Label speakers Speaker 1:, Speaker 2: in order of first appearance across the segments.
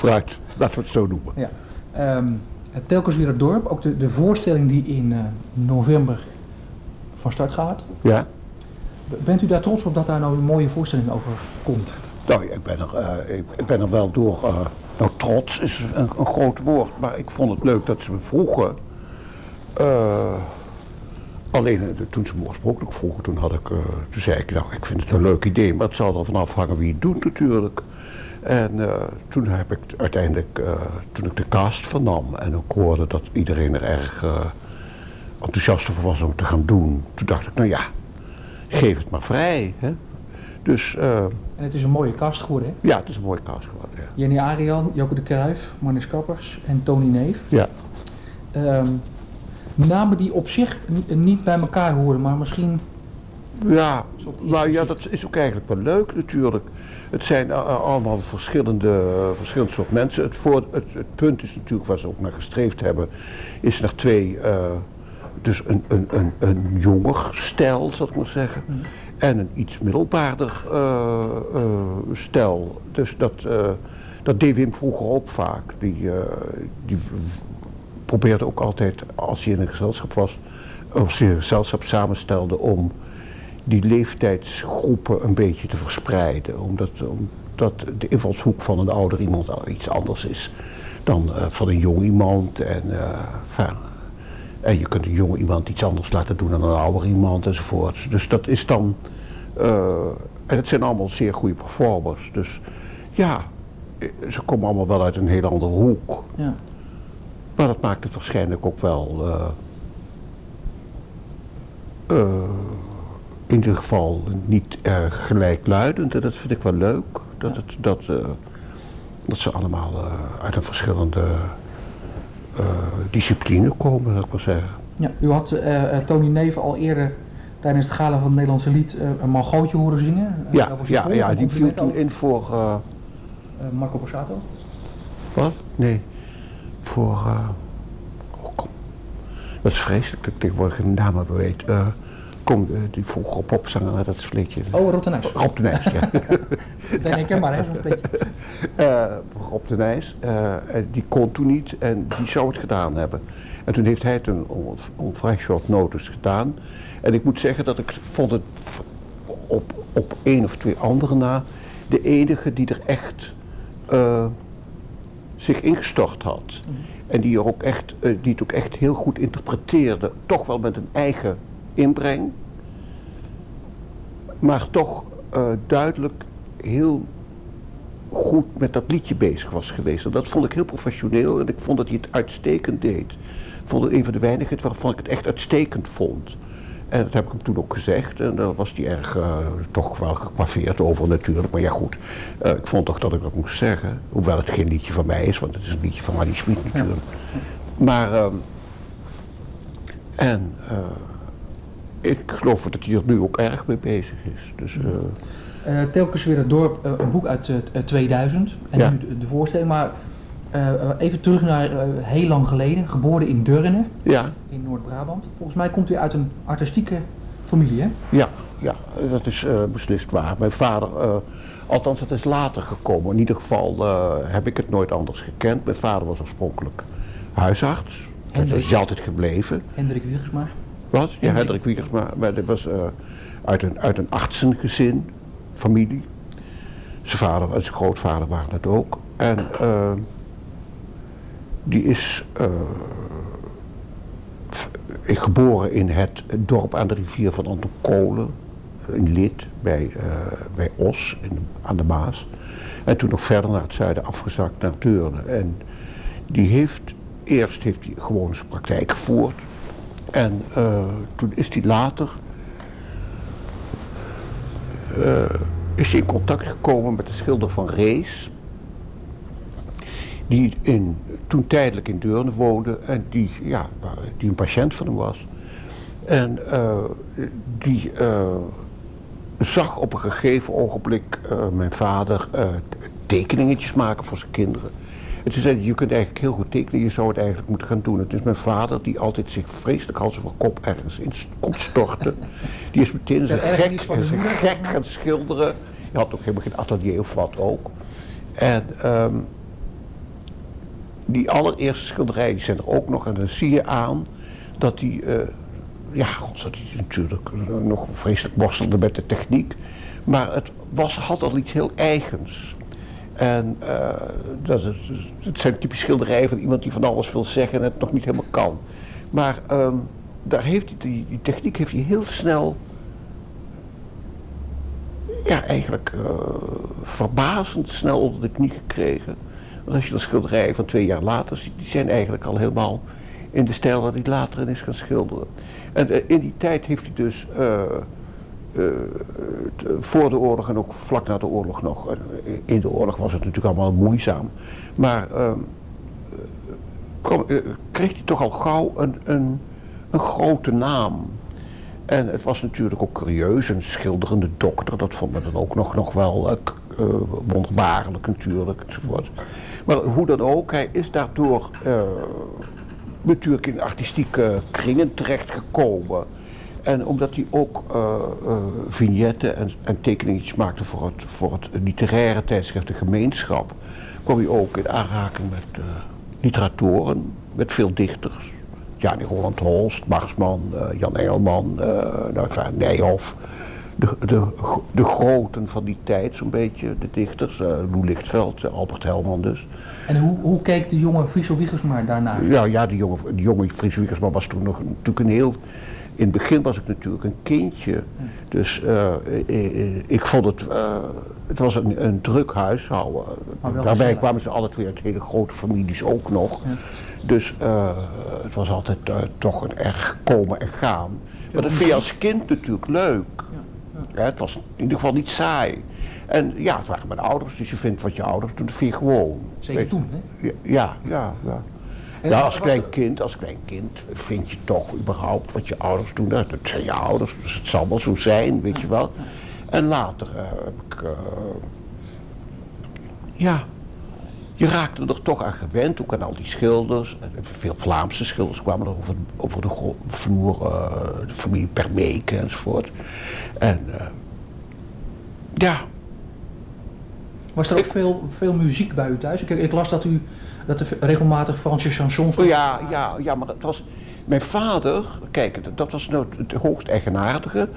Speaker 1: Vooruit, laten we het zo noemen.
Speaker 2: Ja. Ehm, het telkens weer het dorp, ook de, de voorstelling die in eh, november van start gaat.
Speaker 1: Ja?
Speaker 2: Bent u daar trots op dat daar nou een mooie voorstelling over komt?
Speaker 1: Nou, ik ben er, eh, ik, ben er wel door. eh, nou, trots is een, een groot woord, maar ik vond het leuk dat ze me vroegen. Alleen toen ze me oorspronkelijk vroegen, toen, had ik, toen zei ik, nou, ik vind het een leuk idee, maar het zal er van afhangen wie het doet natuurlijk. En eh, toen heb ik uiteindelijk, eh, toen ik de cast vernam en ook hoorde dat iedereen er erg eh, enthousiast over was om te gaan doen, toen dacht ik, nou ja, geef het maar vrij. Hè? Dus
Speaker 2: En het is een mooie cast geworden, hè?
Speaker 1: ja, het is een mooie cast geworden. Ja.
Speaker 2: Jenny Arian, Joke de Cruijff, Marnix Kappers en Tony Neef.
Speaker 1: ja.
Speaker 2: Ehm, namen die op zich ni- niet bij elkaar horen, maar misschien...
Speaker 1: Ja, nou ja, dat is ook eigenlijk wel leuk natuurlijk. Het zijn eh, eh, allemaal verschillende, verschillende soort mensen. Het, voor, het, het punt is natuurlijk waar ze ook naar gestreefd hebben, is naar twee, eh, dus een, een, een, een jonger stijl, zal ik maar zeggen.
Speaker 2: Mhm.
Speaker 1: En een iets middelbaarder eh, eh, stijl. Dus dat, eh, dat deed Wim vroeger ook vaak. Die, eh, die probeerde ook altijd, als hij in een gezelschap was, als hij een gezelschap samenstelde om die leeftijdsgroepen een beetje te verspreiden. Omdat, omdat de invalshoek van een ouder iemand al iets anders is dan eh, van een jong iemand. En, eh, en je kunt een jong iemand iets anders laten doen dan een ouder iemand enzovoort. Dus dat is dan. eh, en het zijn allemaal zeer goede performers. Dus ja, ze komen allemaal wel uit een hele andere hoek.
Speaker 2: Ja.
Speaker 1: Maar dat maakt het waarschijnlijk ook wel. In ieder geval niet eh, gelijkluidend. En dat vind ik wel leuk. Dat, het, dat, eh, dat ze allemaal eh, uit een verschillende discipline komen, zal ik maar zeggen.
Speaker 2: Ja, u had Tony Neef al eerder tijdens het gala van het Nederlandse lied een Malgootje horen zingen.
Speaker 1: Ja, ja, ja die viel toen in voor.
Speaker 2: Marco Borsato.
Speaker 1: wat? Nee. Voor. oh, kom. Dat is vreselijk dat ik tegenwoordig geen naam heb weet. Kom, eh, die vroeger popzanger met dat splitje.
Speaker 2: Oh, Rob de Nijs.
Speaker 1: Rob de Nijs, ja.
Speaker 2: Meteen herkenbaar, hè, zo'n beetje.
Speaker 1: Eh, Rob de Nijs, eh, die kon toen niet en die zou het gedaan hebben. En toen heeft hij het een on, vrij short notice gedaan. En ik moet zeggen dat ik vond het op, op één of twee anderen na de enige die er echt eh, zich ingestort had. En die, er ook echt, die het ook echt heel goed interpreteerde, toch wel met een eigen inbreng. Maar toch eh, duidelijk heel goed met dat liedje bezig was geweest. En dat vond ik heel professioneel en ik vond dat hij het uitstekend deed. Ik vond het een van de weinigen waarvan ik het echt uitstekend vond. En dat heb ik hem toen ook gezegd en daar was hij erg eh, toch wel gekwaveerd over natuurlijk. Maar ja goed, eh, ik vond toch dat ik dat moest zeggen. Hoewel het geen liedje van mij is, want het is een liedje van Annie Schmid natuurlijk. Maar, ehm, en ik geloof dat hij er nu ook erg mee bezig is. Dus, eh,
Speaker 2: Eh, telkens weer het dorp, eh, een boek uit eh, t- eh, 2000. En
Speaker 1: Ja.
Speaker 2: nu de, voorstelling. Maar even terug naar heel lang geleden. Geboren in Deurne,
Speaker 1: ja,
Speaker 2: in Noord-Brabant. Volgens mij komt u uit een artistieke familie, hè?
Speaker 1: Ja, ja, dat is beslist waar. Mijn vader, althans het is later gekomen. In ieder geval heb ik het nooit anders gekend. Mijn vader was oorspronkelijk huisarts. Dat
Speaker 2: Hendrik.
Speaker 1: is altijd gebleven.
Speaker 2: Hendrik Wiegersma.
Speaker 1: Wat? Ja,
Speaker 2: Hendrik.
Speaker 1: Wiegersma. Maar dat was eh, uit, een, uit een artsengezin, familie. Zijn vader en zijn grootvader waren het ook. En eh, die is v- geboren in het dorp aan de rivier van Antokolen, in Lid, bij, bij Os in, aan de Maas. En toen nog verder naar het zuiden afgezakt naar Deurne. En die heeft, eerst heeft hij gewoon zijn praktijk gevoerd. En eh, toen is hij later eh, is hij in contact gekomen met de schilder van Rees. Die in, toen tijdelijk in Deurne woonde en die, ja, die een patiënt van hem was. En eh, die zag op een gegeven ogenblik mijn vader tekeningetjes maken voor zijn kinderen. En toen zei hij, je kunt eigenlijk heel goed tekenen, je zou het eigenlijk moeten gaan doen. Het is mijn vader die altijd zich vreselijk hals over kop ergens in komt storten. Die is meteen zijn gek, zijn gek gaan schilderen. Hij had ook helemaal geen atelier of wat ook. En, ehm, die allereerste schilderijen die zijn er ook nog en dan zie je aan dat die, uh, ja, god, dat hij natuurlijk nog vreselijk worstelde met de techniek. Maar het was, had al iets heel eigens. En uh, dat is, het zijn typische schilderijen van iemand die van alles wil zeggen en het nog niet helemaal kan. Maar um, daar heeft die, die techniek heeft hij heel snel, ja eigenlijk uh, verbazend snel onder de knie gekregen. Want als je de schilderijen van twee jaar later ziet, die zijn eigenlijk al helemaal in de stijl waar hij later in is gaan schilderen. En uh, in die tijd heeft hij dus uh, voor de oorlog en ook vlak na de oorlog nog. In de oorlog was het natuurlijk allemaal moeizaam. Maar kom, kreeg hij toch al gauw een, een, een, grote naam. En het was natuurlijk ook curieus, een schilderende dokter, dat vond men dan ook nog, nog wel wonderbaarlijk natuurlijk. Maar hoe dan ook, hij is daardoor natuurlijk in artistieke kringen terechtgekomen. En omdat hij ook uh, uh, vignetten en, en tekeningetjes maakte voor het, voor het literaire tijdschrift De Gemeenschap, kwam hij ook in aanraking met uh, literatoren, met veel dichters. Jani Roland Holst, Marsman, Jan Engelman, nou, Nijhoff. De, de, de groten van die tijd zo'n beetje, de dichters, Lou Lichtveld, Albert Helman dus.
Speaker 2: En hoe, hoe keek de jonge Friso Wiegersma daarnaar?
Speaker 1: Ja, ja die jonge, die jonge Friso Wiegersma was toen nog natuurlijk een heel in het begin was ik natuurlijk een kindje. Dus uh, ik, ik, vond het, uh, het was een, een druk huishouden. Daarbij kwamen ze alle twee uit hele grote families ook nog. Ja. Dus uh, het was altijd toch een erg komen en gaan. maar dat vind je als kind natuurlijk leuk. Ja. Ja. het was in ieder geval niet saai. En ja, het waren mijn ouders, dus je vindt wat je ouders doen, dat vind je gewoon.
Speaker 2: Zeker toen, hè?
Speaker 1: Ja, ja, ja. Ja, als klein kind, als klein kind vind je toch überhaupt wat je ouders doen. Nou, dat zijn je ouders, dus het zal wel zo zijn, weet je wel. En later uh, heb ik, uh, ja, je raakte er toch aan gewend, ook aan al die schilders. Veel Vlaamse schilders kwamen er over, over de vloer, uh, de familie Permeke enzovoort. En ja.
Speaker 2: Was er ook veel, veel muziek bij u thuis? Ik, ik las dat u dat er regelmatig Franse chansons...
Speaker 1: Oh, ja, ja, ja, maar het was... Mijn vader, kijk, dat was nou het hoogst eigenaardige.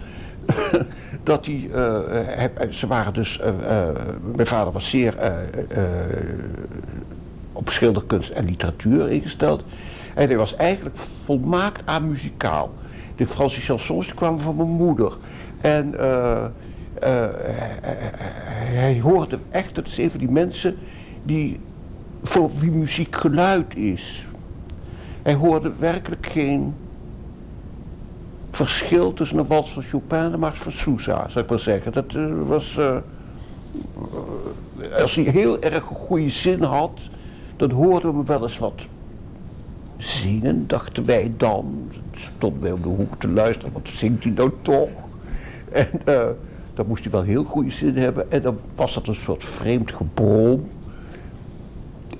Speaker 1: dat hij, uh, ze waren dus, uh, uh, mijn vader was zeer op schilderkunst en literatuur ingesteld. En hij was eigenlijk volmaakt aan muzikaal. De Franse chansons die kwamen van mijn moeder. En hij hoorde echt, dat is een van die mensen die voor wie muziek geluid is. Hij hoorde werkelijk geen verschil tussen een wals van Chopin en een mars van Sousa, zou ik maar zeggen. Dat uh, was, uh, als hij heel erg goede zin had, dan hoorden we hem wel eens wat zingen, dachten wij dan. Stonden wij op de hoek te luisteren, wat zingt hij nou toch? En uh, dan moest hij wel heel goede zin hebben en dan was dat een soort vreemd gebrom.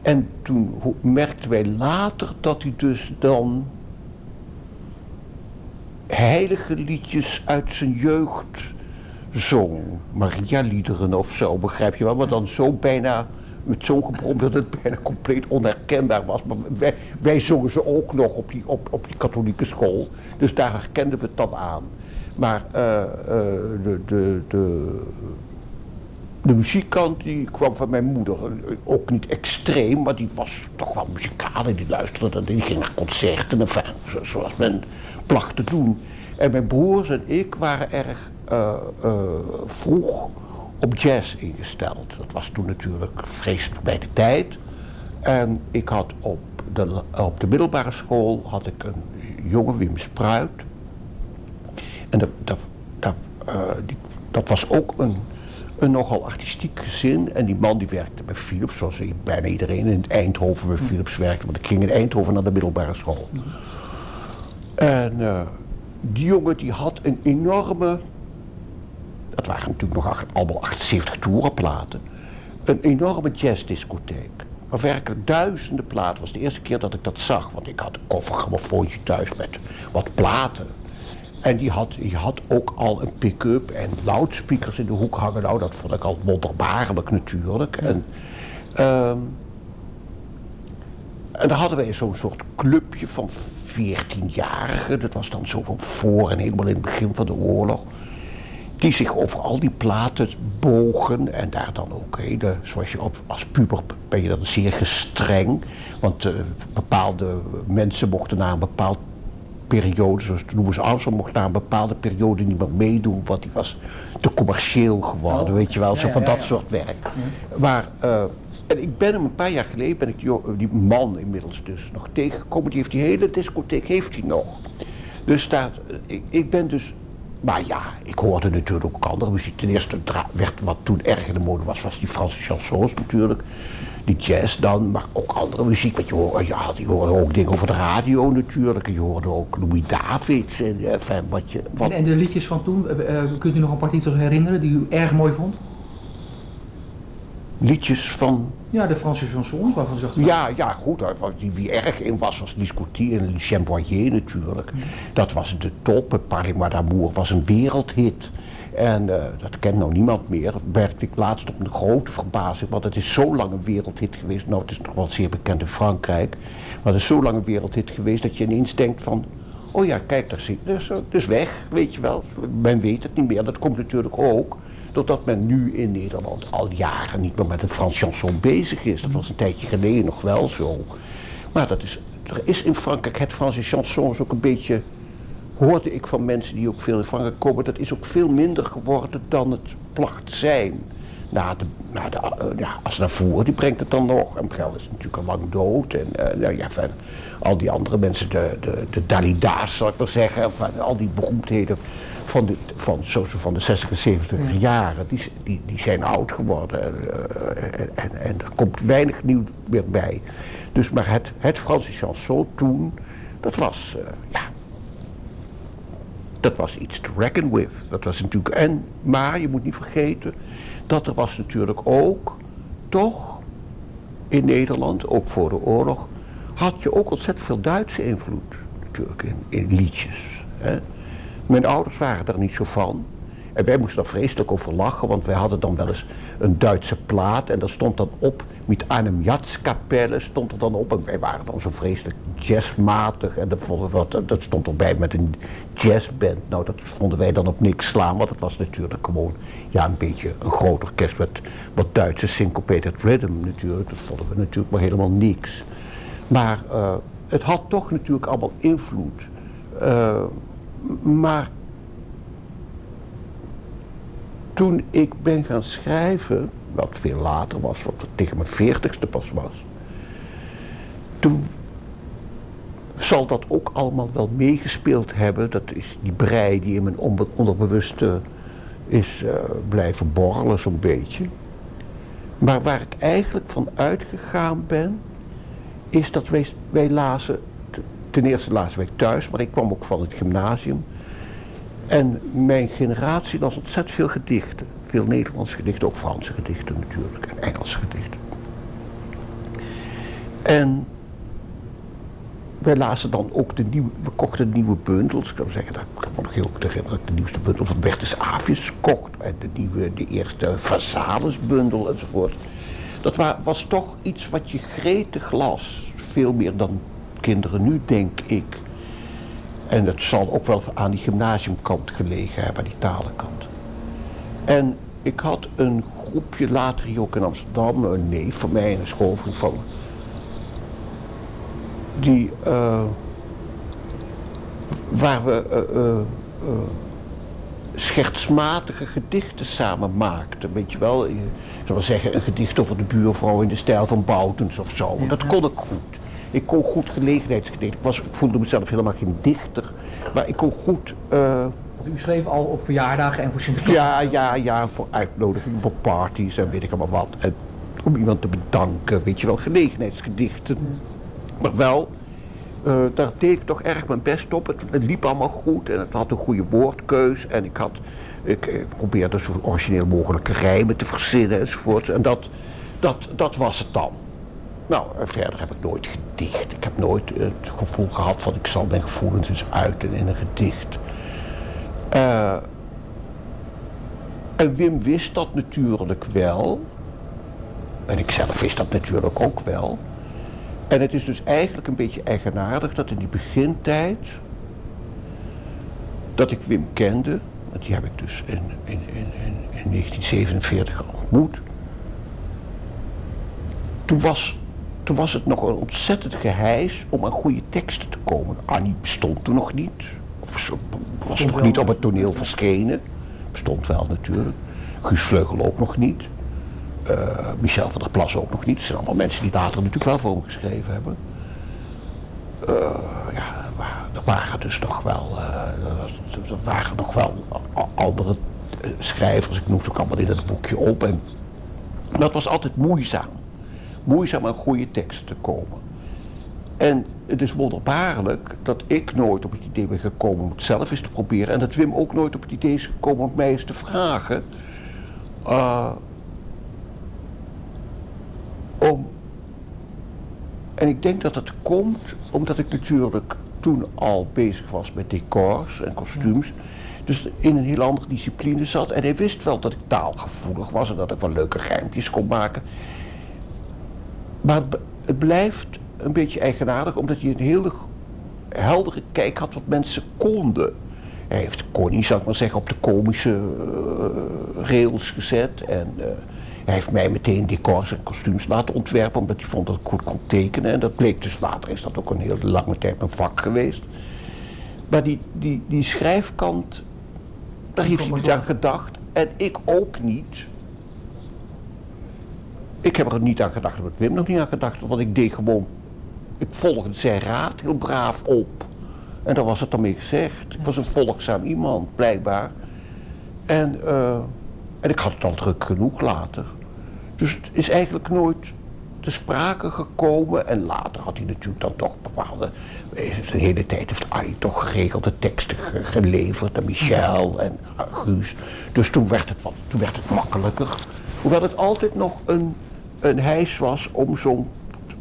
Speaker 1: En toen merkten wij later dat hij dus dan heilige liedjes uit zijn jeugd zong. Maria-liederen of zo, begrijp je wel. Maar dan zo bijna, met zo'n gebrom dat het bijna compleet onherkenbaar was. Maar wij, wij zongen ze ook nog op die, op, op die katholieke school. Dus daar herkenden we het dan aan. Maar uh, uh, de, de, de de muziekkant die kwam van mijn moeder, ook niet extreem, maar die was toch wel muzikaal en die luisterde en die ging naar concerten, enfin, zoals men placht te doen. En mijn broers en ik waren erg uh, uh, vroeg op jazz ingesteld. Dat was toen natuurlijk vreselijk bij de tijd. En ik had op de, op de middelbare school had ik een jonge Wim Spruit. En dat, dat, dat, die, dat was ook een een nogal artistiek gezin. En die man die werkte bij Philips, zoals bijna iedereen in Eindhoven bij Philips werkte. Want ik ging in Eindhoven naar de middelbare school. En uh, die jongen die had een enorme, dat waren natuurlijk nog allemaal 78 toerenplaten. Een enorme jazzdiscotheek. Waar werkelijk duizenden platen. was de eerste keer dat ik dat zag. Want ik had een koffergrammofoontje thuis met wat platen. En die had, die had ook al een pick-up en loudspeakers in de hoek hangen. Nou, dat vond ik al wonderbaarlijk natuurlijk. En, um, en hadden wij zo'n soort clubje van 14-jarigen. Dat was dan zo van voor en helemaal in het begin van de oorlog. Die zich over al die platen bogen en daar dan ook hele, zoals je op, als puber ben je dan zeer gestreng. Want uh, bepaalde mensen mochten na een bepaald periode, zoals Louis Armstrong mocht na een bepaalde periode niet meer meedoen, want die was te commercieel geworden, oh, weet je wel, zo van dat soort werk. Maar uh, en ik ben hem een paar jaar geleden, ben ik die, die, man inmiddels dus nog tegengekomen. Die heeft die hele discotheek, heeft hij nog. Dus daar, ik, ik ben dus, maar ja, ik hoorde natuurlijk ook andere muziek. Ten eerste werd wat toen erg in de mode was, was die Franse chansons natuurlijk. Die jazz dan, maar ook andere muziek. Want je hoorde, ja, je hoorde ook dingen over de radio natuurlijk. En je hoorde ook Louis Davids en eh, enfin, wat je...
Speaker 2: Wat... En, en, de liedjes van toen, uh, kunt u nog een paar titels herinneren die u erg mooi vond?
Speaker 1: liedjes van...
Speaker 2: Ja, de Franse chansons waarvan ze
Speaker 1: Ja, ja, goed. Die, wie erg in was, was Liscotier en Chamboyer natuurlijk. Dat was de top. Paris d'Amour was een wereldhit. En uh, dat kent nou niemand meer. Dat merkte ik laatst op een grote verbazing. Want het is zo lang een wereldhit geweest. Nou, het is nog wel zeer bekend in Frankrijk. Maar het is zo lang een wereldhit geweest dat je ineens denkt van... Oh ja, kijk, daar je. Dus, dus weg, weet je wel. Men weet het niet meer. Dat komt natuurlijk ook doordat men nu in Nederland al jaren niet meer met een Frans chanson bezig is. Dat was een tijdje geleden nog wel zo. Maar dat is, er is in Frankrijk het Franse chanson ook een beetje, hoorde ik van mensen die ook veel in Frankrijk komen, dat is ook veel minder geworden dan het placht zijn. Na de, na de, uh, ja, Asnavour, die brengt het dan nog. En Brel is natuurlijk al lang dood. En uh, nou ja, van, al die andere mensen, de, de, de Dalida's zal ik maar zeggen. Van, al die beroemdheden van de, van, zo, van de 60 en 70 jaren, die, die, die zijn oud geworden. En, en, en, er komt weinig nieuw meer bij. Dus maar het, het Franse chanson toen, dat was, uh, ja, dat was iets to reckon with. Dat was natuurlijk, en, maar je moet niet vergeten, dat er was natuurlijk ook, toch, in Nederland, ook voor de oorlog, had je ook ontzettend veel Duitse invloed, natuurlijk, in, liedjes. Hè. Mijn ouders waren er niet zo van. En wij moesten er vreselijk over lachen, want wij hadden dan wel eens een Duitse plaat en daar stond dan op, met einem Jatzkapelle stond er dan op. En wij waren dan zo vreselijk jazzmatig en dat, vonden dat stond erbij met een jazzband. Nou, dat vonden wij dan op niks slaan, want het was natuurlijk gewoon ja, een beetje een groot orkest met wat Duitse syncopated rhythm natuurlijk. Dat vonden we natuurlijk maar helemaal niks. Maar uh, het had toch natuurlijk allemaal invloed. Uh, maar toen ik ben gaan schrijven, wat veel later was, wat tegen mijn veertigste pas was, toen zal dat ook allemaal wel meegespeeld hebben. Dat is die brei die in mijn onderbewuste is uh, blijven borrelen zo'n beetje. Maar waar ik eigenlijk van uitgegaan ben, is dat wij, wij lazen ten eerste lazen wij thuis, maar ik kwam ook van het gymnasium. En mijn generatie las ontzettend veel gedichten. Veel Nederlandse gedichten, ook Franse gedichten natuurlijk, en Engelse gedichten. En wij lazen dan ook de nieuwe, we kochten nieuwe bundels. Ik kan zeggen, dat kan me nog heel goed herinneren, de nieuwste bundel van Bertus Avius kocht. En de, nieuwe, de eerste Vasalis bundel enzovoort. Dat was toch iets wat je gretig las. Veel meer dan kinderen nu, denk ik. En het zal ook wel aan die gymnasiumkant gelegen hebben, die talenkant. En ik had een groepje later hier ook in Amsterdam, een neef van mij en een schoolvriend van me. Die, uh, waar we uh, uh, schertsmatige gedichten samen maakten. Weet je wel, ik zou zeggen, een gedicht over de buurvrouw in de stijl van Boutens of zo. Dat kon ik goed. Ik kon goed gelegenheidsgedicht. Ik, was, ik voelde mezelf helemaal geen dichter. Maar ik kon goed... Uh,
Speaker 2: u schreef al op verjaardagen en voor Sinterklaas?
Speaker 1: Ja, ja, ja, voor uitnodigingen, voor parties en weet ik allemaal wat. En om iemand te bedanken, weet je wel, gelegenheidsgedichten. Maar wel, uh, daar deed ik toch erg mijn best op. Het, liep allemaal goed en het had een goede woordkeus. En ik had, ik, ik probeerde zo origineel mogelijke rijmen te verzinnen enzovoort. En dat, dat, dat was het dan. Nou, verder heb ik nooit gedicht. Ik heb nooit het gevoel gehad van ik zal mijn gevoelens eens uiten in een gedicht. Uh, en Wim wist dat natuurlijk wel. En ik zelf wist dat natuurlijk ook wel. En het is dus eigenlijk een beetje eigenaardig dat in die begintijd dat ik Wim kende, want die heb ik dus in, in, in, in 1947 ontmoet. Toen was, toen was het nog een ontzettend geheis om aan goede teksten te komen. Annie bestond toen nog niet. Of was nog niet op het toneel verschenen. Bestond wel natuurlijk. Guus Vleugel ook nog niet. Uh, Michel van der Plas ook nog niet. Het zijn allemaal mensen die later natuurlijk wel voor hem geschreven hebben. Uh, ja, er waren dus nog wel, uh, er waren nog wel andere schrijvers. Ik noem ze ook allemaal in het boekje op. En dat was altijd moeizaam. Moeizaam aan goede teksten te komen. En het is wonderbaarlijk dat ik nooit op het idee ben gekomen om het zelf eens te proberen. En dat Wim ook nooit op het idee is gekomen om mij eens te vragen. Uh, om. En ik denk dat het komt omdat ik natuurlijk toen al bezig was met decors en kostuums. Dus in een heel andere discipline zat. En hij wist wel dat ik taalgevoelig was en dat ik wel leuke geheimtjes kon maken. Maar het blijft een beetje eigenaardig, omdat hij een hele heldere kijk had wat mensen konden. Hij heeft Connie, zou ik maar zeggen, op de komische uh, rails gezet. En uh, hij heeft mij meteen decors en kostuums laten ontwerpen, omdat hij vond dat ik goed kon tekenen. En dat bleek dus later, is dat ook een hele lange tijd mijn vak geweest. Maar die, die, die schrijfkant, daar heeft hij niet aan gedacht. En ik ook niet. Ik heb er niet aan gedacht, heb ik Wim nog niet aan gedacht, want ik deed gewoon, ik volgde zijn raad heel braaf op. En daar was het dan mee gezegd. Ik was een volgzaam iemand, blijkbaar. En, uh, en ik had het al druk genoeg later. Dus het is eigenlijk nooit te sprake gekomen. En later had hij natuurlijk dan toch bepaalde. De hele tijd heeft Arie toch geregelde teksten geleverd. En Michel en Guus. Dus toen werd het, wat, toen werd het makkelijker. Hoewel het altijd nog een, een hijs was om zo'n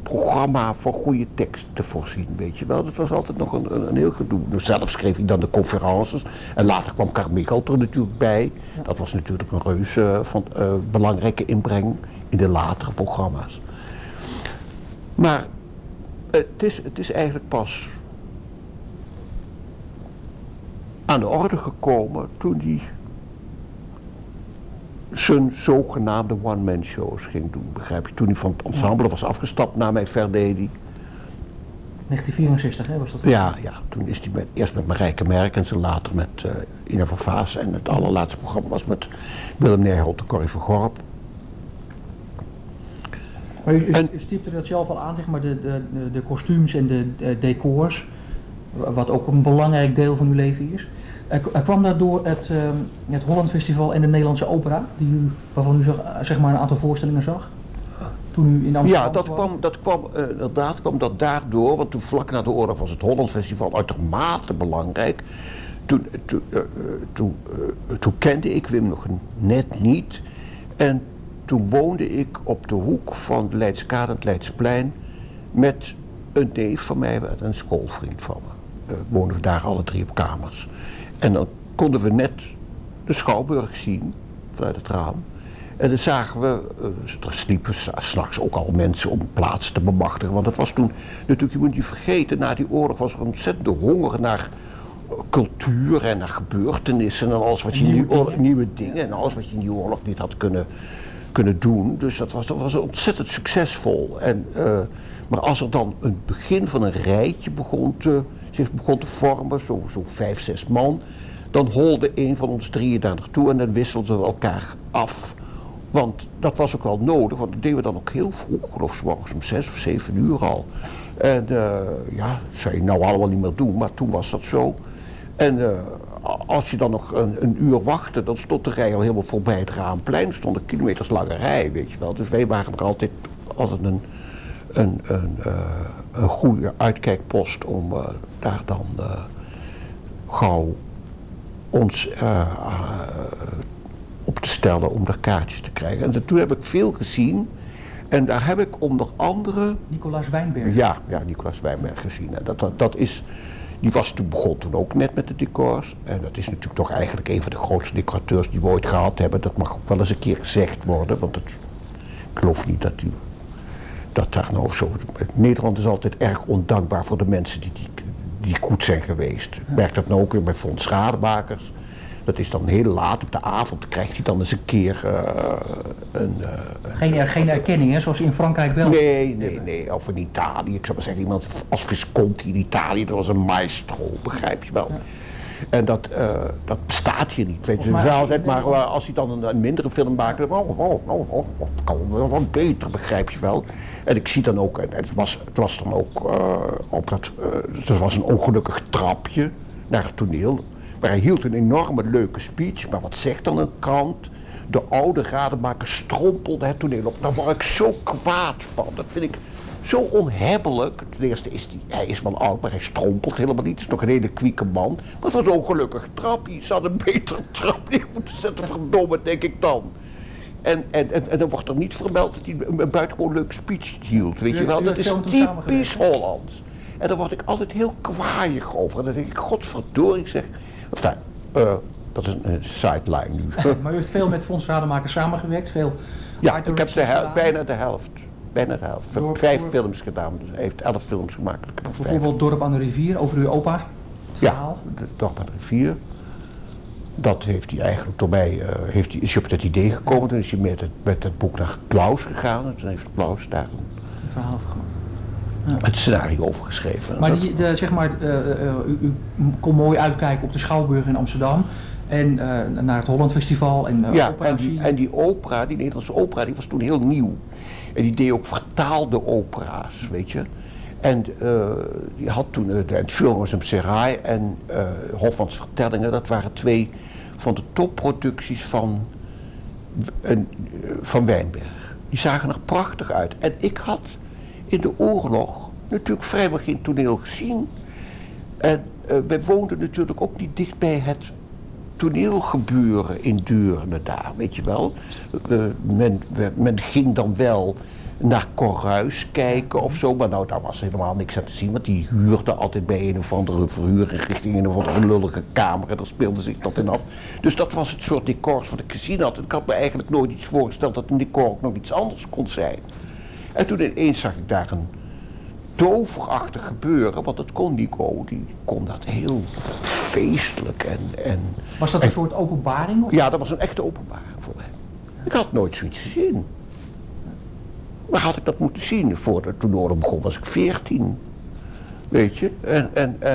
Speaker 1: programma voor goede tekst te voorzien, weet je wel. Dat was altijd nog een, een, een heel gedoe. Dus zelf schreef ik dan de conferences. En later kwam Carmichael er natuurlijk bij. Dat was natuurlijk een reuze van, uh, belangrijke inbreng in de latere programma's. Maar het is, het is eigenlijk pas aan de orde gekomen toen hij zijn zogenaamde one-man shows ging doen, begrijp je? Toen hij van het ensemble was afgestapt na mij Verdedi.
Speaker 2: 1964 hè, was dat?
Speaker 1: Ja, ja, toen is hij met, eerst met Marijke Merkens en later met uh, Ina van Vaas. En het allerlaatste programma was met Willem Nijholt en Corrie van Gorp.
Speaker 2: Maar u, u, u stipte dat zelf al aan, zeg maar, de, de, de kostuums en de, de decors, wat ook een belangrijk deel van uw leven is. Er, kwam dat door het, uh, het Holland Festival en de Nederlandse Opera, die u, waarvan u zeg maar een aantal voorstellingen zag? Toen u in Amsterdam
Speaker 1: Ja, dat kwam, dat kwam uh, inderdaad kwam dat daardoor, want toen vlak na de oorlog was het Holland Festival uitermate belangrijk. Toen, toen, uh, toen, toen kende ik Wim nog net niet. En toen woonde ik op de hoek van de Leidskade en het Leidsplein met een neef van mij, een schoolvriend van me. Woonden we daar alle drie op kamers. En dan konden we net de Schouwburg zien vanuit het raam. En dan zagen we, er sliepen s'nachts ook al mensen om plaats te bemachtigen. Want het was toen natuurlijk, je moet niet vergeten, na die oorlog was er een ontzettende honger naar cultuur en naar gebeurtenissen en alles wat je nieuwe, dingen. Nieuwe dingen en alles wat je in die oorlog niet had kunnen kunnen doen. Dus dat was, dat was ontzettend succesvol. En, uh, maar als er dan een begin van een rijtje begon te, zich begon te vormen, zo, zo vijf, zes man, dan holde een van ons drieën daar naartoe en dan wisselden we elkaar af. Want dat was ook wel nodig, want dat deden we dan ook heel vroeg, geloof ik, morgens om zes of zeven uur al. En uh, ja, dat zou je nou allemaal niet meer doen, maar toen was dat zo. En uh, als je dan nog een, een, uur wachtte, dan stond de rij al helemaal voorbij het Raamplein. Er stond een kilometers lange rij, weet je wel. Dus wij waren er altijd, altijd een, een, een, uh, een goede uitkijkpost om uh, daar dan uh, gauw ons op te stellen om daar kaartjes te krijgen. En toen heb ik veel gezien. En daar heb ik onder andere...
Speaker 2: Nicolaas Wijnberg.
Speaker 1: Ja, ja Nicolaas Wijnberg gezien. En dat, dat, dat is... Die was toen, begon toen ook net met de decors. En dat is natuurlijk toch eigenlijk een van de grootste decorateurs die we ooit gehad hebben. Dat mag ook wel eens een keer gezegd worden, want het, ik geloof niet dat u dat daar nou zo. Nederland is altijd erg ondankbaar voor de mensen die, die, die goed zijn geweest. Ik merk dat nou ook weer bij Fonds Schademakers. Dat is dan heel laat op de avond, krijgt hij dan eens een keer uh, een... Uh,
Speaker 2: geen, geen erkenning, hè, zoals in Frankrijk wel?
Speaker 1: Nee, nee, nee. Of in Italië. Ik zou maar zeggen, iemand als Visconti in Italië, dat was een maestro, begrijp je wel. Ja. En dat, uh, dat bestaat hier niet. Weet je, wel altijd, maar als hij dan een, een mindere film maakt, dan oh, oh, oh, oh, kan wel wat beter, begrijp je wel. En ik zie dan ook, het was, het was dan ook uh, op dat, uh, er was een ongelukkig trapje naar het toneel. Maar hij hield een enorme leuke speech, maar wat zegt dan een krant? De oude rademaker strompelde het toneel op. Daar word ik zo kwaad van. Dat vind ik zo onhebbelijk. Ten eerste is hij, hij is wel oud, maar hij strompelt helemaal niet. Het is nog een hele kwieke man. Wat een ongelukkig trapje. Ze had een betere trap neer moeten zetten, verdomme, denk ik dan. En, en, en, en dan wordt er niet vermeld dat hij een, buitengewoon leuk speech hield. Weet je wel, dat is typisch Hollands. En daar word ik altijd heel kwaaiig over. En dan denk ik, godverdorie zeg. Enfin, uh, dat is een sideline nu.
Speaker 2: maar u heeft veel met Fons Rademaker samengewerkt, veel
Speaker 1: Ja, ik heb de hel, bijna de helft. Bijna de helft. Vijf films gedaan, dus hij heeft elf films gemaakt.
Speaker 2: Bijvoorbeeld Dorp aan de Rivier, over uw opa,
Speaker 1: verhaal. Ja, Dorp aan de Rivier. Dat heeft hij eigenlijk door mij, uh, heeft hij, is hij op dat idee gekomen. Toen is hij met het, met het boek naar Klaus gegaan. En toen heeft Klaus daar een
Speaker 2: het verhaal over gemaakt.
Speaker 1: Ja. Het scenario over geschreven.
Speaker 2: Maar, die, de, zeg maar uh, uh, u, u, kon mooi uitkijken op de Schouwburg in Amsterdam. En naar het Holland Festival en
Speaker 1: Ja, en die, en die opera, die Nederlandse opera, die was toen heel nieuw. En die deed ook vertaalde opera's, weet je. En uh, die had toen uh, de Entführung im Serail en uh, Hofmans Vertellingen, dat waren twee van de topproducties van, van Wijnberg. Die zagen er prachtig uit. En ik had in de oorlog natuurlijk vrijwel geen toneel gezien. En wij woonden natuurlijk ook niet dicht bij het toneelgebeuren in Deurne daar, weet je wel. men ging dan wel naar Corruis kijken of zo. Maar nou, daar was helemaal niks aan te zien. Want die huurde altijd bij een of andere verhuring richting een of andere lullige kamer. En daar speelde zich dat in af. Dus dat was het soort decors wat ik gezien had. En ik had me eigenlijk nooit iets voorgesteld dat een decor ook nog iets anders kon zijn. En toen ineens zag ik daar een toverachtig gebeuren, want het kon Nico, die kon dat heel feestelijk en... en
Speaker 2: was dat een soort openbaring? Of?
Speaker 1: Ja, dat was een echte openbaring voor hem. Ik had nooit zoiets gezien. Maar had ik dat moeten zien? Voordat toen de oorlog begon was ik veertien. Weet je? En, en, uh,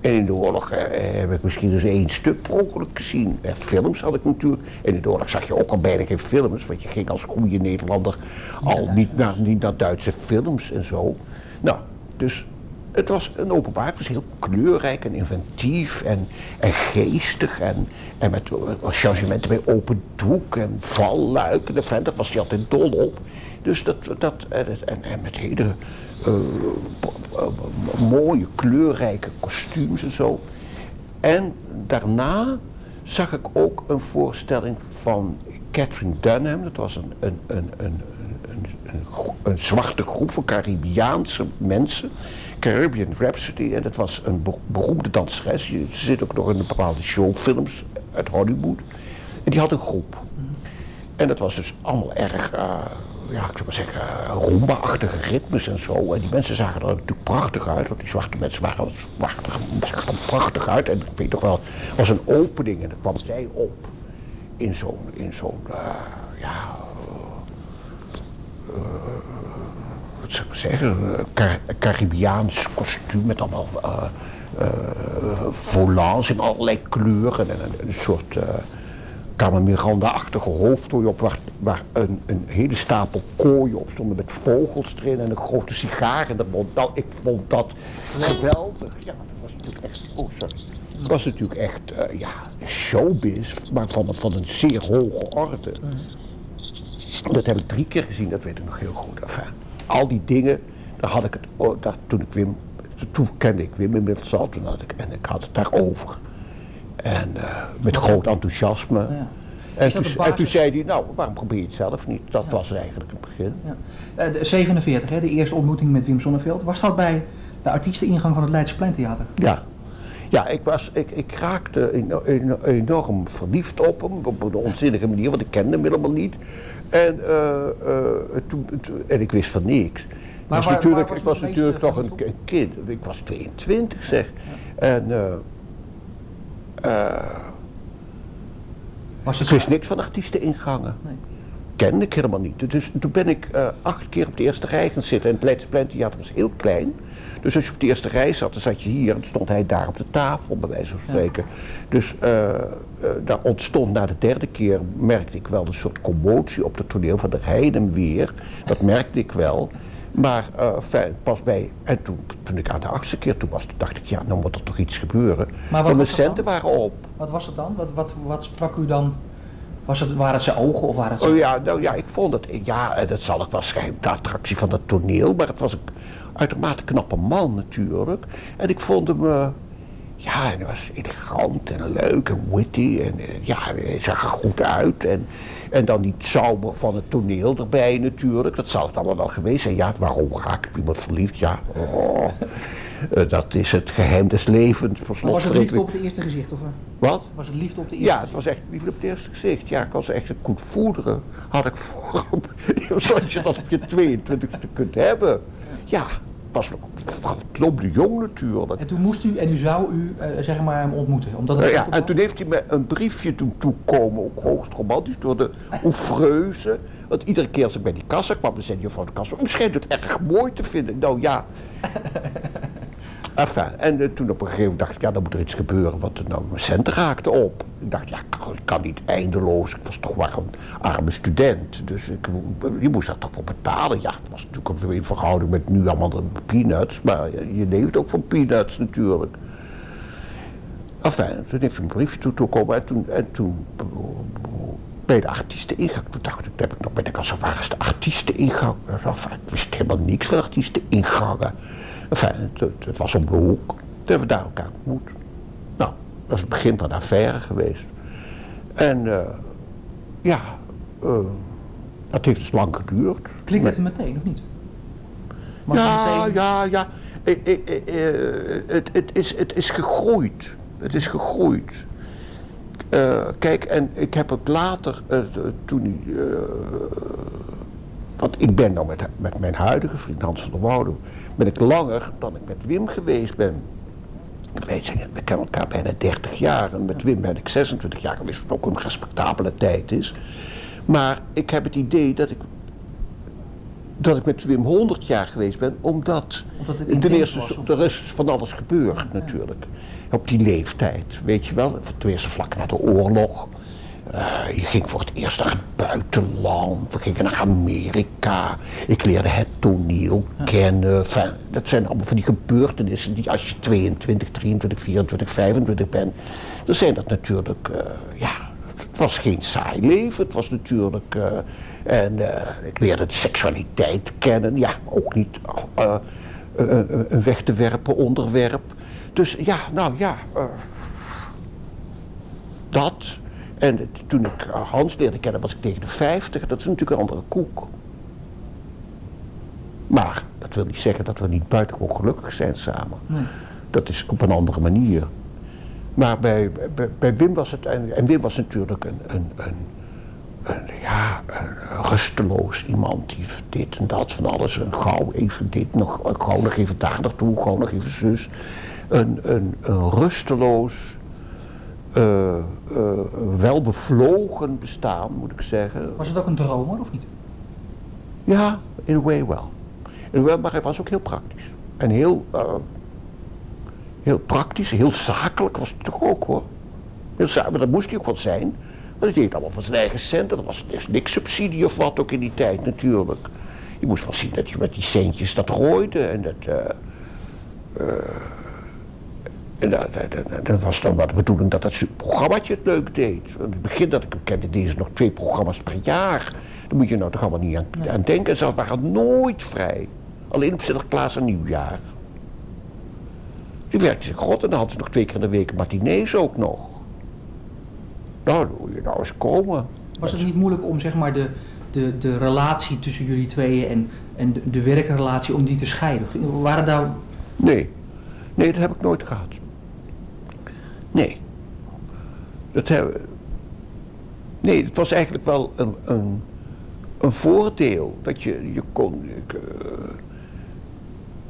Speaker 1: en in de oorlog uh, heb ik misschien eens één stuk per ongeluk gezien. En films had ik natuurlijk. En in de oorlog zag je ook al bijna geen films. Want je ging als goede Nederlander al niet, naar, niet naar Duitse films en zo. Nou, dus het was een openbaar, was heel kleurrijk en inventief en, en geestig en, en met changementen bij open doek en valluiken. De vent, daar was hij altijd dol op. Dus dat, dat en, en met hele uh, mooie kleurrijke kostuums en zo. En daarna zag ik ook een voorstelling van Catherine Dunham, dat was een, een, een, een, een, zwarte groep van Caribiaanse mensen. Caribbean Rhapsody. En dat was een beroemde danseres. Ze zit ook nog in bepaalde showfilms uit Hollywood. En die had een groep. En dat was dus allemaal erg, uh, ja, ik zou maar zeggen, rumba-achtige ritmes en zo. En die mensen zagen er natuurlijk prachtig uit, want die zwarte mensen waren, zagen er prachtig uit. En ik weet toch wel, was een opening en dan kwam zij op in zo'n, in zo'n, uh, ja, wat zou ik zeggen, Car Caribiaans kostuum met allemaal uh, uh, volants in allerlei kleuren en een, soort uh, Miranda-achtige hoofdtooi op waar, waar een, een, hele stapel kooien op stonden met vogels erin en een grote sigaar in de mond. Nou, ik vond dat geweldig. Ja, dat was natuurlijk echt, oh. Het was natuurlijk echt, ja, showbiz, maar van, van een zeer hoge orde. Dat heb ik drie keer gezien, dat weet ik nog heel goed. Enfin, al die dingen, daar had ik het, daar, toen ik Wim, toen kende ik Wim inmiddels al, toen had ik, en ik had het daarover. En uh, met groot enthousiasme. Ja. En toen, en toen, zei hij, nou, waarom probeer je het zelf niet? Dat ja. was eigenlijk het begin.
Speaker 2: Ja. Uh, de 47, hè, de eerste ontmoeting met Wim Sonneveld. Was dat bij de artiesteningang van het Leidse Pleintheater?
Speaker 1: Ja. Ja, ik, was, ik, ik raakte enorm verliefd op hem, op een onzinnige manier, want ik kende hem helemaal niet. En, toen, en ik wist van niks. Maar was natuurlijk, ik was natuurlijk toch een, kind. Ik was 22 zeg. En was het ik wist niks van artiesteningangen. Nee. Kende ik helemaal niet. Dus toen ben ik acht keer op de eerste rij gaan zitten. En het Leidse Theater was heel klein. Dus als je op de eerste rij zat, dan zat je hier en stond hij daar op de tafel, bij wijze van spreken. Dus uh, daar ontstond na de derde keer, merkte ik wel een soort commotie op het toneel van de Heiden weer. Dat merkte ik wel. Maar uh, fijn, pas bij, en toen, toen ik aan de achtste keer toen was, toen dacht ik, ja, nou moet er toch iets gebeuren. Maar wat mijn centen waren op.
Speaker 2: Wat was het dan? Wat, wat, wat sprak u dan was het, waren het zijn ogen of waren het
Speaker 1: zijn... Oh ja, nou ja, ik vond het, ja, dat zal ik waarschijnlijk de attractie van het toneel, maar het was een uitermate knappe man natuurlijk. En ik vond hem, uh, ja, hij was elegant en leuk en witty en uh, ja, hij zag er goed uit. En, en dan die sauber van het toneel erbij natuurlijk, dat zal het allemaal wel geweest zijn. Ja, waarom raak ik iemand verliefd? Ja, oh. Uh, dat is het geheim des levens.
Speaker 2: was het liefde op het eerste gezicht? Of?
Speaker 1: Wat?
Speaker 2: Was het liefde op het eerste
Speaker 1: Ja, het was echt liefde op het eerste gezicht. Ja, ik was echt een goed voederen. Had ik voor Zoals je dat op je 22e kunt hebben. Ja, was nog jong natuurlijk.
Speaker 2: En toen moest u, en u zou u, uh, zeg maar, hem ontmoeten? Omdat
Speaker 1: het ja, en toen heeft hij me een briefje doen toekomen, ook hoogst romantisch, door de oefreuze. Want iedere keer als ik bij die kassa kwam, dan zei hij van de kassa, u schijnt het erg mooi te vinden. Nou ja, Enfin, en uh, toen op een gegeven moment dacht ik, ja, dan moet er iets gebeuren, want er nou, mijn centen raakte op. Ik dacht, ja, ik kan, niet eindeloos, ik was toch maar een arme student, dus ik, je moest daar toch voor betalen. Ja, het was natuurlijk ook in verhouding met nu allemaal de peanuts, maar je leeft ook van peanuts natuurlijk. Enfin, toen heeft hij een briefje toe toekomen en toen, en toen bij de artiesteningang, toen dacht ik, heb ik nog bij de kassa, waar is de artiesteningang? Ik wist helemaal niks van artiesteningangen. Enfin, het, het, was om de hoek. Toen hebben we daar elkaar ontmoet. Nou, dat is het begin van de affaire geweest. En uh, ja, uh, dat heeft dus lang geduurd.
Speaker 2: Klinkt het meteen of niet?
Speaker 1: ja, meteen... ja, ja, ja. Het, het, is, het is gegroeid. Het is gegroeid. Uh, kijk, en ik heb het later, uh, toen uh, want ik ben nou met, met mijn huidige vriend Hans van der Woude, ben ik langer dan ik met Wim geweest ben. Wij zijn, we kennen elkaar bijna 30 jaar en met Wim ben ik 26 jaar geweest, wat ook een respectabele tijd is. Maar ik heb het idee dat ik, dat ik met Wim 100 jaar geweest ben, omdat, omdat ten eerste er is van alles gebeurd natuurlijk. Op die leeftijd, weet je wel, ten eerste vlak na de oorlog. Uh, je ging voor het eerst naar het buitenland. We gingen naar Amerika. Ik leerde het toneel kennen. dat zijn allemaal van die gebeurtenissen die als je 22, 23, 24, 25 bent. Dan zijn dat natuurlijk, uh, ja, het was geen saai leven. Het was natuurlijk, uh, en ik leerde de seksualiteit kennen. Ja, ook niet een weg te werpen onderwerp. Dus ja, nou ja, dat. En toen ik Hans leerde kennen was ik tegen de 50. Dat is natuurlijk een andere koek. Maar dat wil niet zeggen dat we niet buitengewoon gelukkig zijn samen. Nee. Dat is op een andere manier. Maar bij, bij, bij Wim was het, en, en Wim was natuurlijk een, een, een, een, ja, een rusteloos iemand die dit en dat van alles. En gauw even dit, nog, gauw nog even daar naartoe, gauw nog even zus. Een, een, een rusteloos, uh, uh, wel bevlogen bestaan, moet ik zeggen.
Speaker 2: Was het ook een dromer of niet?
Speaker 1: Ja, in a way wel. In way, maar hij was ook heel praktisch. En heel, uh, heel praktisch, heel zakelijk was het toch ook hoor. Heel zakelijk, dat moest hij ook wel zijn. Hij deed allemaal van zijn eigen centen. Dat was dus niks subsidie of wat ook in die tijd natuurlijk. Je moest wel zien dat je met die centjes dat gooide en dat... En dat, dat, dat, was dan wel de bedoeling dat dat programmaatje het leuk deed. In het begin dat ik hem kende, deden ze nog twee programma's per jaar. Daar moet je nou toch allemaal niet aan, aan denken. Ze waren nooit vrij. Alleen op Sinterklaas en Nieuwjaar. Die werkte zich god en dan hadden ze nog twee keer in de week matinees ook nog. Nou, dan moet je nou eens komen.
Speaker 2: Was het niet moeilijk om zeg maar de, de, de relatie tussen jullie tweeën en, en de, de werkrelatie om die te scheiden? Waren daar...
Speaker 1: Nee, nee dat heb ik nooit gehad. Nee. Dat hebben, nee, het was eigenlijk wel een, een, een voordeel. Dat je, je kon, uh,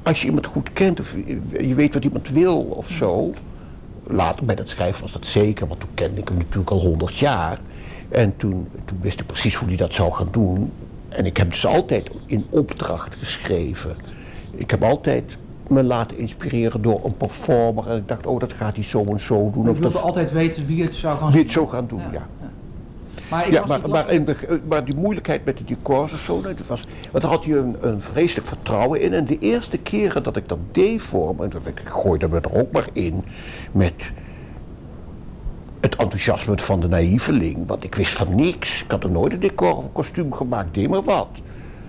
Speaker 1: als je iemand goed kent of je weet wat iemand wil of zo. Later bij dat schrijven was dat zeker, want toen kende ik hem natuurlijk al honderd jaar. En toen, toen wist ik precies hoe hij dat zou gaan doen. En ik heb dus altijd in opdracht geschreven. Ik heb altijd me laten inspireren door een performer. En ik dacht, oh, dat gaat hij zo en zo doen.
Speaker 2: Of
Speaker 1: wilde
Speaker 2: altijd weten wie het zou gaan
Speaker 1: doen. Wie het gaan doen, ja.
Speaker 2: Maar,
Speaker 1: ja, maar, maar, de, maar, die moeilijkheid met de decors of zo, dat was, want daar had je een, een, vreselijk vertrouwen in. En de eerste keren dat ik dat deed voor me, en dat ik gooide me er ook maar in, met het enthousiasme van de naïveling, want ik wist van niks. Ik had er nooit een decor of een kostuum gemaakt, deed maar wat.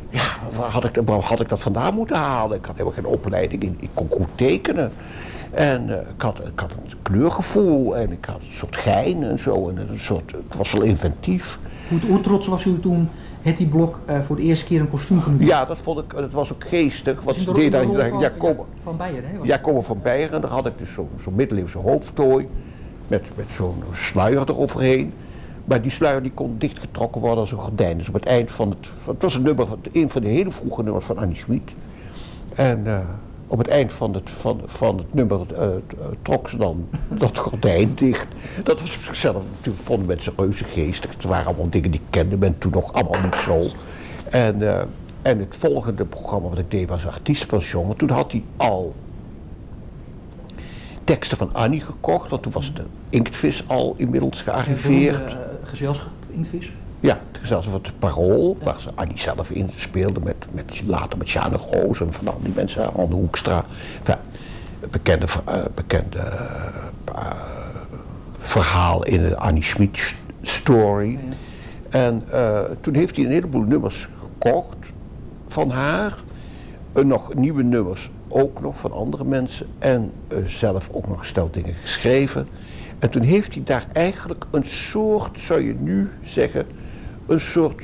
Speaker 1: Ja, waar had ik, waar had ik dat vandaan moeten halen? Ik had helemaal geen opleiding in, ik kon goed tekenen. En uh, ik, had, ik had een kleurgevoel en ik had een soort gein en zo. En een soort, het was wel inventief.
Speaker 2: Hoe, hoe trots was u toen Hetty Blok uh, voor de eerste keer een kostuum genoemd?
Speaker 1: Ja, dat vond ik, dat was ook geestig. Wat ze deed
Speaker 2: daar,
Speaker 1: ja,
Speaker 2: ja, komen, van Beieren, hè?
Speaker 1: Ja, komen van Beieren. En daar had ik dus zo'n zo middeleeuwse hoofdtooi met, met zo'n sluier eroverheen. Maar die sluier die kon dichtgetrokken worden als een gordijn. Dus op het eind van het, het was een nummer, een van de hele vroege nummers van Annie Schmid. En uh, op het eind van het, van, van het nummer uh, trok ze dan dat gordijn dicht. Dat was op zichzelf, natuurlijk vonden mensen reuze geestig. Het waren allemaal dingen die kende men toen nog allemaal niet zo. En, uh, en het volgende programma wat ik deed was Artiestenpension. Want toen had hij al teksten van Annie gekocht, want toen was de inktvis al inmiddels gearriveerd.
Speaker 2: Gezelschap Inktvis?
Speaker 1: Ja, gezelschap het Parool, waar ze Annie zelf in speelde, met, met, later met Sjane Roos en van al die mensen, Anne Hoekstra. Enfin, bekende, uh, bekende uh, verhaal in de Annie Schmid story. En toen heeft hij een heleboel nummers gekocht van haar. nog nieuwe nummers ook nog van andere mensen en uh, zelf ook nog stel dingen geschreven. En toen heeft hij daar eigenlijk een soort, zou je nu zeggen, een soort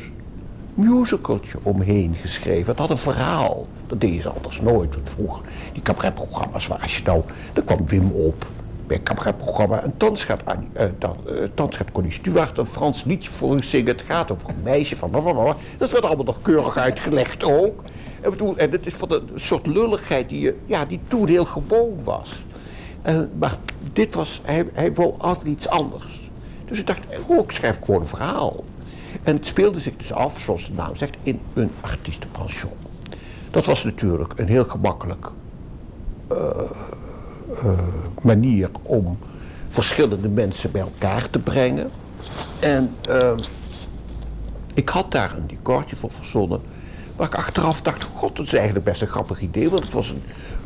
Speaker 1: musicaltje omheen geschreven. Het had een verhaal. Dat deed ze anders nooit. Want vroeger, die cabaretprogramma's waar als je nou, dan kwam Wim op bij een cabaretprogramma. En dan gaat, Annie, uh, dan, uh, dan gaat Connie Stuart een Frans liedje voor u zingen. Het gaat over een meisje van blablabla. Dat werd allemaal nog keurig uitgelegd ook. En, bedoel, en het is van een soort lulligheid die, je, ja, die toen heel gewoon was. En, maar dit was, hij, hij wou altijd iets anders. Dus ik dacht, oh, ik schrijf gewoon een verhaal. En het speelde zich dus af, zoals de naam zegt, in een artiestenpension. Dat was natuurlijk een heel gemakkelijk uh, uh, manier om verschillende mensen bij elkaar te brengen. En uh, ik had daar een decortje voor verzonnen Waar ik achteraf dacht, god, dat is eigenlijk best een grappig idee. Want het was een,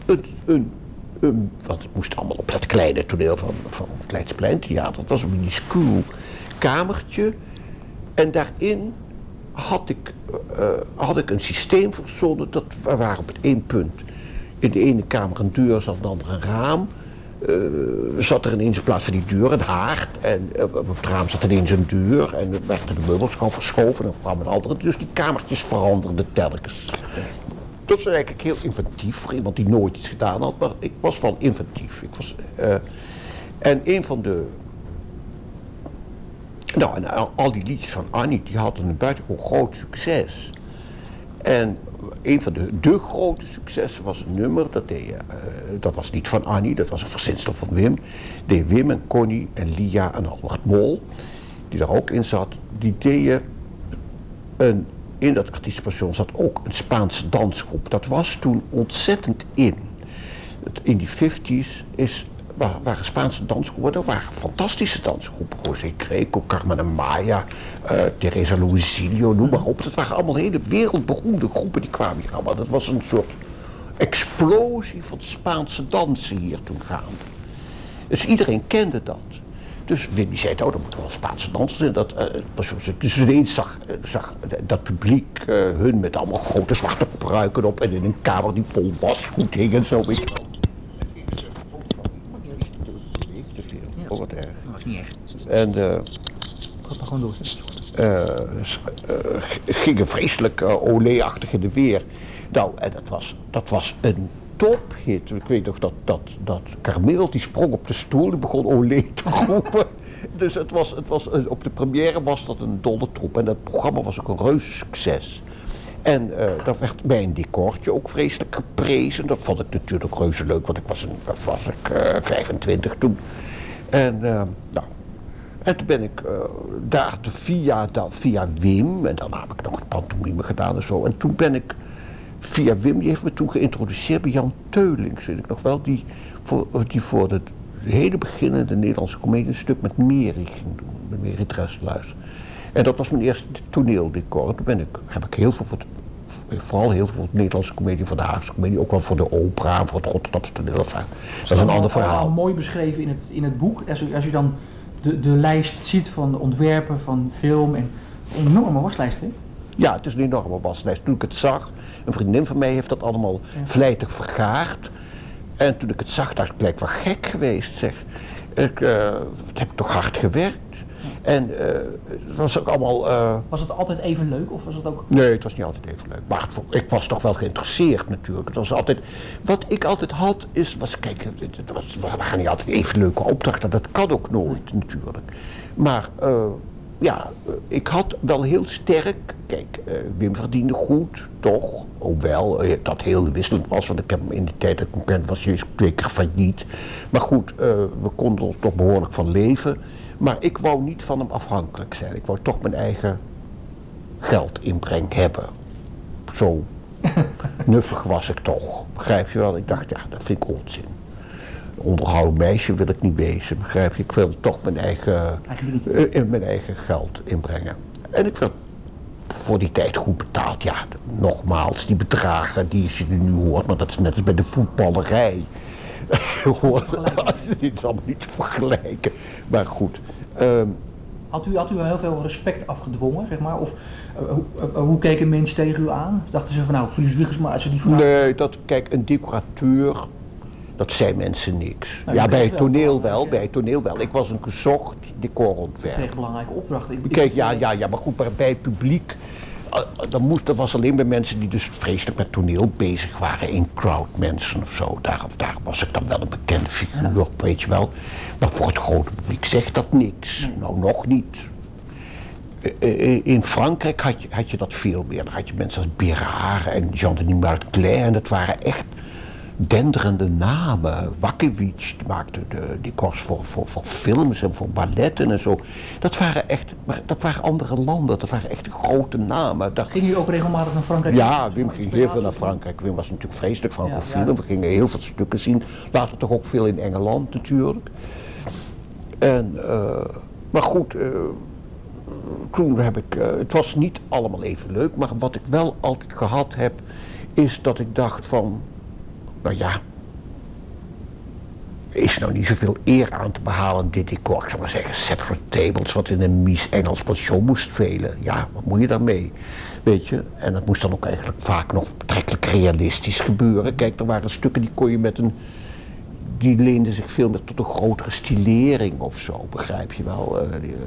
Speaker 1: een, een, een want het moest allemaal op dat kleine toneel van, van het Leidsplein Theater. Het was een minuscuul kamertje. En daarin had ik, uh, had ik een systeem verzonnen. Dat waar op het één punt in de ene kamer een deur zat, in de andere een raam uh, zat er ineens in plaats van die deur een haard. En op het raam zat ineens een deur. En het werden de meubels gewoon verschoven. En kwam een andere. Dus die kamertjes veranderden telkens. Dat was eigenlijk heel inventief voor iemand die nooit iets gedaan had. Maar ik was wel inventief. Ik was, en een van de... Nou, en al, die liedjes van Annie, die hadden een buitengewoon groot succes. En een van de, de grote successen was een nummer, dat, deed, uh, dat was niet van Annie, dat was een verzinsel van Wim. Deed Wim en Connie en Lia en Albert Mol, die daar ook in zat, die deden een, in dat artiestenpension zat ook een Spaanse dansgroep. Dat was toen ontzettend in. In die 50s is waren Spaanse dansgroepen, waren fantastische dansgroepen. José Greco, Carmen Amaya, uh, Teresa Luisillo, noem maar op. Dat waren allemaal hele wereldberoemde groepen die kwamen hier allemaal. Dat was een soort explosie van Spaanse dansen hier toen gaande. Dus iedereen kende dat. Dus Wim zei, oh, dan moeten wel Spaanse dansers in. Dat, uh, dus ineens zag, zag dat publiek hun met allemaal grote zwarte pruiken op en in een kamer die vol wasgoed hing en zo, weet je wel. Erg.
Speaker 2: Dat was niet echt.
Speaker 1: En uh,
Speaker 2: Gaat maar gewoon door.
Speaker 1: Uh, gingen vreselijk uh, oléachtig in de weer. Nou, en dat was, dat was een tophit. Ik weet nog dat, dat, dat Carmeel die sprong op de stoel en begon olé te roepen. dus het was, het was, eh, op de première was dat een dolle troep. En dat programma was ook een reuze succes. En uh, dat werd bij een decortje ook vreselijk geprezen. Dat vond ik natuurlijk reuze leuk, want ik was, een, was ik, uh, 25 toen. En, uh, nou, en toen ben ik daar via, via Wim, en daarna heb ik nog het pantomime gedaan en zo. En toen ben ik via Wim, die heeft me toen geïntroduceerd bij Jan Teulings, weet ik nog wel, die voor, die voor het hele beginnende Nederlandse comedie een stuk met Meri ging doen, met Meri Dressluis. En dat was mijn eerste toneeldecor. Toen ben ik, heb ik heel veel voor vooral heel veel Nederlandse comedie, voor de Haagse comedie, ook wel voor de opera, voor het Rotterdamse toneel. dat is een ander verhaal.
Speaker 2: mooi beschreven in het, in het boek. Als u, als u dan de, de lijst ziet van de ontwerpen van film en een enorme waslijst, hè?
Speaker 1: Ja, het is een enorme waslijst. Toen ik het zag, een vriendin van mij heeft dat allemaal ja. vlijtig vergaard. En toen ik het zag, dacht ik, lijkt wel gek geweest, zeg. Ik, uh, heb toch hard gewerkt. En uh, het was ook allemaal... Uh...
Speaker 2: Was het altijd even leuk of was het ook...
Speaker 1: Nee, het was niet altijd even leuk. Maar ik was toch wel geïnteresseerd natuurlijk. Het was altijd... Wat ik altijd had is... Was, kijk, het was, we gaan niet altijd even leuke opdrachten. Dat kan ook nooit natuurlijk. Maar... Uh, ja, ik had wel heel sterk, kijk, uh, Wim verdiende goed, toch, hoewel uh, dat heel wisselend was, want ik heb hem in de tijd dat ik hem kende was twee keer failliet. Maar goed, uh, we konden ons toch behoorlijk van leven. Maar ik wou niet van hem afhankelijk zijn, ik wou toch mijn eigen geldinbreng hebben. Zo nuffig was ik toch, begrijp je wel? Ik dacht, ja, dat vind ik onzin onderhouden meisje wil ik niet wezen, begrijp je? Ik wil toch mijn eigen, uh, mijn eigen geld inbrengen. En ik werd voor die tijd goed betaald. Ja, nogmaals, die bedragen die je nu hoort, maar dat is net als bij de voetballerij. Het is allemaal niet te vergelijken. Maar goed. Um,
Speaker 2: had u, had u heel veel respect afgedwongen, zeg maar? Of uh, hoe, uh, hoe keken mensen tegen u aan? Dachten ze van nou, Fries Wiegers, maar als ze die vraag...
Speaker 1: Nee, dat, kijk, een decorateur dat zei mensen niks. Nou, ja, bij het toneel wel, bij het toneel wel. Ik was een gezocht decorontwerper. Ik
Speaker 2: kreeg belangrijke opdrachten.
Speaker 1: Ik, ja, ja, ja, maar goed, maar bij het publiek, dat, moest, dat was alleen bij mensen die dus vreselijk met toneel bezig waren, in crowdmensen of zo. Daar, daar was ik dan wel een bekende figuur, weet je wel. Maar voor het grote publiek zegt dat niks. Nou, nog niet. In Frankrijk had je, had je dat veel meer. Dan had je mensen als Bérard en Jean-Denis Marclay en dat waren echt denderende namen. Wakiewicz maakte de decors voor, voor, voor films en voor balletten en zo. Dat waren echt, maar dat waren andere landen, dat waren echt grote namen.
Speaker 2: Ging u ook regelmatig naar Frankrijk?
Speaker 1: Ja, Wim ging heel veel naar Frankrijk. Wim was natuurlijk vreselijk francofiel. Ja, ja. We gingen heel veel stukken zien. Later toch ook veel in Engeland natuurlijk. En, uh, maar goed, uh, toen heb ik, uh, het was niet allemaal even leuk, maar wat ik wel altijd gehad heb, is dat ik dacht van, nou ja, is nou niet zoveel eer aan te behalen dit decor. Ik zou maar zeggen, separate tables wat in een mies Engels pension moest spelen. Ja, wat moet je daarmee? Weet je, en dat moest dan ook eigenlijk vaak nog betrekkelijk realistisch gebeuren. Kijk, er waren stukken die kon je met een, die leenden zich veel meer tot een grotere stilering of zo, begrijp je wel. Uh, die, uh,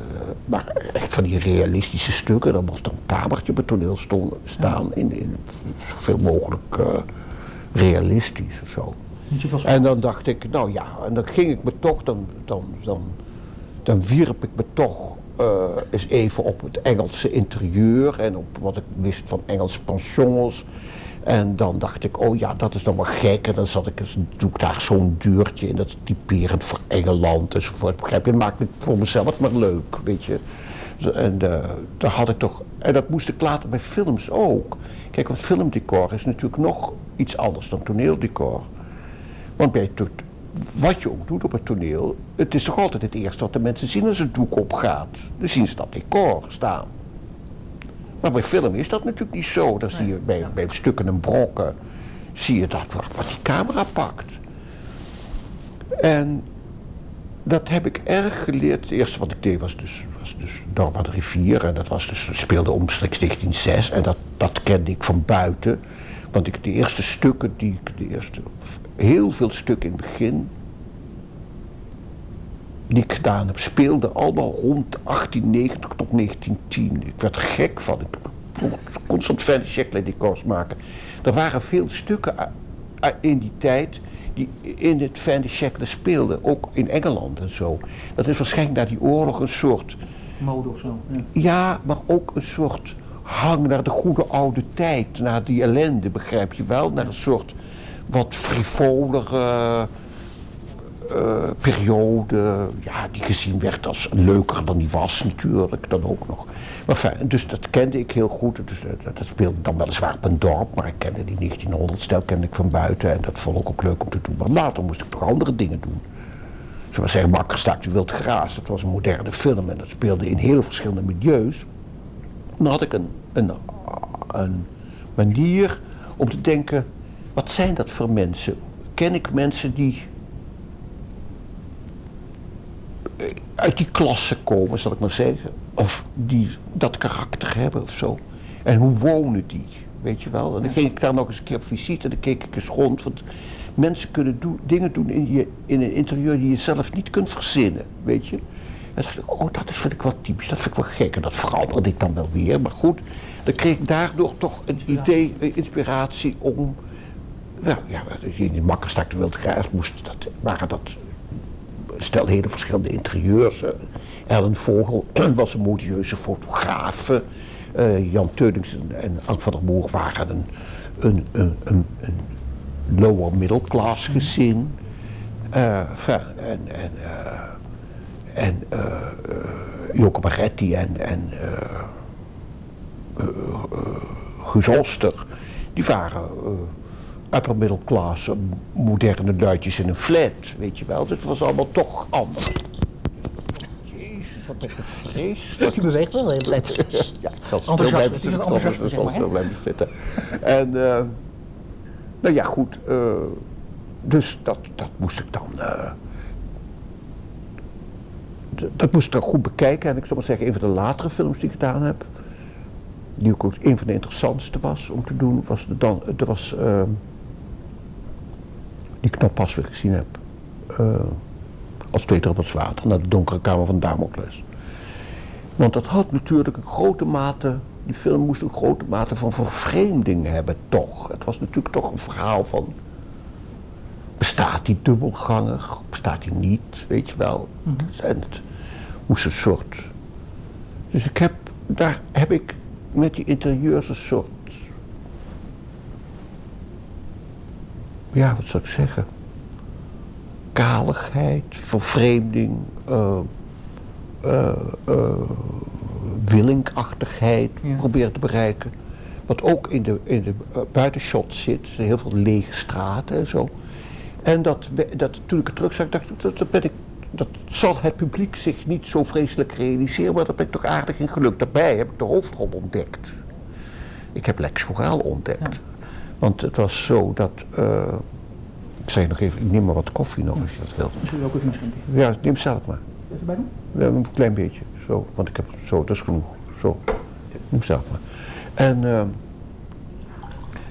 Speaker 1: maar echt van die realistische stukken, dan moest dan een kamertje op het toneel staan, in, in zoveel mogelijk... Uh, realistisch of zo. En dan dacht ik, nou ja, en dan ging ik me toch, dan, dan, dan, dan wierp ik me toch uh, eens even op het Engelse interieur en op wat ik wist van Engelse pensions. En dan dacht ik, oh ja, dat is dan wel gek. En dan zat ik, doe ik daar zo'n deurtje in, dat is typerend voor Engeland enzovoort. Begrijp je, maakt het voor mezelf maar leuk, weet je. En uh, daar had ik toch, en dat moest ik later bij films ook. Kijk, een filmdecor is natuurlijk nog iets anders dan toneeldecor. Want bij het, wat je ook doet op het toneel, het is toch altijd het eerste wat de mensen zien als het doek opgaat. Dan zien ze dat decor staan. Maar bij film is dat natuurlijk niet zo. Dan zie je bij, ja. bij stukken en brokken, zie je dat wat, wat die camera pakt. En dat heb ik erg geleerd. Het eerste wat ik deed was dus, dus Dorp aan de rivier. En dat was dus, speelde omstreeks 1906. En dat, dat kende ik van buiten. Want ik de eerste stukken die ik, de eerste, heel veel stukken in het begin, die ik gedaan heb, speelden allemaal rond 1890 tot 1910. Ik werd er gek van. Ik kon constant fancy checkledecors maken. Er waren veel stukken eh, in die tijd die in het fin de siècle speelde, ook in Engeland en zo. Dat is waarschijnlijk na die oorlog een soort...
Speaker 2: Mode of zo. Ja.
Speaker 1: Maar ook een soort hang naar de goede oude tijd, naar die ellende, begrijp je wel? Naar een soort wat frivolere uh, periode, ja, die gezien werd als leuker dan die was natuurlijk, dan ook nog. Maar fijn, dus dat kende ik heel goed, dus dat, dat, speelde dan weliswaar op een dorp, maar ik kende die 1900 stel kende ik van buiten en dat vond ik ook leuk om te doen. Maar later moest ik toch andere dingen doen. Zoals zeggen, Makker staat u wild geraas, dat was een moderne film en dat speelde in heel verschillende milieus. Dan had ik een, een, een manier om te denken, wat zijn dat voor mensen? Ken ik mensen die uit die klasse komen, zal ik maar zeggen. Of die dat karakter hebben of zo. En hoe wonen die, weet je wel. En dan ging ik daar nog eens een keer op visite en dan keek ik eens rond. Want mensen kunnen dingen doen in, je, in een interieur die je zelf niet kunt verzinnen, weet je. En dan dacht ik, oh, dat vind ik wel typisch, dat vind ik wel gek. En dat veranderde ik dan wel weer. Maar goed, dan kreeg ik daardoor toch een idee, een inspiratie om... Nou ja, in die makkerstak de Wildgraaf moest dat, waren dat stel hele verschillende interieurs. Ellen Vogel was een modieuze fotograaf. Uh, Jan Teunings en Ank van der Moer waren een, een, een, een, een lower middle class gezin. Uh, en en, uh, en Joko Barretti en, en Guus Oster, die waren upper middle class, moderne luidjes in een flat, weet je wel. Het was allemaal toch anders. Jezus, wat ben ik vrees.
Speaker 2: Die beweegt wel heel let.
Speaker 1: ja, enthousiasme, het is blijven zitten. En, uh, nou ja, goed. Uh, dus dat, dat moest ik dan... Uh, dat moest ik dan goed bekijken. En ik zou maar zeggen, een van de latere films die ik gedaan heb... die ook een van de interessantste was om te doen... was, dan, was die ik nog pas weer gezien heb. Uh, als twee druppels water naar de donkere kamer van Damocles. Want dat had natuurlijk een grote mate, die film moest een grote mate van vervreemding hebben toch. Het was natuurlijk toch een verhaal van, bestaat die dubbelganger, bestaat die niet, weet je wel. Mm -hmm. En het moest een soort, dus ik heb, daar heb ik met die interieurs een soort ja, wat zou ik zeggen? Kaligheid, vervreemding, uh, uh, uh, willingachtigheid proberen te bereiken. Wat ook in de, in de buitenshot zit, heel veel lege straten en zo. En dat, dat toen ik het terug zag, dacht ik, dat, dat ben ik dat zal het publiek zich niet zo vreselijk realiseren, maar dat ben ik toch aardig in gelukt. Daarbij heb ik de hoofdrol ontdekt. Ik heb Lex ontdekt. Want het was zo dat, uh, ik zeg nog even, ik neem maar wat koffie nog als je dat wilt.
Speaker 2: Misschien ook even schenken.
Speaker 1: Ja, neem zelf maar.
Speaker 2: Doen?
Speaker 1: Ja, een klein beetje, zo, want ik heb, zo, dat is genoeg, zo. Neem zelf maar. En uh,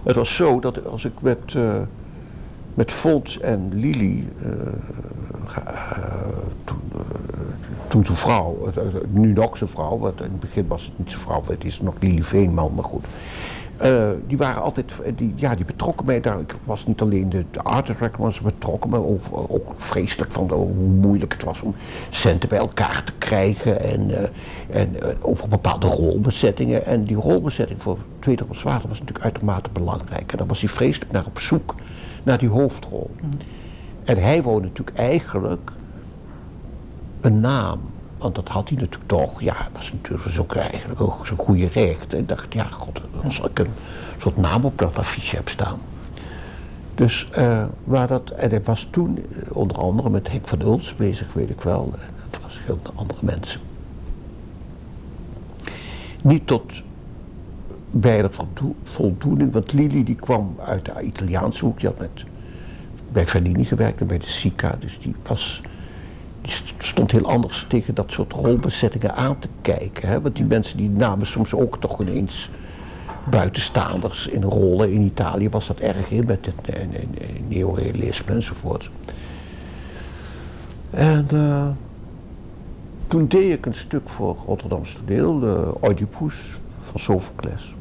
Speaker 1: het was zo dat als ik met, uh, met Fons en Lili, toen, toen zijn vrouw, nu nog zijn vrouw, want in het begin was het niet zijn vrouw, het is nog Lili Veenman, maar goed. Uh, die waren altijd, die, ja, die betrokken mij daar. Ik was niet alleen de, de art director, maar ze betrokken over, ook vreselijk van de, hoe moeilijk het was om centen bij elkaar te krijgen en, uh, en uh, over bepaalde rolbezettingen. En die rolbezetting voor Tweede Zwaarder was natuurlijk uitermate belangrijk. En daar was hij vreselijk naar op zoek, naar die hoofdrol. Mm. En hij wou natuurlijk eigenlijk een naam want dat had hij natuurlijk toch. Ja, dat was natuurlijk ook eigenlijk ook zo'n goede recht. En ik dacht, ja, god, als ik een soort naam op dat affiche heb staan. Dus uh, waar dat, en hij was toen eh, onder andere met Henk van Uls bezig, weet ik wel, en verschillende andere mensen. Niet tot bij de voldoening, want Lili die kwam uit de Italiaanse hoek, die had met, bij Fellini gewerkt en bij de Sica, dus die was stond heel anders tegen dat soort rolbezettingen aan te kijken. Hè? Want die mensen die namen soms ook toch ineens buitenstaanders in rollen. In Italië was dat erg in met het eh, neorealisme enzovoort. En uh, toen deed ik een stuk voor Rotterdamse toneel, de Oedipus van Sophocles.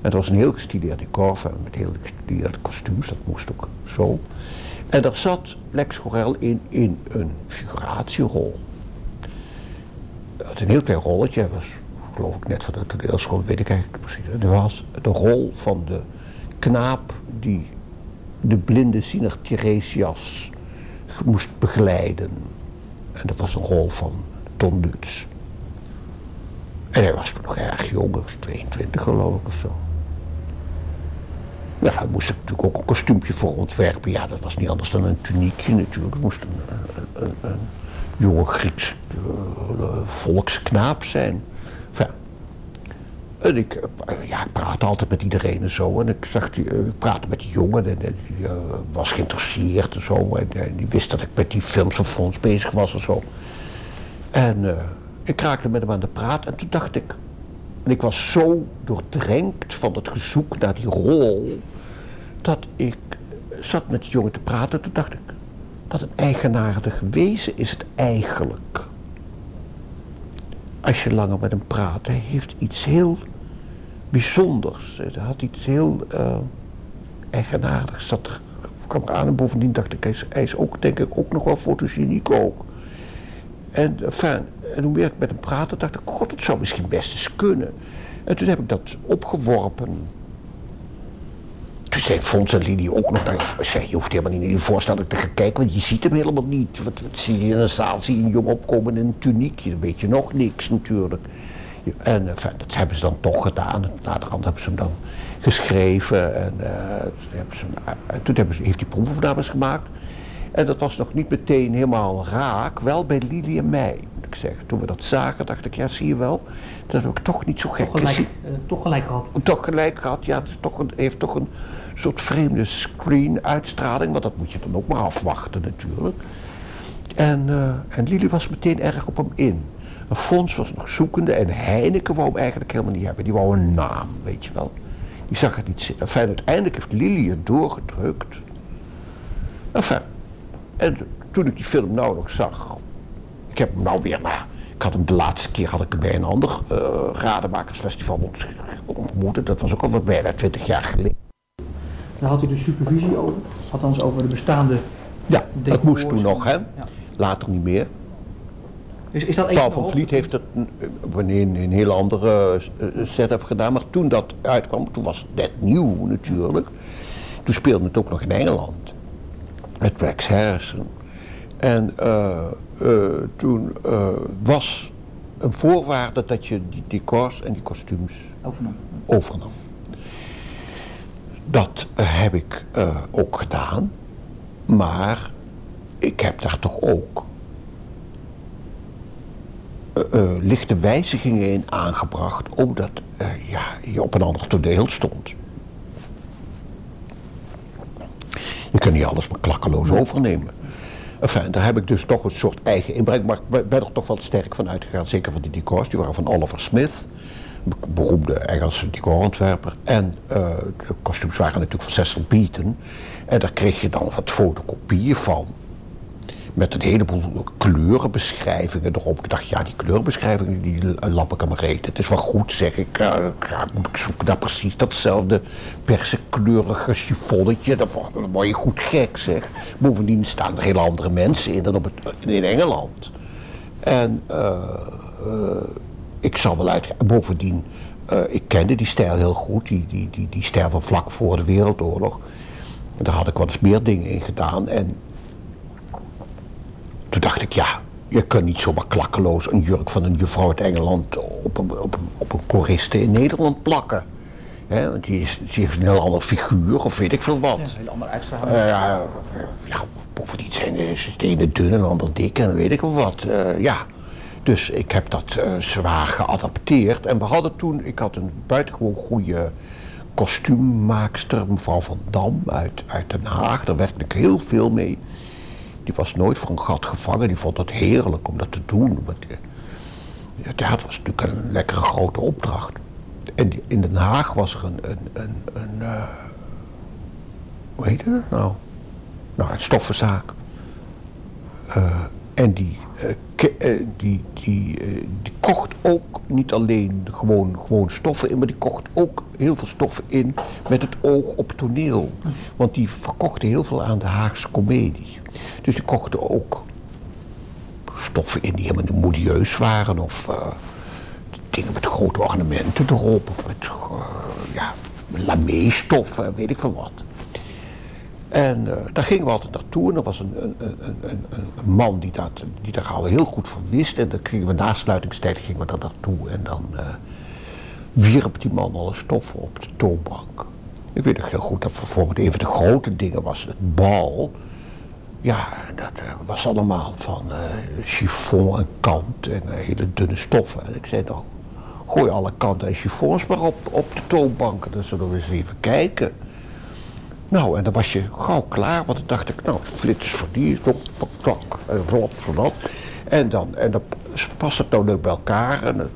Speaker 1: het was een heel gestileerd decor, met heel gestileerde kostuums, dat moest ook zo. En daar zat Lex Gorel in, in een figuratierol. Het een heel klein rolletje, was geloof ik net van de toneelschool, weet ik eigenlijk precies. Er was de rol van de knaap die de blinde ziener Tiresias moest begeleiden. En dat was een rol van Ton Lutz. En hij was nog erg jong, 22 geloof ik of zo. Ja, daar moest natuurlijk ook een kostuumpje voor ontwerpen. Ja, dat was niet anders dan een tuniekje natuurlijk. Het moest een, een, jonge Grieks uh, volksknaap zijn. Enfin, en ik, uh, ja, ik praatte altijd met iedereen en zo. En ik zag die, ik praatte met die jongen en, die was geïnteresseerd en zo. En, die wist dat ik met die films van Fons bezig was en zo. En ik raakte met hem aan de praat en toen dacht ik, en ik was zo doordrenkt van het gezoek naar die rol, dat ik zat met die jongen te praten. Toen dacht ik, wat een eigenaardig wezen is het eigenlijk. Als je langer met hem praat, hij heeft iets heel bijzonders. Het had iets heel uh, eigenaardigs. Dat kwam eraan en bovendien dacht ik, hij is, hij is ook denk ik ook nog wel fotogeniek ook. En, enfin, en hoe meer ik met hem praatte, dacht ik, god, het zou misschien best eens kunnen. En toen heb ik dat opgeworpen. Zei Lili ook nog, zei, je hoeft helemaal niet in die voorstelling te gaan kijken, want je ziet hem helemaal niet. Wat, wat zie je in een zaal, zie je een jong opkomen in een tuniekje, dan weet je nog niks natuurlijk. En enfin, dat hebben ze dan toch gedaan. Naderhand hebben ze hem dan geschreven. En, uh, hebben ze, uh, toen hebben ze, heeft hij proefopnames gemaakt. En dat was nog niet meteen helemaal raak, wel bij Lili en mij, moet ik zeggen. Toen we dat zagen, dacht ik, ja, zie je wel, dat heb ik toch niet zo gek
Speaker 2: toch gelijk, uh, toch gelijk gehad.
Speaker 1: Toch gelijk gehad, ja, het is toch een, heeft toch een soort vreemde screen-uitstraling, want dat moet je dan ook maar afwachten natuurlijk. En, uh, en Lili was meteen erg op hem in. Fons was nog zoekende en Heineken wou hem eigenlijk helemaal niet hebben. Die wou een naam, weet je wel. Die zag het niet zitten. Enfin, uiteindelijk heeft Lili het doorgedrukt. Enfin, en toen ik die film nou nog zag, ik heb hem nou weer na. Ik had hem de laatste keer had ik bij een ander uh, Rademakersfestival ontmoet. Dat was ook al wat bijna twintig jaar geleden.
Speaker 2: Daar had u de supervisie over, althans over de bestaande.
Speaker 1: Ja, dat moest toen nog, hè? Ja. Later niet meer.
Speaker 2: Is, is dat
Speaker 1: Paul van Vliet heeft het wanneer in een heel andere setup gedaan, maar toen dat uitkwam, toen was het net nieuw natuurlijk. Toen speelde het ook nog in Engeland met Rex Harrison. En uh, uh, toen uh, was een voorwaarde dat je die decors en die kostuums
Speaker 2: overnam.
Speaker 1: overnam. Dat heb ik ook gedaan, maar ik heb daar toch ook lichte wijzigingen in aangebracht, omdat ja, je op een ander toneel stond. Je kunt niet alles maar klakkeloos overnemen. Enfin, daar heb ik dus toch een soort eigen inbreng, maar ik ben er toch wel sterk van uitgegaan, zeker van die decors, die waren van Oliver Smith, beroemde Engelse decorontwerper. En uh, de kostuums waren natuurlijk van Cecil Beaton. En daar kreeg je dan wat fotocopieën van met een heleboel kleurenbeschrijvingen erop. Ik dacht, ja, die kleurenbeschrijvingen, die lap ik mijn reet. Het is wel goed, zeg ik. Uh, ik zoek daar precies datzelfde persekleurige chiffonnetje. Dan word je goed gek, zeg. Bovendien staan er hele andere mensen in dan op het, in Engeland. En uh, ik zal wel uit. Bovendien, ik kende die stijl heel goed. Die, die, die, die stijl van vlak voor de Wereldoorlog. En daar had ik wel eens meer dingen in gedaan. En toen dacht ik, ja, je kunt niet zomaar klakkeloos een jurk van een juffrouw uit Engeland op een, op een, op een choriste in Nederland plakken. He, want die, is, die heeft een heel ander figuur of weet ik veel wat. Ja,
Speaker 2: een heel ander uitstraling.
Speaker 1: Uh, ja, ja, bovendien zijn de ene dun en de ander dik en weet ik wel wat. Uh, ja. Dus ik heb dat uh, zwaar geadapteerd. En we hadden toen, ik had een buitengewoon goede kostuummaakster, mevrouw van Dam uit, uit Den Haag. Daar werkte ik heel veel mee. Die was nooit voor een gat gevangen. Die vond het heerlijk om dat te doen. Want het theater was natuurlijk een lekkere grote opdracht. En in Den Haag was er een, een, een, uh, hoe heet het nou? Nou, een stoffenzaak. En die, die, die, die kocht ook niet alleen gewoon, gewoon stoffen in, maar die kocht ook heel veel stoffen in met het oog op toneel. Want die verkochten heel veel aan de Haagse komedie. Dus die kochten ook stoffen in die helemaal modieus waren of dingen met grote ornamenten erop of met uh, ja, lamé-stoffen, weet ik veel wat. En uh, daar gingen we altijd naartoe en er was een, een, een, een, man die, dat, die daar al heel goed van wist. En dan gingen we na sluitingstijd gingen we daar naartoe en dan uh, wierp die man alle stoffen op de toonbank. Ik weet nog heel goed dat bijvoorbeeld een van de grote dingen was het bal. Ja, dat was allemaal van chiffon en kant en hele dunne stoffen. En ik zei nou, gooi alle kanten en chiffons maar op, op de toonbanken, dan zullen we eens even kijken. Nou, en dan was je gauw klaar, want dan dacht ik, nou, flits voor die, klok, en vlot voor dat. En dan, en dan past het nou leuk bij elkaar en dan,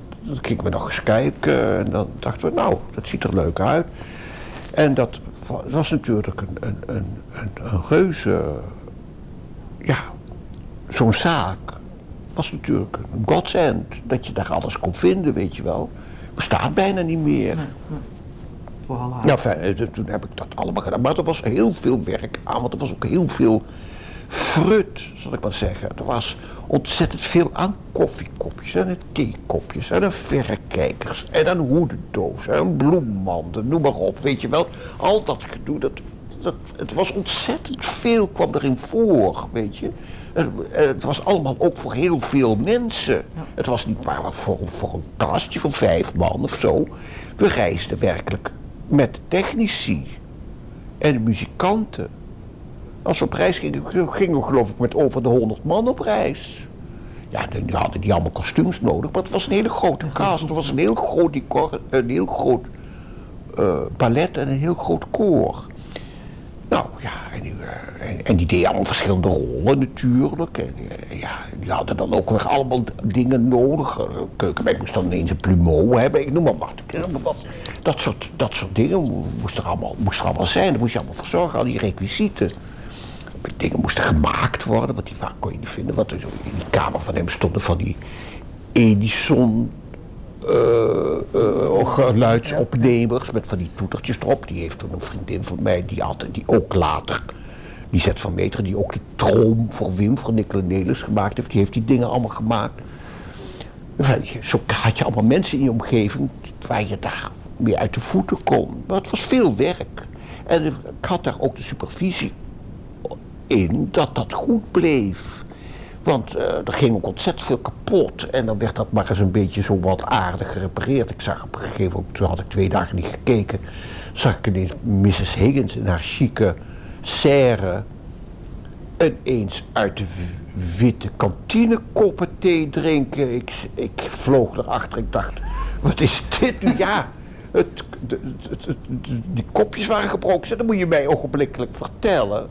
Speaker 1: gingen we nog eens kijken en dan dachten we, nou, dat ziet er leuk uit. En dat was natuurlijk een, een, een, een, een reuze, ja, zo'n zaak was natuurlijk een godsend. Dat je daar alles kon vinden, weet je wel. Bestaat bijna niet meer. Nou, fijn, eh, toen heb ik dat allemaal gedaan. Maar er was heel veel werk aan, want er was ook heel veel frut, zal ik maar zeggen. Er was ontzettend veel aan koffiekopjes en theekopjes en verrekijkers en een hoedendoos en bloemmanden, noem maar op, weet je wel. Al dat gedoe, dat, dat, het was ontzettend veel kwam erin voor, weet je. Het was allemaal ook voor heel veel mensen. Het was niet maar voor, voor een kastje van vijf man of zo. We reisden werkelijk met technici en muzikanten. Als we op reis gingen, gingen we geloof ik met over de honderd man op reis. Ja, die hadden die allemaal kostuums nodig, maar het was een hele grote kast. Het was een heel groot decor, een heel groot uh, ballet en een heel groot koor. Nou ja, en die, eh, en, die deden allemaal verschillende rollen natuurlijk. En eh, ja, die hadden dan ook weer allemaal dingen nodig. Keukenmeid moest dan ineens een plumeau hebben, ik noem maar wat. Dat soort, dat soort dingen moest er, allemaal, moest er allemaal zijn. Daar moest je allemaal voor zorgen, al die requisieten. Dingen moesten gemaakt worden, want die vaak kon je niet vinden. Want in die kamer van hem stonden van die Edison uh, geluidsopnemers met van die toetertjes erop. Die heeft toen een vriendin van mij, die, had, die ook later, die zet van meter, die ook de troom voor Wim, voor Nicola Nelis gemaakt heeft. Die heeft die dingen allemaal gemaakt. Zo had je allemaal mensen in je omgeving waar je daar meer uit de voeten kon. Maar het was veel werk. En ik had daar ook de supervisie in dat dat goed bleef. Want uh, er ging ook ontzettend veel kapot. En dan werd dat maar eens een beetje zo wat aardig gerepareerd. Ik zag op een gegeven moment, toen had ik twee dagen niet gekeken, zag ik ineens Mrs. Higgins in haar chique serre ineens uit de witte kantine koppen thee drinken. Ik, ik vloog erachter, ik dacht, wat is dit nu? Ja, het, die kopjes waren gebroken, dat moet je mij ogenblikkelijk vertellen.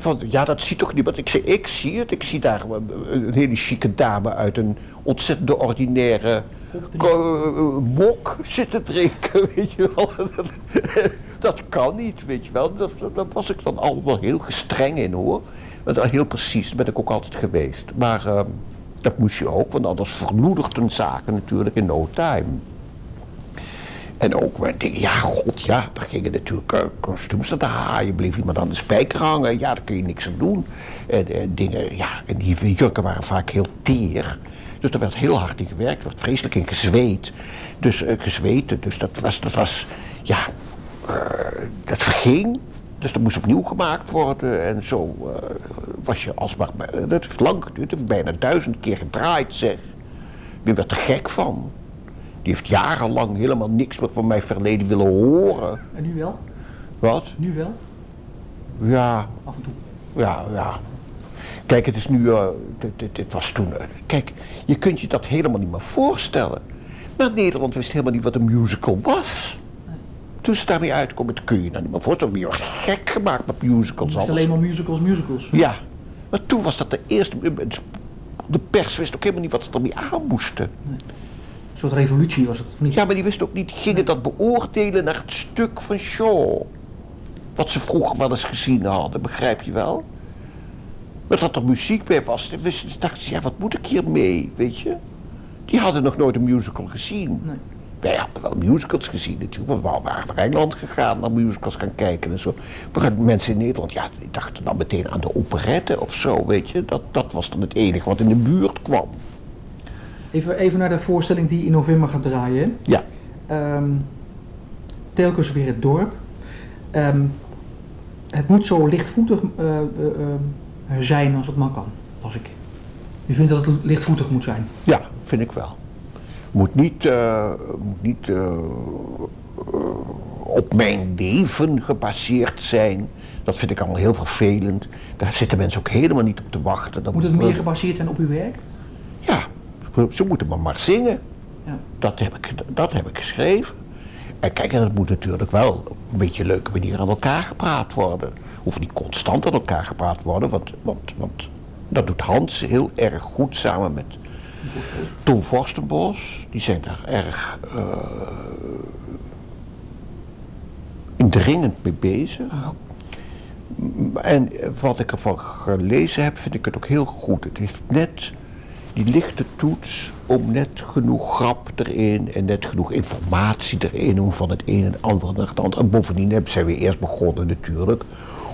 Speaker 1: Van, ja, dat ziet toch niemand? Ik zeg, ik zie het. Ik zie daar een hele chique dame uit een ontzettend ordinaire uh, mok zitten drinken, weet je wel. dat kan niet, weet je wel. Dat, dat was ik dan allemaal heel gestreng in, hoor. Heel precies, dat ben ik ook altijd geweest. Maar uh, dat moest je ook, want anders verloedert een zaken natuurlijk in no time. En ook met dingen, ja god, ja, daar gingen natuurlijk uh, kostuums aan de haaien, bleef iemand aan de spijker hangen, ja, daar kun je niks aan doen. En, en dingen, ja, en die jurken waren vaak heel teer. Dus er werd heel hard in gewerkt, er werd vreselijk in gezweet. Dus uh, gezweten, dus dat was, dat was, ja, dat verging. Dus dat moest opnieuw gemaakt worden en zo was je alsmaar, dat heeft lang geduurd, dat heeft bijna duizend keer gedraaid zeg. Je werd er gek van. Die heeft jarenlang helemaal niks meer van mijn verleden willen horen.
Speaker 2: En nu wel?
Speaker 1: Wat?
Speaker 2: Nu wel?
Speaker 1: Ja.
Speaker 2: Af en toe?
Speaker 1: Ja, ja. Kijk, het is nu, uh, dit, dit, was toen, uh, kijk, je kunt je dat helemaal niet meer voorstellen. Maar Nederland wist helemaal niet wat een musical was. Toen ze daarmee uitkomen, dat kun je nou niet meer voorstellen. Je wordt gek gemaakt met musicals.
Speaker 2: Het alleen maar musicals, musicals.
Speaker 1: Ja, maar toen was dat de eerste, de pers wist ook helemaal niet wat ze ermee aan moesten. Nee.
Speaker 2: Een soort revolutie was het,
Speaker 1: niet? Ja, maar die wisten ook niet, gingen dat beoordelen naar het stuk van Shaw. Wat ze vroeger wel eens gezien hadden, begrijp je wel? Maar dat er muziek bij was, dan dacht ze, ja, wat moet ik hiermee, weet je? Die hadden nog nooit een musical gezien. Nee. Wij hadden wel musicals gezien natuurlijk, we waren naar Engeland gegaan, naar musicals gaan kijken en zo. Maar mensen in Nederland, ja, die dachten dan meteen aan de operette of zo, weet je. Dat, dat was dan het enige wat in de buurt kwam.
Speaker 2: Even, even naar de voorstelling die in november gaat draaien.
Speaker 1: Ja.
Speaker 2: Um, telkens weer het dorp. Ehm, het moet zo lichtvoetig uh, uh, zijn als het maar kan, als ik. U vindt dat het lichtvoetig moet zijn?
Speaker 1: Ja, vind ik wel. Moet niet, moet niet op mijn leven gebaseerd zijn. Dat vind ik allemaal heel vervelend. Daar zitten mensen ook helemaal niet op te wachten.
Speaker 2: moet het meer gebaseerd zijn op uw werk?
Speaker 1: Ja, ze moeten maar maar zingen. Ja. Dat, heb ik, dat heb ik geschreven. En kijk, en het moet natuurlijk wel op een beetje leuke manier aan elkaar gepraat worden. Hoeft niet constant aan elkaar gepraat worden, want, want, want dat doet Hans heel erg goed samen met Tom Forstenbos. Die zijn daar erg uh, indringend mee bezig. En wat ik ervan gelezen heb, vind ik het ook heel goed. Het heeft net die lichte toets om net genoeg grap erin en net genoeg informatie erin om van het een en ander naar het andere. En bovendien zijn we eerst begonnen natuurlijk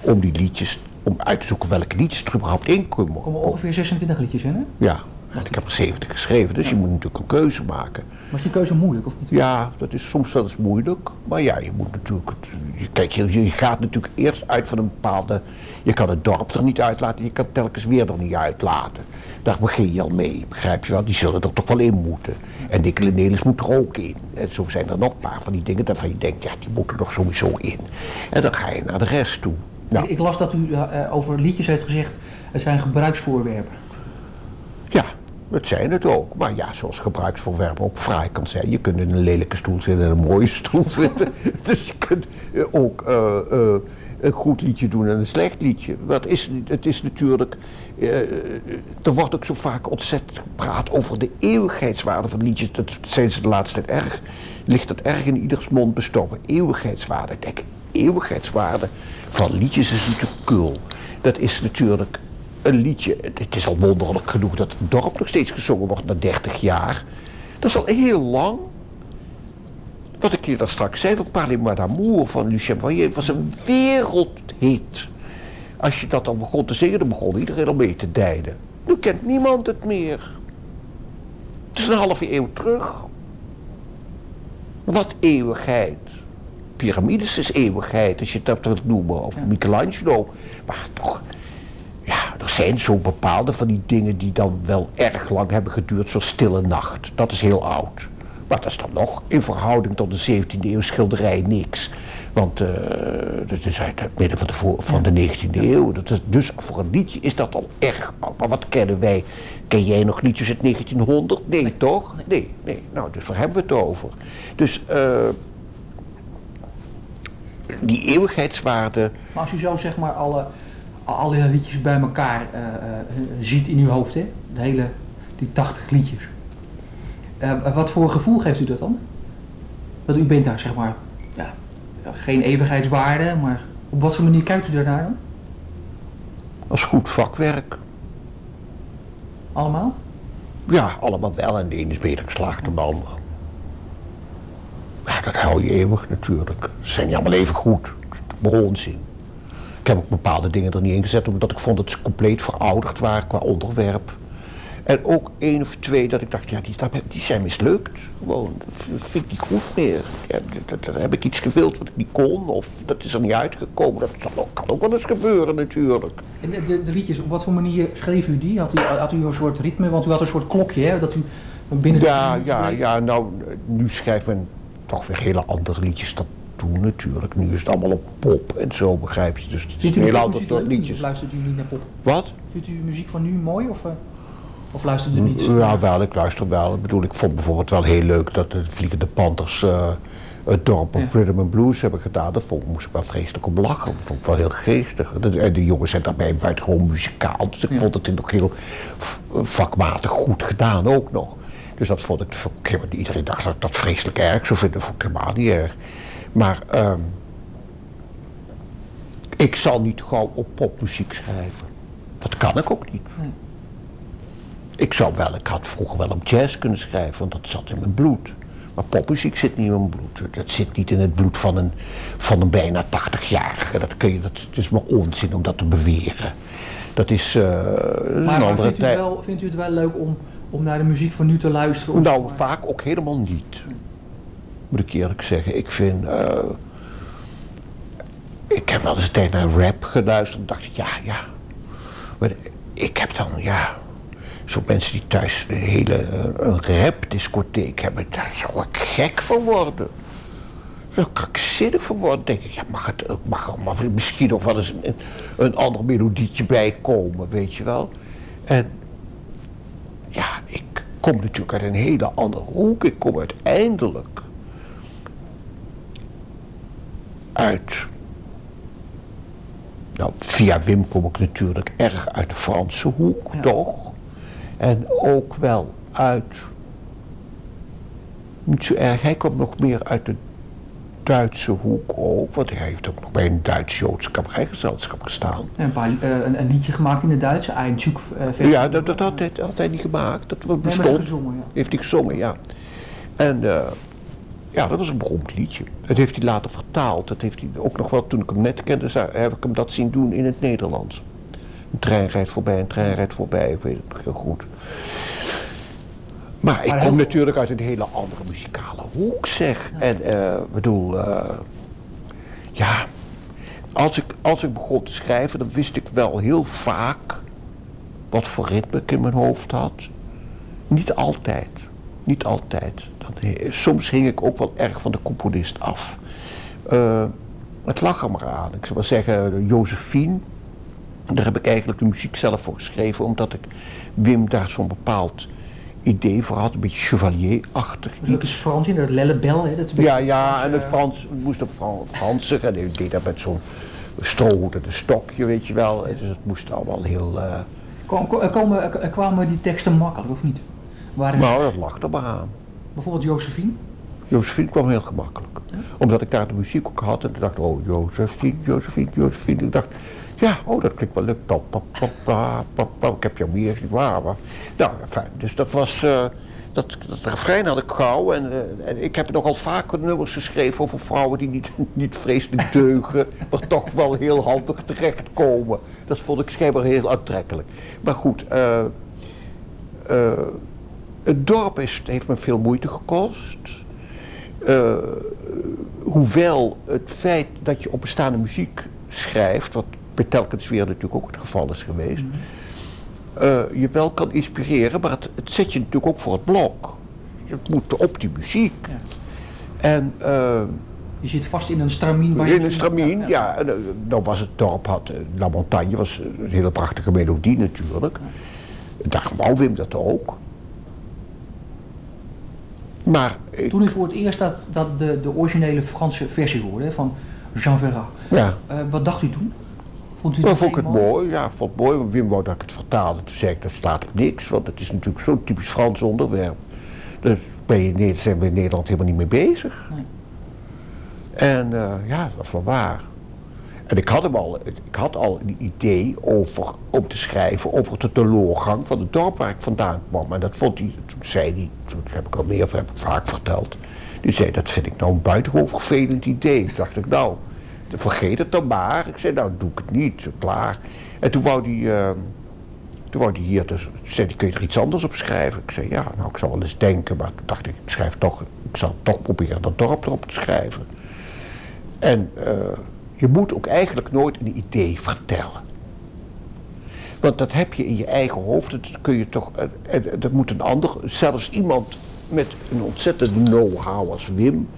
Speaker 1: om die liedjes, om uit te zoeken welke liedjes er überhaupt in komen.
Speaker 2: Er komen ongeveer 26 liedjes in hè?
Speaker 1: Ja, want ik heb er 70 geschreven, dus je moet natuurlijk een keuze maken.
Speaker 2: Maar is die keuze moeilijk of niet?
Speaker 1: Ja, dat is soms wel eens moeilijk. Maar ja, je moet natuurlijk. Kijk, je, je gaat natuurlijk eerst uit van een bepaalde. Je kan het dorp er niet uitlaten, je kan telkens weer er niet uitlaten. Daar begin je al mee, begrijp je wel? Die zullen er toch wel in moeten. En Nikkel en Nelis moet er ook in. En zo zijn er nog een paar van die dingen waarvan je denkt, ja, die moeten er sowieso in. En dan ga je naar de rest toe.
Speaker 2: Nou. Ik, ik, las dat u uh, over liedjes heeft gezegd, het zijn gebruiksvoorwerpen.
Speaker 1: Ja, het zijn het ook. Maar ja, zoals gebruiksvoorwerpen ook fraai kan zijn. Je kunt in een lelijke stoel zitten en een mooie stoel zitten. dus je kunt eh, ook uh, uh, een goed liedje doen en een slecht liedje. Wat is, het is natuurlijk... er wordt ook zo vaak ontzettend gepraat over de eeuwigheidswaarde van liedjes. Dat zijn ze de laatste tijd erg... Ligt dat erg in ieders mond bestoken. Eeuwigheidswaarde. Ik denk, eeuwigheidswaarde van liedjes is natuurlijk kul. Dat is natuurlijk een liedje, het is al wonderlijk genoeg dat het dorp nog steeds gezongen wordt na 30 jaar. Dat is al heel lang. Wat ik hier dan straks zei van Parlement d'amour van Lucien Voyer was een wereldhit. Als je dat dan begon te zingen, dan begon iedereen al mee te dijden. Nu kent niemand het meer. Het is een halve eeuw terug. Wat eeuwigheid. Pyramides is eeuwigheid, als je het wilt noemen. Of Michelangelo. Maar toch, ja, er zijn zo bepaalde van die dingen die dan wel erg lang hebben geduurd, zoals Stille Nacht. Dat is heel oud. Maar dat is dan nog in verhouding tot de 17e eeuw schilderij niks. Want uh, dat is uit het midden van de, van de 19e eeuw. Dat is, dus voor een liedje is dat al erg oud. Maar wat kennen wij? Ken jij nog liedjes uit 1900? Nee, toch? Nee. nee, Nou, dus waar hebben we het over? Dus uh, die eeuwigheidswaarde.
Speaker 2: Maar als u zo zeg maar alle alle liedjes bij elkaar uh, ziet in uw hoofd, hè? De hele, die 80 liedjes. Uh, wat voor gevoel geeft u dat dan? Want u bent daar, zeg maar, ja, geen eeuwigheidswaarde, maar op wat voor manier kijkt u daarnaar dan?
Speaker 1: Als goed vakwerk.
Speaker 2: Allemaal?
Speaker 1: Ja, allemaal wel. En de ene is beter geslaagd dan de andere. Ja, dat hou je eeuwig natuurlijk. Ze zijn niet allemaal even goed. Bronzin. Ik heb ook bepaalde dingen er niet in gezet, omdat ik vond dat ze compleet verouderd waren qua onderwerp. En ook één of twee dat ik dacht, ja, die, die zijn mislukt. Gewoon, dat vind ik niet goed meer. Ja, dat, heb ik iets gewild wat ik niet kon, of dat is er niet uitgekomen. Dat kan ook wel eens gebeuren natuurlijk.
Speaker 2: En de, de, de, liedjes, op wat voor manier schreef u die? Had u, had u een soort ritme? Want u had een soort klokje, hè? Dat u binnen
Speaker 1: ja, ja, ja, nou, nu schrijft men toch weer hele andere liedjes. Dat toen natuurlijk. Nu is het allemaal op pop en zo, begrijp je. Dus het is heel ander soort liedjes.
Speaker 2: Luistert u niet naar pop?
Speaker 1: Wat?
Speaker 2: Vindt u muziek van nu mooi of, uh, of luistert u niet?
Speaker 1: Ja, wel, ik luister wel. Ik bedoel, ik vond bijvoorbeeld wel heel leuk dat de Vliegende Panthers uh, het dorp op ja. Rhythm and Blues hebben gedaan. Dat vond, moest ik wel vreselijk om lachen. Dat vond ik wel heel geestig. De, de jongens zijn daarbij buitengewoon muzikaal. Dus ik ja. vond het nog heel vakmatig goed gedaan ook nog. Dus dat vond ik, iedereen dacht dat ik dat vreselijk erg zou vinden, vond ik helemaal niet erg. Maar uh, ik zal niet gauw op popmuziek schrijven. Dat kan ik ook niet. Nee. Ik zou wel, ik had vroeger wel op jazz kunnen schrijven, want dat zat in mijn bloed. Maar popmuziek zit niet in mijn bloed. Dat zit niet in het bloed van een, van een bijna 80-jarige. Dat, kun je, dat, het is maar onzin om dat te beweren. Dat is uh, een
Speaker 2: maar,
Speaker 1: andere
Speaker 2: vindt tijd. Vindt u het wel leuk om, om naar de muziek van nu te luisteren?
Speaker 1: Nou, vaak ook helemaal niet. Moet ik eerlijk zeggen. Ik vind... Uh, ik heb wel eens een tijd naar rap geluisterd en dacht ik, ja, ja. Maar ik heb dan, ja, zo mensen die thuis een hele eh, een rapdiscotheek hebben, daar zou ik gek van worden. Daar kan ik zinnig van worden. denk ik, ja, mag, het, mag er maar misschien nog wel eens een, een ander melodietje bij komen, weet je wel. En ja, ik kom natuurlijk uit een hele andere hoek. Ik kom uiteindelijk uit nou, via Wim kom ik natuurlijk erg uit de Franse hoek, toch? En ook wel uit, niet zo erg, hij komt nog meer uit de Duitse hoek ook, want hij heeft ook nog bij een Duits-Joods cabaretgezelschap gestaan.
Speaker 2: En een, paar, uh, een, een, liedje gemaakt in het Duits, Einzug
Speaker 1: uh, Ja, dat, dat had, hij, had, hij, niet gemaakt, dat bestond. Nee,
Speaker 2: gezongen, ja.
Speaker 1: Heeft hij gezongen, ja. En uh, ja, dat was een beroemd liedje. Dat heeft hij later vertaald. Dat heeft hij ook nog wel, toen ik hem net kende, heb ik hem dat zien doen in het Nederlands. Een trein rijdt voorbij, een trein rijdt voorbij, ik weet het heel goed. Maar ik kom natuurlijk uit een hele andere muzikale hoek, zeg. En uh, bedoel, uh, ja, als ik, als ik begon te schrijven, dan wist ik wel heel vaak wat voor ritme ik in mijn hoofd had. Niet altijd, niet altijd. soms hing ik ook wel erg van de componist af. Uh, het lag er maar aan. Ik zou maar zeggen, Josephine, daar heb ik eigenlijk de muziek zelf voor geschreven, omdat ik Wim daar zo'n bepaald idee voor had, een beetje chevalier-achtig.
Speaker 2: Dat is Frans in, dat lellebel, hè? Dat
Speaker 1: ja, ja, en het Frans, moest op Frans, en hij deed dat met zo'n strohoed en een stokje, weet je wel. Dus het moest allemaal heel... Uh...
Speaker 2: Komen, kwamen die teksten makkelijk, of niet?
Speaker 1: Waren... Nou, dat lag er maar aan.
Speaker 2: Bijvoorbeeld Josephine?
Speaker 1: Josephine kwam heel gemakkelijk. Omdat ik daar de muziek ook had en ik dacht, oh Josephine, Josephine, Josephine. Ik dacht, ja, oh, dat klinkt wel leuk. Ik heb jou meer gezien. Waar, Nou, fijn. Dus dat was. Uh, dat, dat refrein had ik gauw en, uh, en ik heb nogal vaker nummers geschreven over vrouwen die niet, niet vreselijk deugen, maar toch wel heel handig terechtkomen. Dat vond ik schijnbaar heel aantrekkelijk. Maar goed, uh, het dorp is, heeft me veel moeite gekost. hoewel het feit dat je op bestaande muziek schrijft, wat bij telkens weer natuurlijk ook het geval is geweest. Mhm. Eh, je wel kan inspireren, maar het, het, zet je natuurlijk ook voor het blok. Je moet op die muziek. Ja. En, uh,
Speaker 2: je zit vast in een stramien
Speaker 1: waar. In een stramien, ja. ja. En, nou was het dorp, had, La Montagne was een hele prachtige melodie natuurlijk. Ja. Daar wou Wim dat ook. Maar...
Speaker 2: Toen u voor het eerst dat, dat de, de originele Franse versie hoorde van Jean Ferrat. Ja. wat dacht u toen?
Speaker 1: Vond u dat vond ik het mooi? Ja, vond het mooi. Wim wou dat ik het vertaalde. Toen zei ik, dat staat op niks, want het is natuurlijk zo'n typisch Frans onderwerp. Dus ben je, zijn we in Nederland helemaal niet mee bezig. Nee. En uh, ja, dat was wel waar. En ik had, hem al, ik had al een idee over, om te schrijven over de teleurgang van het dorp waar ik vandaan kwam. En dat vond hij, zei hij, toen heb ik al meer, heb ik vaak verteld. Die zei, dat vind ik nou een buitengewoon vervelend idee. Dacht ik, nou, vergeet het dan maar. Ik zei, nou doe ik het niet, klaar. En toen wou die, uh, toen wou die hier, dus, zei die, kun je er iets anders op schrijven? Ik zei, ja, nou ik zal wel eens denken, maar toen dacht ik, ik schrijf toch, ik zal toch proberen dat dorp erop te schrijven. En uh, je moet ook eigenlijk nooit een idee vertellen. Want dat heb je in je eigen hoofd, dat kun je toch, uh, dat moet een ander, zelfs iemand met een ontzettende know-how als Wim,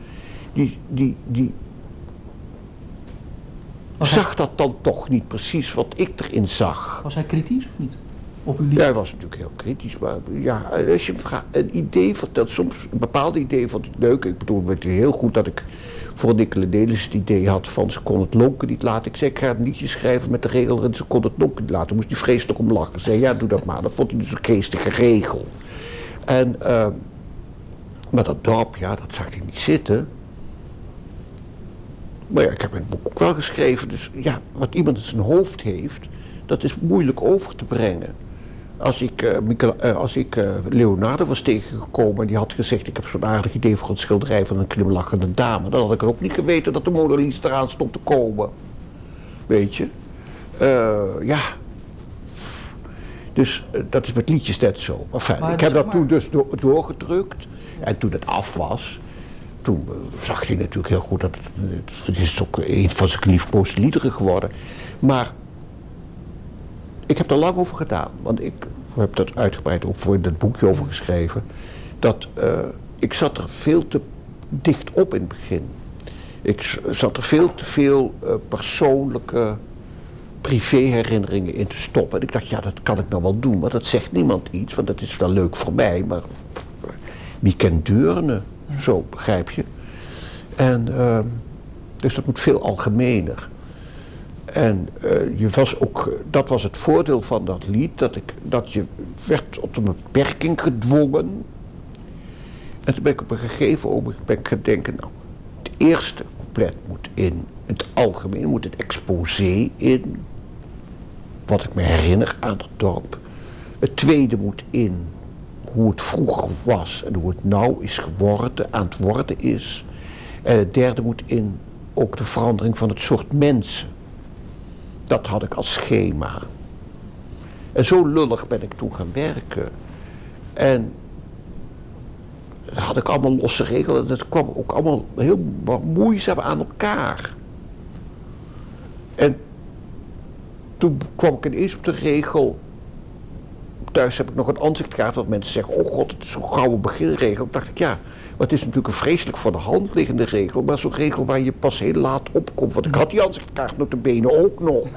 Speaker 1: die, die, die zag dat dan toch niet precies wat ik erin zag.
Speaker 2: Was hij kritisch of niet?
Speaker 1: Op uw ja, hij was natuurlijk heel kritisch, maar ja, als je een idee vertelt, soms een bepaalde idee vond ik leuk. Ik bedoel, het heel goed dat ik voor Nicola Delis het idee had van ze kon het lonken niet laten. Ik zei, ik ga een liedje schrijven met de regel en ze kon het lonken niet laten. moest hij vreselijk om lachen. Zei, ja, doe dat maar. Dat vond hij dus een geestige regel. En, uh, maar dat dorp, ja, dat zag hij niet zitten. Maar ja, ik heb het boek ook wel geschreven, dus ja, wat iemand in zijn hoofd heeft, dat is moeilijk over te brengen. Als ik, uh, als ik uh, Leonardo was tegengekomen en die had gezegd: Ik heb zo'n aardig idee voor een schilderij van een klimlachende dame, dan had ik ook niet geweten dat de Mona Lisa eraan stond te komen. Weet je? ja. Dus dat is met liedjes net zo. Enfin, ik heb dat toen dus doorgedrukt en toen het af was, toen zag je natuurlijk heel goed dat het, het is ook een van zijn geliefkoosde liederen geworden. Maar ik heb er lang over gedaan, want ik heb dat uitgebreid ook voor in dat boekje over geschreven. Dat uh, ik zat er veel te dicht op in het begin. Ik zat er veel te veel uh, persoonlijke privéherinneringen in te stoppen. En ik dacht, ja, dat kan ik nou wel doen, maar dat zegt niemand iets, want dat is wel leuk voor mij, maar wie kent Deurne? Zo, begrijp je? En uh, dus dat moet veel algemener. En uh, je was ook, dat was het voordeel van dat lied, dat, ik, dat je werd op een beperking gedwongen. En toen ben ik op een gegeven moment gaan denken, nou, het eerste couplet moet in het algemeen, moet het exposé in, wat ik me herinner aan het dorp. Het tweede moet in hoe het vroeger was en hoe het nou is geworden, aan het worden is. En het derde moet in ook de verandering van het soort mensen. Dat had ik als schema. En zo lullig ben ik toen gaan werken. En had ik allemaal losse regels. Dat kwam ook allemaal heel moeizaam aan elkaar. En toen kwam ik ineens op de regel. Thuis heb ik nog een aanzichtkaart dat mensen zeggen: Oh god, het is zo'n gouden beginregel. Toen dacht ik ja. Maar het is natuurlijk een vreselijk voor de hand liggende regel, maar zo'n regel waar je pas heel laat opkomt. Want ik had die aanzichtkaart op de benen ook nog.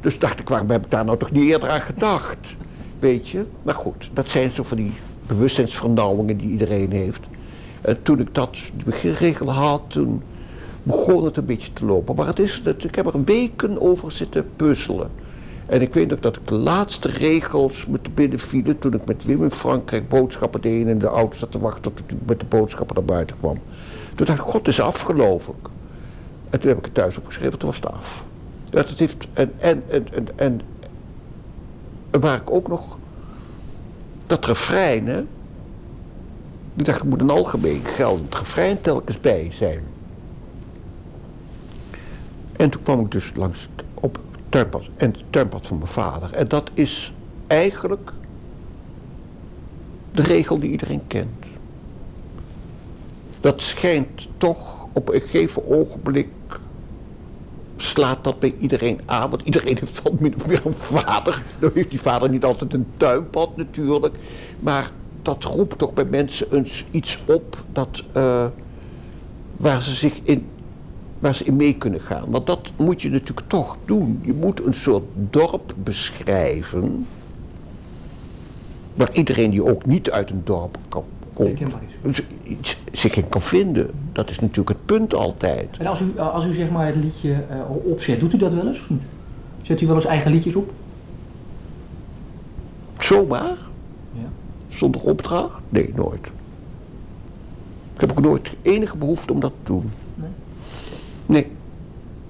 Speaker 1: Dus dacht ik, waarom heb ik daar nou toch niet eerder aan gedacht? Weet je? Maar goed, dat zijn zo van die bewustzijnsvernauwingen die iedereen heeft. En toen ik dat, die beginregel had, toen begon het een beetje te lopen. Maar het is, ik heb er weken over zitten puzzelen. En ik weet nog dat ik de laatste regels me te binnen toen ik met Wim in Frankrijk boodschappen deed en de auto zat te wachten tot ik met de boodschappen naar buiten kwam. Toen dacht ik, god, het is af geloof ik. En toen heb ik het thuis opgeschreven, toen was het af. Dat het heeft, en, en, en, en, en, waar ik ook nog, dat refrein, hè. Ik dacht, er moet een algemeen geldend refrein telkens bij zijn. En toen kwam ik dus langs op tuinpad, en het tuinpad van mijn vader. En dat is eigenlijk de regel die iedereen kent. Dat schijnt toch op een gegeven ogenblik slaat dat bij iedereen aan. Want iedereen heeft van min of meer een vader. Dan heeft die vader niet altijd een tuinpad natuurlijk. Maar dat roept toch bij mensen eens iets op dat, uh, waar ze zich in waar ze in mee kunnen gaan. Want dat moet je natuurlijk toch doen. Je moet een soort dorp beschrijven. Waar iedereen die ook niet uit een dorp kan, komt, zich in kan vinden. Dat is natuurlijk het punt altijd.
Speaker 2: En als u, als u zeg maar het liedje uh, opzet, doet u dat wel eens of niet? Zet u wel eens eigen liedjes op?
Speaker 1: Zomaar? Ja. Zonder opdracht? Nee, nooit. Ik heb ook nooit enige behoefte om dat te doen. Nee.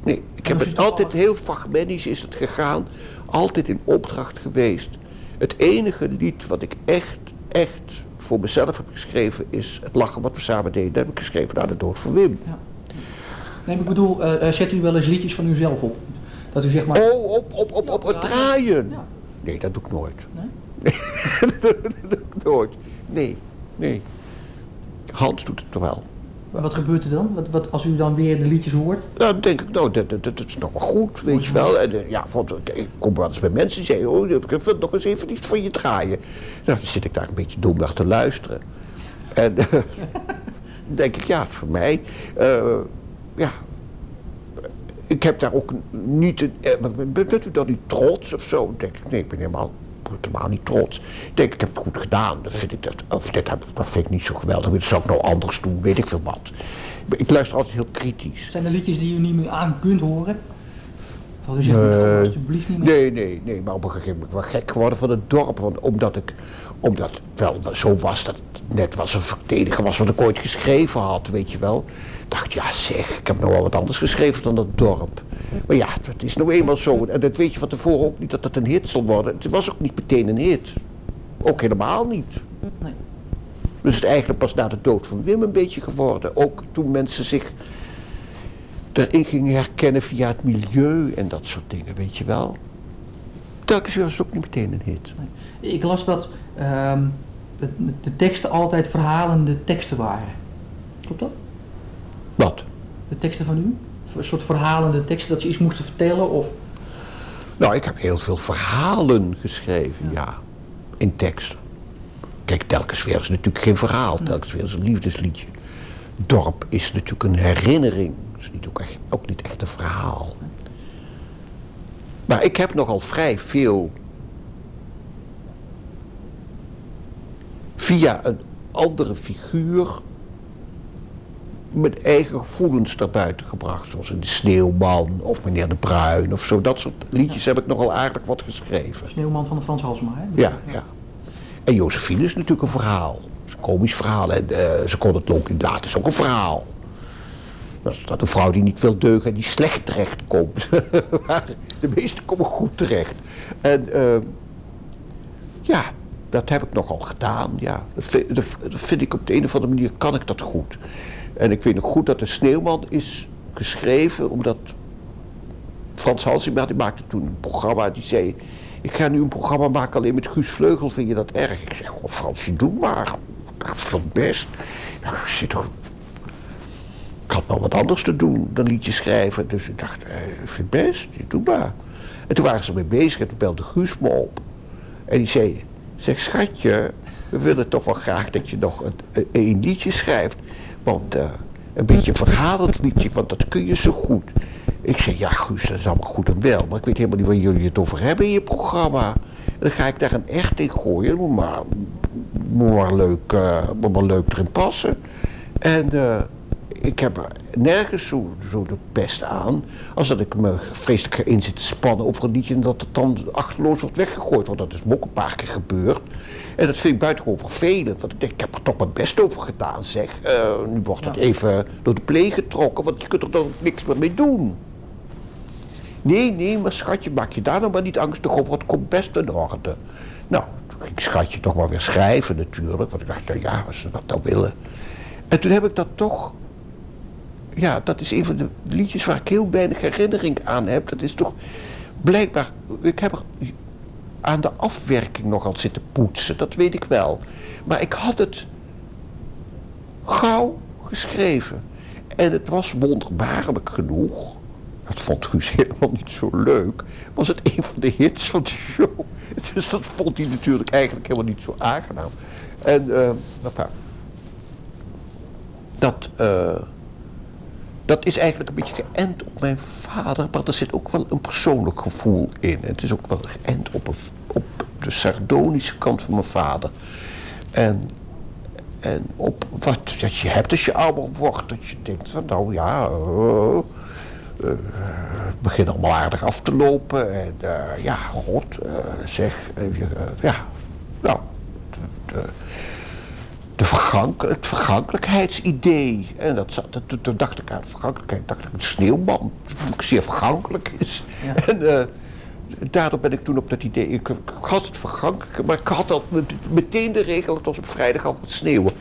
Speaker 1: Nee, ik heb het altijd heel fragmentisch is het gegaan. Altijd in opdracht geweest. Het enige lied wat ik echt, echt voor mezelf heb geschreven is Het lachen wat we samen deden. Dat heb ik geschreven na de dood van Wim. Ja.
Speaker 2: Nee, ik bedoel, uh, zet u wel eens liedjes van uzelf op? Dat u zeg maar...
Speaker 1: Oh, op, op, op, op het draaien? Ja. Nee, dat doe ik nooit. Nee? dat doe ik nooit. Nee, nee. Hans doet het toch wel.
Speaker 2: Maar wat gebeurt er dan? Wat, wat, als u dan weer de liedjes hoort?
Speaker 1: Ja, dan denk ik, nou, dat, dat, dat is nog wel goed, weet je wel. En, uh, ja, want, ik kom wel eens bij mensen die zeggen, oh, ik wil nog eens even iets van je draaien. Nou, dan zit ik daar een beetje dom naar te luisteren. En dan denk ik, ja, voor mij, uh, ja, ik heb daar ook niet, bent u dan niet trots of zo? Dan denk ik, nee, ik ben helemaal helemaal niet trots. Ik denk, ik heb het goed gedaan. Vind ik dat, of dit heb, dat vind ik niet zo geweldig. Dat zou ik nou anders doen, weet ik veel wat. Ik luister altijd heel kritisch.
Speaker 2: Zijn er liedjes die u niet meer aan kunt horen? Oh, dus zegt, nou, alsjeblieft niet meer.
Speaker 1: Nee, nee, nee, maar op een gegeven moment wel gek geworden van het dorp. Want omdat ik, omdat het wel zo was dat het net was een verdediger was wat ik ooit geschreven had, weet je wel. dacht ja zeg, ik heb nog wel wat anders geschreven dan dat dorp. Maar ja, het is nou eenmaal zo. En dat weet je van tevoren ook niet dat het een hit zal worden. Het was ook niet meteen een hit. Ook helemaal niet.
Speaker 2: Nee.
Speaker 1: Dus het eigenlijk pas na de dood van Wim een beetje geworden. Ook toen mensen zich erin gingen herkennen via het milieu en dat soort dingen, weet je wel. Telkens weer was het ook niet meteen een hit.
Speaker 2: Ik las dat ehm, de, de teksten altijd verhalende teksten waren. Klopt dat?
Speaker 1: Wat?
Speaker 2: De teksten van u? Een soort verhalende teksten dat ze iets moesten vertellen of...
Speaker 1: Nou, ik heb heel veel verhalen geschreven, ja. In teksten. Kijk, telkens weer is natuurlijk geen verhaal. Telkens weer is een liefdesliedje. Dorp is natuurlijk een herinnering. Is niet ook, echt, ook niet echt een verhaal. Maar ik heb nogal vrij veel via een andere figuur mijn eigen gevoelens naar buiten gebracht. Zoals in De Sneeuwman of Meneer de Bruin of zo. Dat soort liedjes heb ik nogal aardig wat geschreven.
Speaker 2: Sneeuwman van de Frans Halsema, hè?
Speaker 1: Ja, ja. En Josephine is natuurlijk een verhaal. Het is een komisch verhaal. En eh, ze kon het ook in laten, is ook een verhaal. Dat is dat een vrouw die niet wil deugen en die slecht terecht komt. De meesten komen goed terecht. En eh, ja, dat heb ik nogal gedaan. Ja. Dat, vind, dat dat ik op de een of andere manier kan ik dat goed. En ik weet nog goed dat de Sneeuwman is geschreven omdat Frans Halsema die maakte toen een programma die zei ik ga nu een programma maken alleen met Guus Vleugel, vind je dat erg? Ik zeg, goh Fransje, doe maar. Ik vind het best. Zit toch... Ik had wel wat anders te doen dan liedjes schrijven. Dus ik dacht, eh, ik vind het best, doe maar. En toen waren ze mee bezig en toen belde Guus me op. En die zei, zeg schatje, we willen toch wel graag dat je nog een, liedje schrijft. Want eh, een beetje een verhalend liedje, want dat kun je zo goed. Ik zeg, ja Guus, dat is allemaal goed en wel, maar ik weet helemaal niet waar jullie het over hebben in je programma. En dan ga ik daar een echt in gooien, moet maar, moet maar, leuk, eh, maar leuk erin passen. En eh, ik heb er nergens zo, zo de pest aan, als dat ik me vreselijk ga in zit te spannen over een liedje en dat het dan achterloos wordt weggegooid. Want dat is me ook een paar keer gebeurd. En dat vind ik buitengewoon vervelend, want ik denk, ik heb er toch mijn best over gedaan, zeg. Eh, nu wordt het
Speaker 2: Ja.
Speaker 1: even door de pleeg getrokken, want je kunt er dan niks meer mee doen. Nee, nee, maar schatje, maak je daar nou maar niet angstig over, het komt best in orde. Nou, toen ging ik schatje toch maar weer schrijven natuurlijk, want ik dacht, nou ja, als ze dat nou willen. En toen heb ik dat toch, ja, dat is een van de liedjes waar ik heel weinig herinnering aan heb. Dat is toch, blijkbaar, ik heb er aan de afwerking nogal zitten poetsen, dat weet ik wel. Maar ik had het gauw geschreven. En het was wonderbaarlijk genoeg, dat vond Guus helemaal niet zo leuk, was het een van de hits van de show. Dus dat vond hij natuurlijk eigenlijk helemaal niet zo aangenaam. En, eh, enfin, dat, eh, dat is eigenlijk een beetje geënt op mijn vader, maar er zit ook wel een persoonlijk gevoel in. Het is ook wel geënt op, op de sardonische kant van mijn vader. En, en op wat dat je hebt als je ouder wordt, dat je denkt van nou ja, eh, eh, het begint allemaal aardig af te lopen. En eh, ja, god, zeg, ja, nou, de, de vergank, het vergankelijkheidsidee. En dat zat, dat, toen dacht ik aan vergankelijkheid, dacht ik een sneeuwman, die zeer vergankelijk is.
Speaker 2: Ja.
Speaker 1: En eh, daardoor ben ik toen op dat idee, ik, ik had het vergankelijk, maar ik had al met- meteen de regel, het was op vrijdag altijd sneeuwen.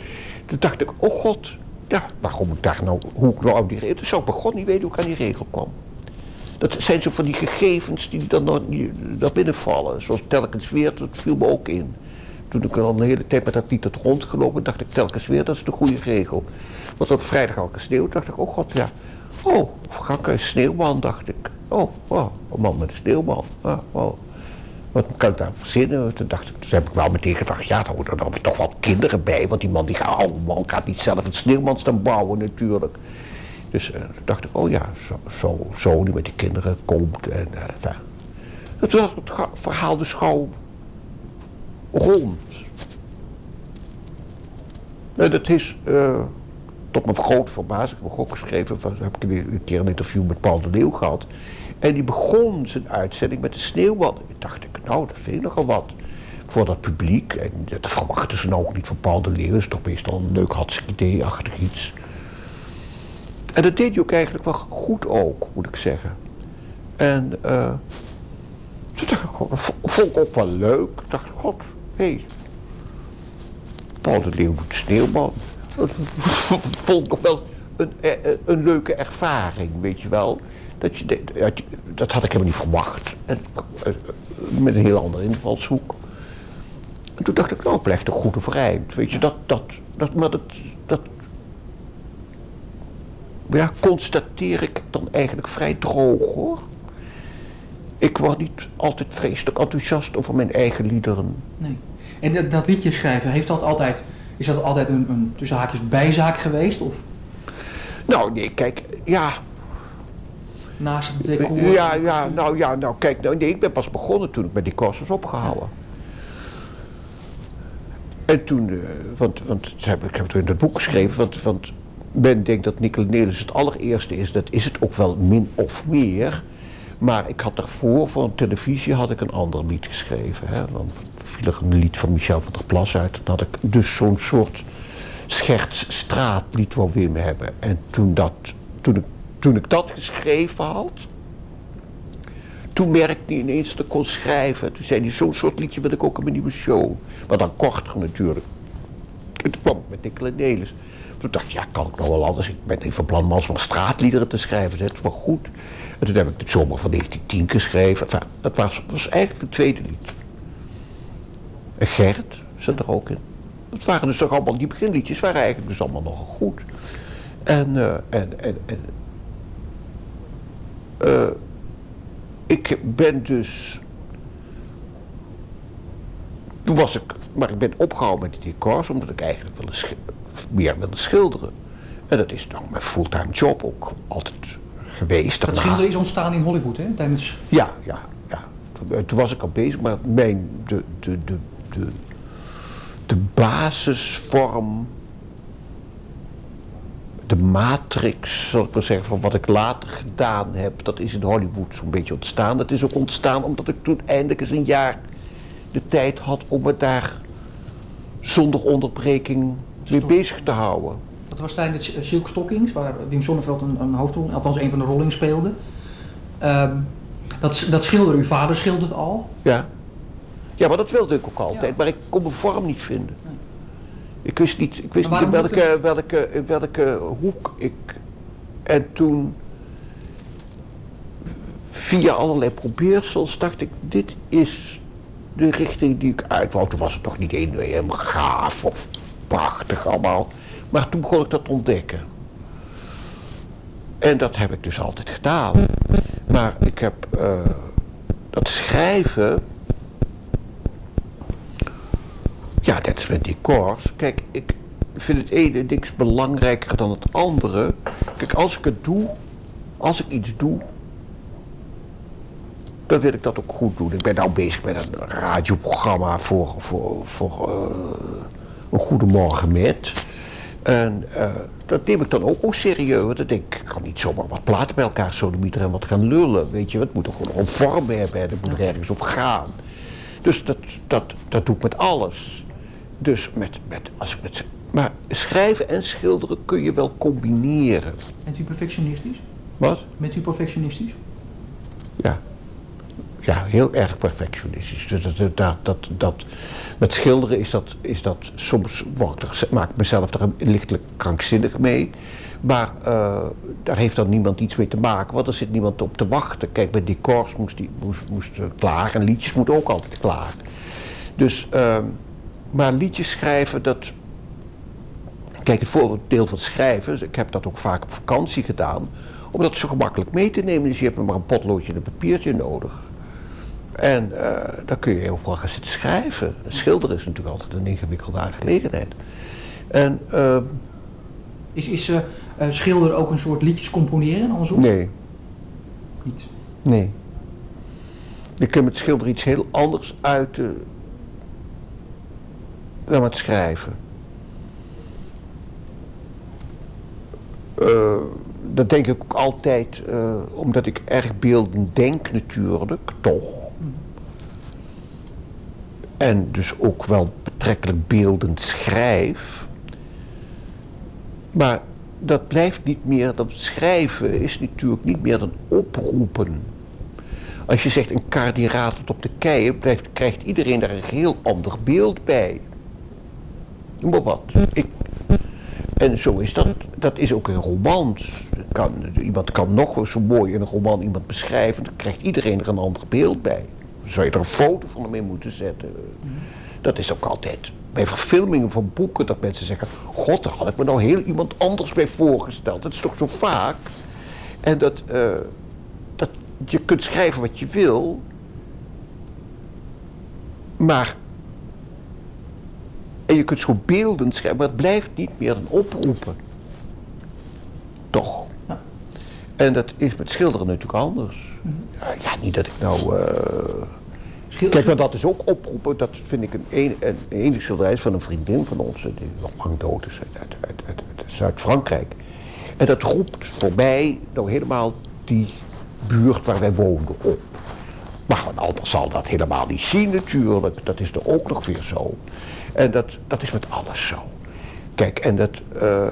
Speaker 1: Toen dacht ik, oh god, ja, waarom ik daar nou, hoe ik nou aan die regel, toen zou ik bij god niet weten hoe ik aan die regel kwam. Dat zijn zo van die gegevens die dan naar binnen vallen. Zoals telkens weer, dat viel me ook in. Toen ik al een hele tijd met dat lied had rondgelopen, dacht ik telkens weer, dat is de goede regel. Want op vrijdag al gesneeuwd, dacht ik, oh god, ja. Oh, vergankelijk sneeuwman, dacht ik. Oh, oh, een man met een sneeuwman. Ah, oh. Wat kan ik daar verzinnen? Toen, dacht ik, toen heb ik wel meteen gedacht, ja, dan moeten er toch wel kinderen bij. Want die man, die gaat, oh, man gaat niet zelf een sneeuwman staan bouwen natuurlijk. Dus eh, toen dacht ik, oh ja, zo, zo, zo die met die kinderen komt. En, eh, enfin. Het was het verhaal dus gauw rond. En dat is, eh, tot mijn grote verbazing, heb ik ook geschreven, van, heb ik een, keer een interview met Paul de Leeuw gehad. En die begon zijn uitzending met de sneeuwman. Ik dacht ik, nou, dat vind ik nogal wat. Voor dat publiek. En dat verwachten ze nou ook niet van Paul de Leeuw. is toch meestal een leuk hartstikke idee-achtig iets. En dat deed hij ook eigenlijk wel goed ook, moet ik zeggen. En uh, toen dacht ik, dat vond ik ook wel leuk. Ik dacht, god, Hey, Paul de Leeuw doet de sneeuwman. Dat vond ik wel een, eh, eh, een leuke ervaring, weet je wel. Dat, je, dat had ik helemaal niet verwacht. En, eh, met een heel andere invalshoek. En toen dacht ik, nou, blijft toch goed overeind. Weet je, dat, dat, dat, maar dat, dat ja, constateer ik dan eigenlijk vrij droog hoor. Ik word niet altijd vreselijk enthousiast over mijn eigen liederen.
Speaker 2: Nee. En dat, dat liedje schrijven, heeft dat altijd, is dat altijd een, een tussen haakjes bijzaak geweest? Of?
Speaker 1: Nou nee, kijk, ja.
Speaker 2: Naast het decor?
Speaker 1: Ja, ja, nou ja, nou kijk, nou, nee, ik ben pas begonnen toen ik met die koers was opgehouden. En toen, uh, want, want heb, ik heb het in het boek geschreven, want, want men denkt dat Nickel Nelis het allereerste is, dat is het ook wel min of meer. Maar ik had daarvoor, voor een televisie, had ik een ander lied geschreven. Hè? Dan viel er een lied van Michel van der Plas uit. Had ik dus zo'n soort schertsstraatlied wel weer mee hebben. En toen, dat, toen, ik, toen ik dat geschreven had, toen merkte hij ineens dat ik kon schrijven. Toen zei hij, zo'n soort liedje wil ik ook in mijn nieuwe show. Maar dan korter natuurlijk. Toen kwam met Nickel Nelis. Toen dacht ik, ja, kan ik nog wel anders. Ik ben even van plan om alsmaar straatliederen te schrijven. Dat is wel goed. En toen heb ik het zomer van 1910 geschreven. Dat was, was eigenlijk het tweede lied. Gert zat er ook in. Dat waren dus toch allemaal, die beginliedjes waren eigenlijk dus allemaal nogal goed. En, uh, en, en, en uh, ik ben dus, toen was ik, maar ik ben opgehouden met die decors, omdat ik eigenlijk wilde meer wilde schilderen. En dat is dan mijn fulltime job ook altijd geweest.
Speaker 2: Dat schilderen is ontstaan in Hollywood, hè? Tijdens...
Speaker 1: Ja, ja, ja. Toen, toen was ik al bezig, maar mijn, de, de, de, de, de basisvorm, de matrix, zal ik maar zeggen, van wat ik later gedaan heb, dat is in Hollywood zo'n beetje ontstaan. Dat is ook ontstaan omdat ik toen eindelijk eens een jaar de tijd had om me daar zonder onderbreking mee bezig te houden.
Speaker 2: Dat was tijdens Silk Stockings, waar Wim Sonneveld een, een hoofdrol, althans een van de rollingen speelde. Um, dat, dat schilderde, uw vader schilderde al.
Speaker 1: Ja. Ja, maar dat wilde ik ook altijd, maar ik kon mijn vorm niet vinden. Ik wist niet, ik wist niet in welke, welke, in welke hoek ik. En toen, via allerlei probeersels, dacht ik: dit is de richting die ik uit. Toen was het toch niet helemaal gaaf of prachtig allemaal. Maar toen begon ik dat te ontdekken. En dat heb ik dus altijd gedaan. Maar ik heb uh, dat schrijven. Ja, dat is met decors. Kijk, ik vind het ene niks belangrijker dan het andere. Kijk, als ik het doe, als ik iets doe, dan wil ik dat ook goed doen. Ik ben nou bezig met een radioprogramma voor, voor, voor uh, een Goedemorgen met. En uh, dat neem ik dan ook, ook serieus. Want dan denk ik, ik kan niet zomaar wat platen bij elkaar sodemieteren en wat gaan lullen. Weet je, het moet toch gewoon een vorm hebben. Het moet er ergens over gaan. Dus dat, dat, dat doe ik met alles. Dus met, met, als ik met, maar schrijven en schilderen kun je wel combineren.
Speaker 2: Bent u perfectionistisch?
Speaker 1: Wat?
Speaker 2: Bent u perfectionistisch?
Speaker 1: Ja ja, heel erg perfectionistisch. Dat, dat, dat, dat, dat, met schilderen is dat, is dat soms, word ik, maak ik mezelf er lichtelijk krankzinnig mee. Maar uh, daar heeft dan niemand iets mee te maken, want er zit niemand op te wachten. Kijk, bij decors moest, die, moest, moest klaar en liedjes moeten ook altijd klaar. Dus, uh, maar liedjes schrijven, dat... Kijk, het voordeel van schrijven, ik heb dat ook vaak op vakantie gedaan, om dat zo gemakkelijk mee te nemen. Dus je hebt maar een potloodje en een papiertje nodig. En uh, dan kun je overal gaan zitten schrijven. Schilderen is natuurlijk altijd een ingewikkelde aangelegenheid. En, uh,
Speaker 2: is is uh, schilderen ook een soort liedjes componeren andersom?
Speaker 1: Nee.
Speaker 2: Niet?
Speaker 1: Nee. Je kunt met schilderen iets heel anders uiten dan met schrijven. dat denk ik ook altijd, uh, omdat ik erg beeldend denk natuurlijk, toch. En dus ook wel betrekkelijk beeldend schrijf. Maar dat blijft niet meer, dat schrijven is natuurlijk niet meer dan oproepen. Als je zegt een kar die ratelt op de keien, blijft, krijgt iedereen daar een heel ander beeld bij. Maar wat. Ik, en zo is dat. Dat is ook in romans. Kan, iemand kan nog zo mooi in een roman iemand beschrijven, dan krijgt iedereen er een ander beeld bij. Zou je er een foto van hem in moeten zetten. Dat is ook altijd bij verfilmingen van boeken dat mensen zeggen: God, daar had ik me nou heel iemand anders bij voorgesteld. Dat is toch zo vaak. En dat, uh, dat je kunt schrijven wat je wil, maar. En je kunt zo beeldend schrijven, maar het blijft niet meer een oproepen. Toch? Ja. En dat is met schilderen natuurlijk anders. Mhm. ja, niet dat ik nou. Uh, Kijk, maar dat is ook oproepen, dat vind ik een, een, een enige schilderij van een vriendin van ons, die nog lang dood is uit, uit, uit, uit Zuid-Frankrijk. En dat roept voor mij nou helemaal die buurt waar wij woonden op. Maar een ander zal dat helemaal niet zien natuurlijk, dat is er ook nog weer zo. En dat, dat is met alles zo. Kijk, en dat, uh,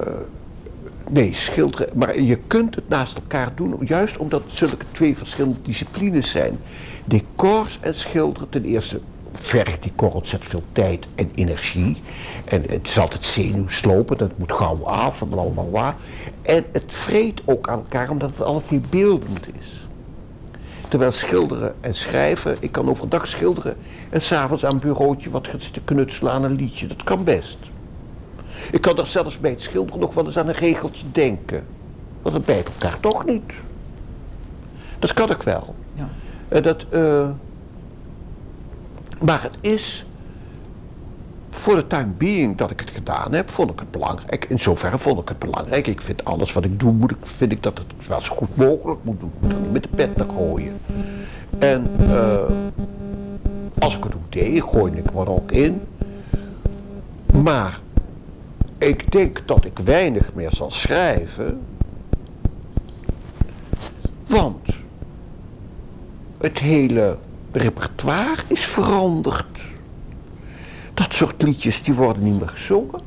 Speaker 1: nee, schilderen, maar je kunt het naast elkaar doen, juist omdat het zulke twee verschillende disciplines zijn. Decors en schilderen, ten eerste vergt die korrel veel tijd en energie. En het is altijd zenuwslopen, dat moet gauw af en En het vreet ook aan elkaar omdat het altijd weer beeldend is. Terwijl schilderen en schrijven, ik kan overdag schilderen en s'avonds aan een bureautje wat gaan zitten knutselen aan een liedje. Dat kan best. Ik kan er zelfs bij het schilderen nog wel eens aan een regeltje denken. Want het bijt elkaar toch niet. Dat kan ik wel. Ja. Uh, dat, uh, maar het is, voor de time being dat ik het gedaan heb, vond ik het belangrijk. In zoverre vond ik het belangrijk. Ik vind alles wat ik doe, moet ik, vind ik dat het wel zo goed mogelijk moet doen. Moet niet met de pet naar gooien. En uh, als ik het ook deed, gooi ik er ook in. Maar ik denk dat ik weinig meer zal schrijven. Want het hele repertoire is veranderd. Dat soort liedjes die worden niet meer gezongen.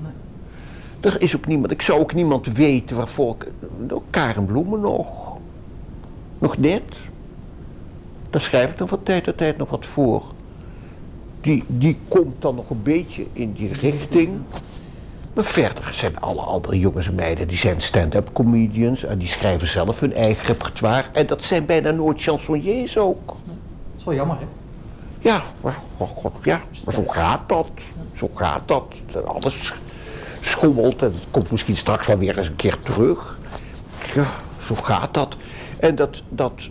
Speaker 1: Er is ook niemand, ik zou ook niemand weten waarvoor ik. Nou, Karen Bloemen nog. Nog net. Daar schrijf ik dan van tijd tot tijd nog wat voor. Die, die komt dan nog een beetje in die richting. Maar verder zijn alle andere jongens en meiden, die zijn stand-up comedians en die schrijven zelf hun eigen repertoire. En dat zijn bijna nooit chansonniers ook. Dat
Speaker 2: is wel jammer, hè?
Speaker 1: Ja, maar, oh god, ja, maar zo gaat dat. Zo gaat dat. Alles schommelt en het komt misschien straks wel weer eens een keer terug. Ja, zo gaat dat. En dat, dat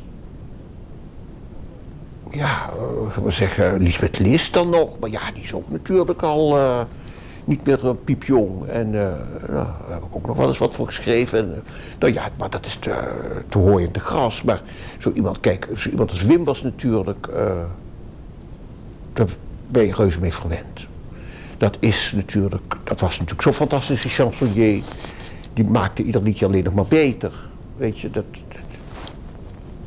Speaker 1: ja, uh, we zeggen, Lisbeth List dan nog, maar ja, die is ook natuurlijk al... Uh, niet meer uh, piepjong. En uh, nou, daar heb ik ook nog wel eens wat voor geschreven. En, nou ja, maar dat is te, te hooi in de gras. Maar zo iemand, kijk, zo iemand als Wim was natuurlijk, daar ben je reuze mee verwend. Dat is natuurlijk, dat was natuurlijk zo'n fantastische chansonnier. Die maakte ieder liedje alleen nog maar beter. Weet je, dat, dat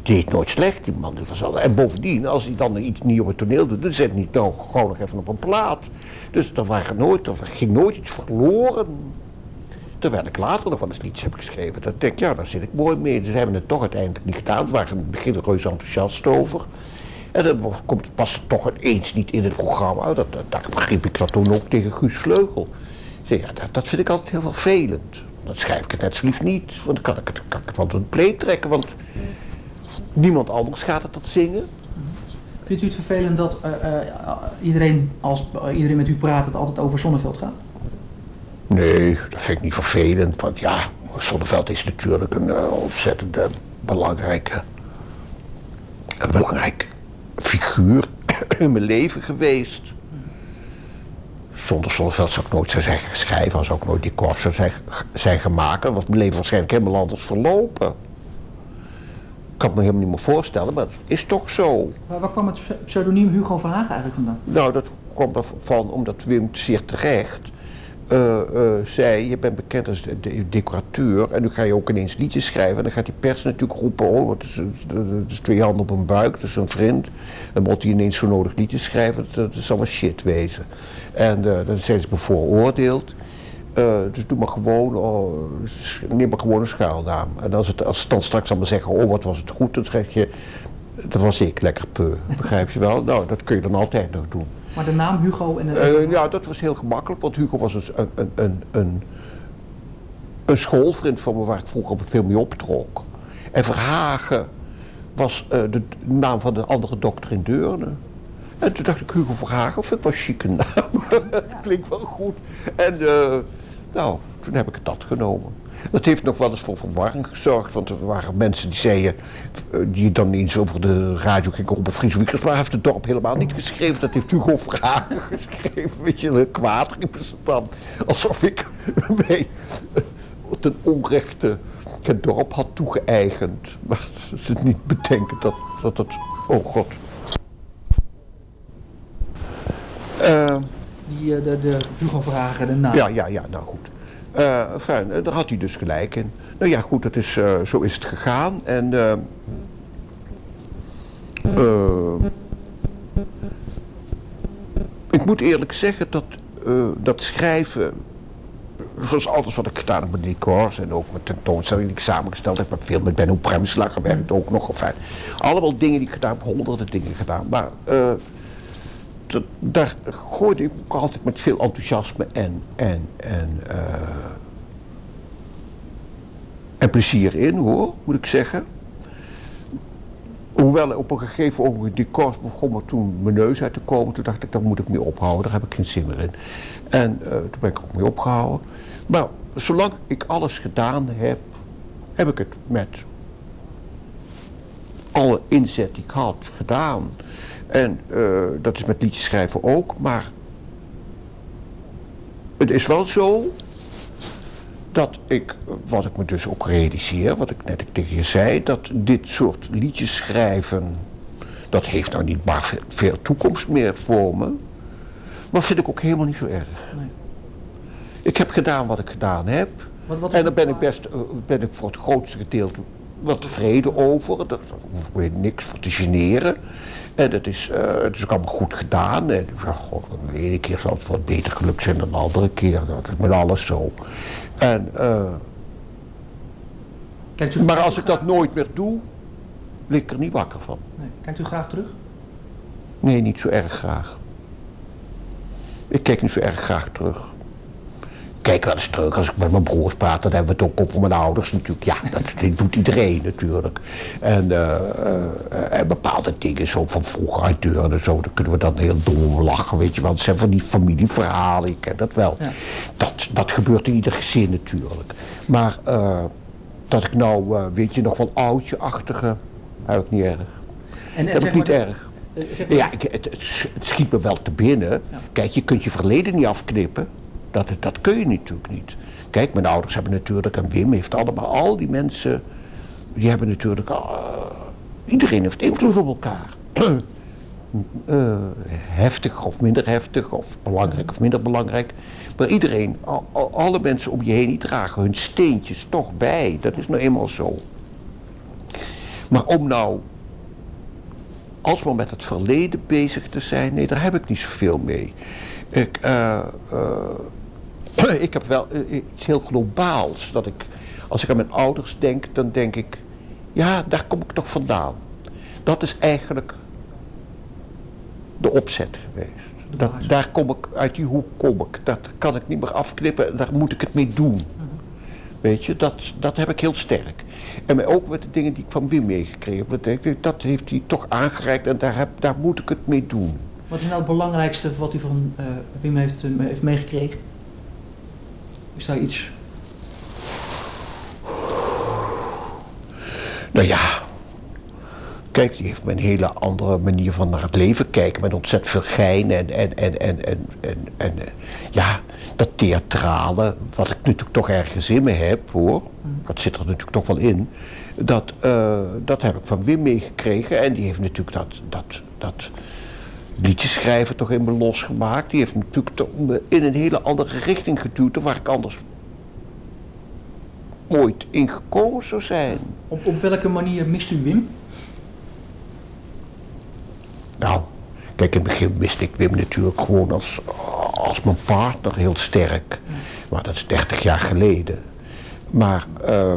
Speaker 1: deed nooit slecht, die man. Al, en bovendien, als hij dan iets nieuw op het toneel doet, dan zet hij niet nou gewoon nog even op een plaat. Dus er, waren nooit, er ging nooit iets verloren. Terwijl ik later nog wel eens liedjes heb geschreven. Dan denk ik, ja, daar zit ik mooi mee. Dus hebben het toch uiteindelijk niet gedaan. We waren in het begin reuze enthousiast over. En dan komt, past het toch eens niet in het programma. Dat, dat, dat begreep ik dat toen ook tegen Guus Vleugel. Zeg, ja, dat, dat vind ik altijd heel vervelend. Dan schrijf ik het net zo lief niet. Want dan kan ik het, kan ik het van een pleet trekken. Want niemand anders gaat het dat zingen.
Speaker 2: Vindt u het vervelend dat uh, uh, iedereen, als uh, iedereen met u praat, het altijd over Zonneveld gaat?
Speaker 1: Nee, dat vind ik niet vervelend. Want ja, Zonneveld is natuurlijk een ontzettend belangrijke, een belangrijke figuur in mijn leven geweest. Zonder Zonneveld zou ik nooit zijn geschreven, als ook nooit die koers zijn, zijn gemaakt. Dan was mijn leven waarschijnlijk helemaal anders verlopen kan het me helemaal niet meer voorstellen, maar het is toch zo.
Speaker 2: Maar waar kwam het pseudoniem Hugo Verhagen eigenlijk vandaan?
Speaker 1: Nou, dat kwam ervan omdat Wim zeer terecht uh, zei, je bent bekend als de, decorateur en nu ga je ook ineens liedjes schrijven. En dan gaat die pers natuurlijk roepen, oh, het is, is, twee handen op een buik, dat is een vriend. Dan moet hij ineens zo nodig liedjes schrijven, dat, dat zal wel shit wezen. En dan zijn ze bevooroordeeld. dus doe maar gewoon, oh, neem maar gewoon een schuilnaam. En als, het, als ze dan straks allemaal zeggen, oh wat was het goed, dan zeg je, dat was ik, lekker peu. Begrijp je wel? Nou, dat kun je dan altijd nog doen.
Speaker 2: Maar de naam Hugo en
Speaker 1: de... Uh, ja, dat was heel gemakkelijk, want Hugo was een, een, een, een, een schoolvriend van me waar ik vroeger veel mee optrok. En Verhagen was uh, de naam van de andere dokter in Deurne. En toen dacht ik, Hugo Verhagen, vind ik wel een chique naam. dat klinkt wel goed. En uh, nou, toen heb ik het dat genomen. Dat heeft nog wel eens voor verwarring gezorgd, want er waren mensen die zeiden, eh, die dan eens over de radio gingen op Fries Wiekers, maar heeft het dorp helemaal niet geschreven, dat heeft Hugo Vragen geschreven, weet je, kwaad riepen ze dan, alsof ik mij eh, ten onrechte het dorp had toegeëigend, maar ze niet bedenken dat, dat het, oh god.
Speaker 2: Uh, die, de, de Hugo Vragen, de naam.
Speaker 1: Ja, ja, ja, nou goed. Uh, enfin, eh, daar had hij dus gelijk in. Nou ja, goed, dat is, uh, zo is het gegaan. En ik moet eerlijk zeggen dat, dat schrijven, zoals alles wat ik gedaan heb met decors en ook met tentoonstellingen die ik samengesteld heb, met veel met Benno Premsla ook nog. Enfin, allemaal dingen die ik gedaan heb, honderden dingen gedaan. Maar dat, daar gooide ik ook altijd met veel enthousiasme en, en, en, uh, en plezier in hoor, moet ik zeggen. Hoewel op een gegeven moment decors begon er toen mijn neus uit te komen. Toen dacht ik, daar moet ik mee ophouden, daar heb ik geen zin meer in. En uh, toen ben ik ook mee opgehouden. Maar zolang ik alles gedaan heb, heb ik het met alle inzet die ik had gedaan. En uh, dat is met liedjes schrijven ook, maar het is wel zo dat ik, wat ik me dus ook realiseer, wat ik net tegen je zei, dat dit soort liedjes schrijven, dat heeft nou niet maar veel toekomst meer voor me, maar vind ik ook helemaal niet zo erg. Nee. Ik heb gedaan wat ik gedaan heb. Wat, wat en daar ben ik best, uh, ben ik voor het grootste gedeelte wel tevreden over. Daar hoef ik niks voor te generen. En het is, uh, het is ook allemaal goed gedaan. En ja, god, de ene keer zal het wat beter gelukt zijn dan de andere keer. Dat is met alles zo. En, uh, maar als ik dat nooit meer doe, lig ik er niet wakker van.
Speaker 2: Nee. Kijkt u graag terug?
Speaker 1: Nee, niet zo erg graag. Ik kijk niet zo erg graag terug kijk wel eens terug als ik met mijn broers praat, dan hebben we het ook over mijn ouders natuurlijk. Ja, dat, doet iedereen natuurlijk. En, uh, en bepaalde dingen zo van vroeger uit deuren en zo, daar kunnen we dan heel dom lachen, weet je wel. Het zijn van die familieverhalen, ik ken dat wel. Dat, dat gebeurt in ieder gezin natuurlijk. Maar uh, dat ik nou, weet je, nog wel oudje-achtige, heb ik niet erg. En, en heb ik niet erg. Ja, ik, het, het, schiet me wel te binnen. Kijk, je kunt je verleden niet afknippen. Dat, dat kun je natuurlijk niet. Kijk, mijn ouders hebben natuurlijk, en Wim heeft allemaal, al die mensen, die hebben natuurlijk, uh, iedereen heeft invloed op elkaar. uh, heftig of minder heftig, of belangrijk of minder belangrijk. Maar iedereen, al, alle mensen om je heen, die dragen hun steentjes toch bij. Dat is nou eenmaal zo. Maar om nou alsmaar met het verleden bezig te zijn, nee, daar heb ik niet zoveel mee. Ik, uh, ik heb wel eh, iets heel globaals. Dat ik, als ik aan mijn ouders denk, dan denk ik, ja, daar kom ik toch vandaan. Dat is eigenlijk de opzet geweest. Dat, daar kom ik, uit die hoek kom ik. Dat kan ik niet meer afknippen, daar moet ik het mee doen. Mhm. Weet je, dat, dat heb ik heel sterk. En ook met de dingen die ik van Wim meegekregen heb, dat heeft hij toch aangereikt en daar, heb, daar moet ik het mee doen.
Speaker 2: Wat is nou het belangrijkste wat u van uh, Wim heeft, uh, heeft meegekregen? Is daar iets?
Speaker 1: Nou ja, kijk, die heeft me een hele andere manier van naar het leven kijken. Met ontzettend veel gein en, en, en, en, en, en, en eh, ja, dat theatrale, wat ik natuurlijk toch ergens in me heb hoor. Mm. Dat zit er natuurlijk toch wel in. Dat, uh, dat heb ik van Wim meegekregen en die heeft natuurlijk dat, dat, dat liedjeschrijver toch in me losgemaakt. Die heeft natuurlijk me in een hele andere richting geduwd dan waar ik anders ooit in gekomen zou zijn.
Speaker 2: Op, op welke manier mist u Wim?
Speaker 1: Nou, kijk in het begin miste ik Wim natuurlijk gewoon als, als mijn partner heel sterk. Maar dat is 30 jaar geleden. Maar uh,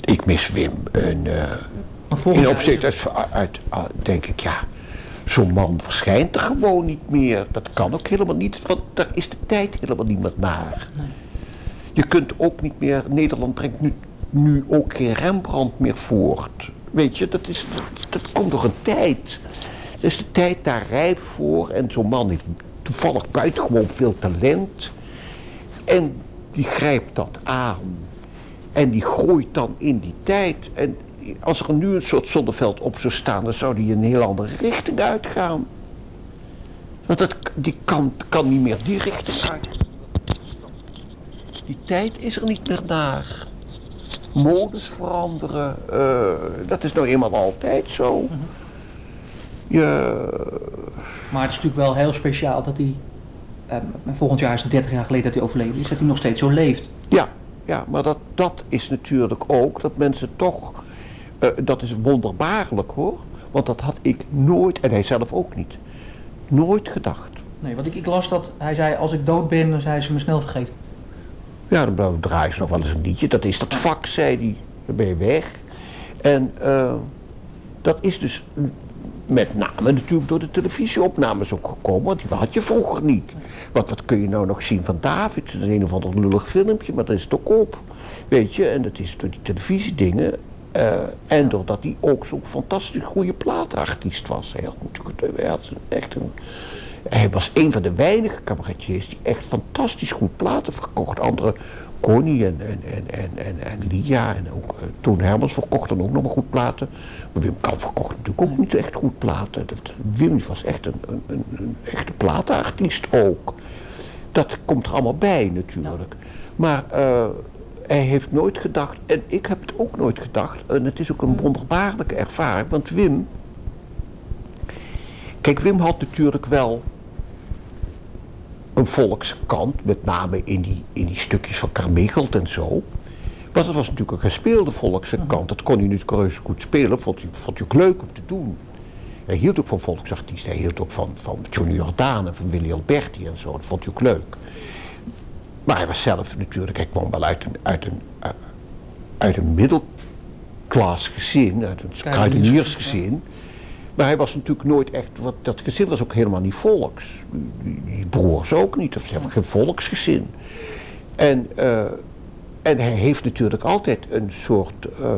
Speaker 1: ik mis Wim. En, uh, in opzicht uit, denk ik, ja, zo'n man verschijnt er gewoon niet meer. Dat kan ook helemaal niet, want daar is de tijd helemaal niet meer naar. Nee. Je kunt ook niet meer, Nederland brengt nu, nu ook geen Rembrandt meer voort. Weet je, dat, is, dat, dat komt door een tijd. Er is de tijd daar rijp voor en zo'n man heeft toevallig buitengewoon veel talent. En die grijpt dat aan. En die groeit dan in die tijd. En als er nu een soort zonneveld op zou staan, dan zou die in een heel andere richting uitgaan. Want dat, die kan, kan niet meer die richting uit. Die tijd is er niet meer naar. Modes veranderen, uh, dat is nou eenmaal altijd zo. Mhm. Je...
Speaker 2: Maar het is natuurlijk wel heel speciaal dat hij, uh, volgend jaar is het 30 jaar geleden dat hij overleden is, dat hij nog steeds zo leeft.
Speaker 1: Ja, ja maar dat, dat is natuurlijk ook dat mensen toch uh, dat is wonderbaarlijk hoor. Want dat had ik nooit, en hij zelf ook niet, nooit gedacht.
Speaker 2: Nee, want ik, ik las dat hij zei, als ik dood ben, dan zijn ze me snel vergeten.
Speaker 1: Ja, dan draai ze nog wel eens een liedje. Dat is dat vak, zei hij. Dan ben je weg. En uh, dat is dus met name natuurlijk door de televisieopnames ook gekomen. Want die had je vroeger niet. Want wat kun je nou nog zien van David? Dat is een of ander lullig filmpje, maar dat is het ook op. Weet je, en dat is door die televisiedingen. Uh, en doordat hij ook zo'n fantastisch goede platenartiest was. Hij, had natuurlijk, hij, had echt een, hij was een van de weinige cabaretiers die echt fantastisch goed platen verkocht. Andere, Connie en, en, en, en, en, Lia en ook uh, Toon Hermans verkochten ook nog maar goed platen. Maar Wim Kamp verkocht natuurlijk ook niet echt goed platen. Dat, Wim was echt een, een, een, een echte platenartiest ook. Dat komt er allemaal bij natuurlijk. Maar... Uh, hij heeft nooit gedacht, en ik heb het ook nooit gedacht, en het is ook een wonderbaarlijke ervaring, want Wim, kijk Wim had natuurlijk wel een volkskant, met name in die, in die stukjes van Carmichelt en zo. Maar dat was natuurlijk een gespeelde volkse kant, mhm. dat kon hij niet reuze goed spelen, vond hij, vond hij ook leuk om te doen. Hij hield ook van volksartiesten, hij hield ook van, van Johnny Jordaan en van Willy Alberti en zo, dat vond hij ook leuk. Maar hij was zelf natuurlijk, hij kwam wel uit een, uit een, uh, uit een gezin, uit een kruideniersgezin. Maar hij was natuurlijk nooit echt, wat, dat gezin was ook helemaal niet volks. Die, broers ook niet, of ze hebben geen volksgezin. En, uh, en hij heeft natuurlijk altijd een soort uh,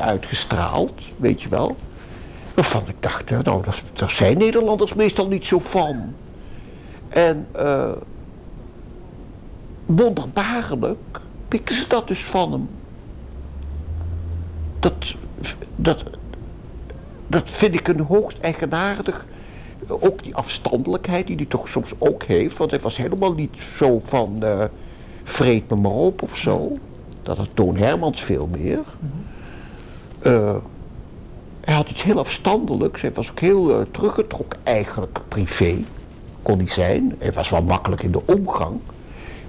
Speaker 1: uitgestraald, weet je wel. Waarvan ik dacht, nou, daar zijn Nederlanders meestal niet zo van. En uh, wonderbaarlijk pikken ze dat dus van hem. Dat, dat, dat vind ik een hoogst eigenaardig. Ook die afstandelijkheid die hij toch soms ook heeft. Want hij was helemaal niet zo van uh, vreet me maar op of zo. Dat had Toon Hermans veel meer. Uh, hij had iets heel afstandelijks. Hij was ook heel uh, teruggetrokken eigenlijk privé kon niet zijn. Hij was wel makkelijk in de omgang.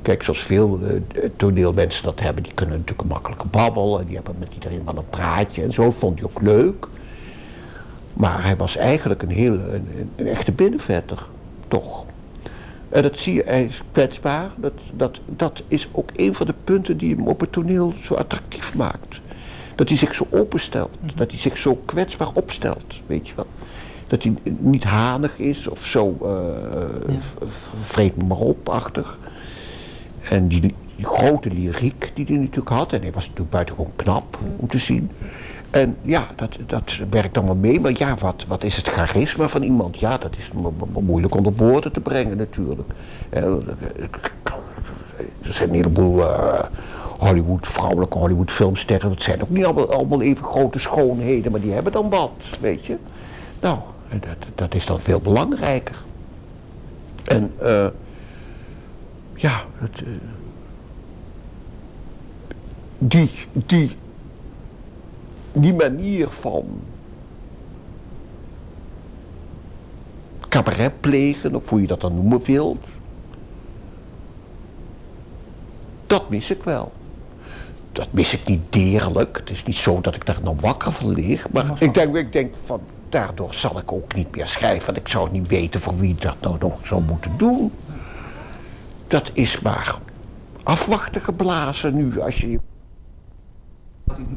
Speaker 1: Kijk, zoals veel uh, toneelmensen dat hebben, die kunnen natuurlijk een makkelijke babbel. En die hebben met iedereen wel een praatje en zo, vond hij ook leuk. Maar hij was eigenlijk een heel, een, een echte binnenvetter, toch. En dat zie je, hij is kwetsbaar. Dat, dat, dat is ook een van de punten die hem op het toneel zo attractief maakt. Dat hij zich zo openstelt, mhm. dat hij zich zo kwetsbaar opstelt, weet je wel dat hij niet hanig is of zo uh, ja. vreet maar op-achtig. En die, die, grote lyriek die hij natuurlijk had, en hij was natuurlijk buitengewoon knap om te zien. En ja, dat, dat werkt dan wel mee, maar ja, wat, wat is het charisma van iemand? Ja, dat is moeilijk onder woorden te brengen natuurlijk. Er zijn een heleboel uh, Hollywood, vrouwelijke Hollywood filmsterren, dat zijn ook niet allemaal, allemaal even grote schoonheden, maar die hebben dan wat, weet je. Nou, dat, dat is dan veel belangrijker. En uh, ja, het, uh, die, die die manier van cabaret plegen, of hoe je dat dan noemen wilt, dat mis ik wel. Dat mis ik niet deerlijk. Het is niet zo dat ik daar nog wakker van lig. Maar ik denk, ik denk van, daardoor zal ik ook niet meer schrijven. Want ik zou niet weten voor wie dat nou nog zou moeten doen. Dat is maar afwachten geblazen nu als je...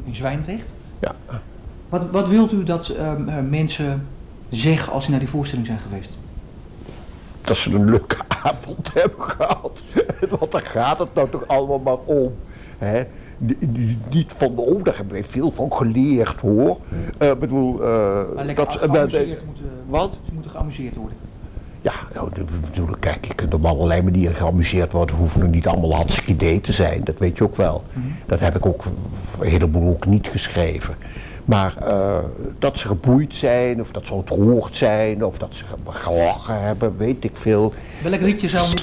Speaker 2: In Zwijndrecht?
Speaker 1: Ja.
Speaker 2: Wat, wat wilt u dat ehm, mensen zeggen als ze naar die voorstelling zijn geweest?
Speaker 1: Dat ze een leuke avond hebben gehad. Want daar gaat het nou toch allemaal maar om. Hè? Niet van, oh, daar hebben wij veel van geleerd hoor. Uh, bedoel, uh,
Speaker 2: dat, ze geamuseerd moeten, wat? Ze moeten geamuseerd worden.
Speaker 1: Ja, nou, bedoel, kijk, je kunt op allerlei manieren geamuseerd worden. hoeven er niet allemaal hartstikke idee te zijn, dat weet je ook wel. Mhm. Dat heb ik ook een heleboel ook niet geschreven. Maar uh, dat ze geboeid zijn, of dat ze ontroerd zijn, of dat ze gelachen hebben, weet ik veel.
Speaker 2: Welk liedje zou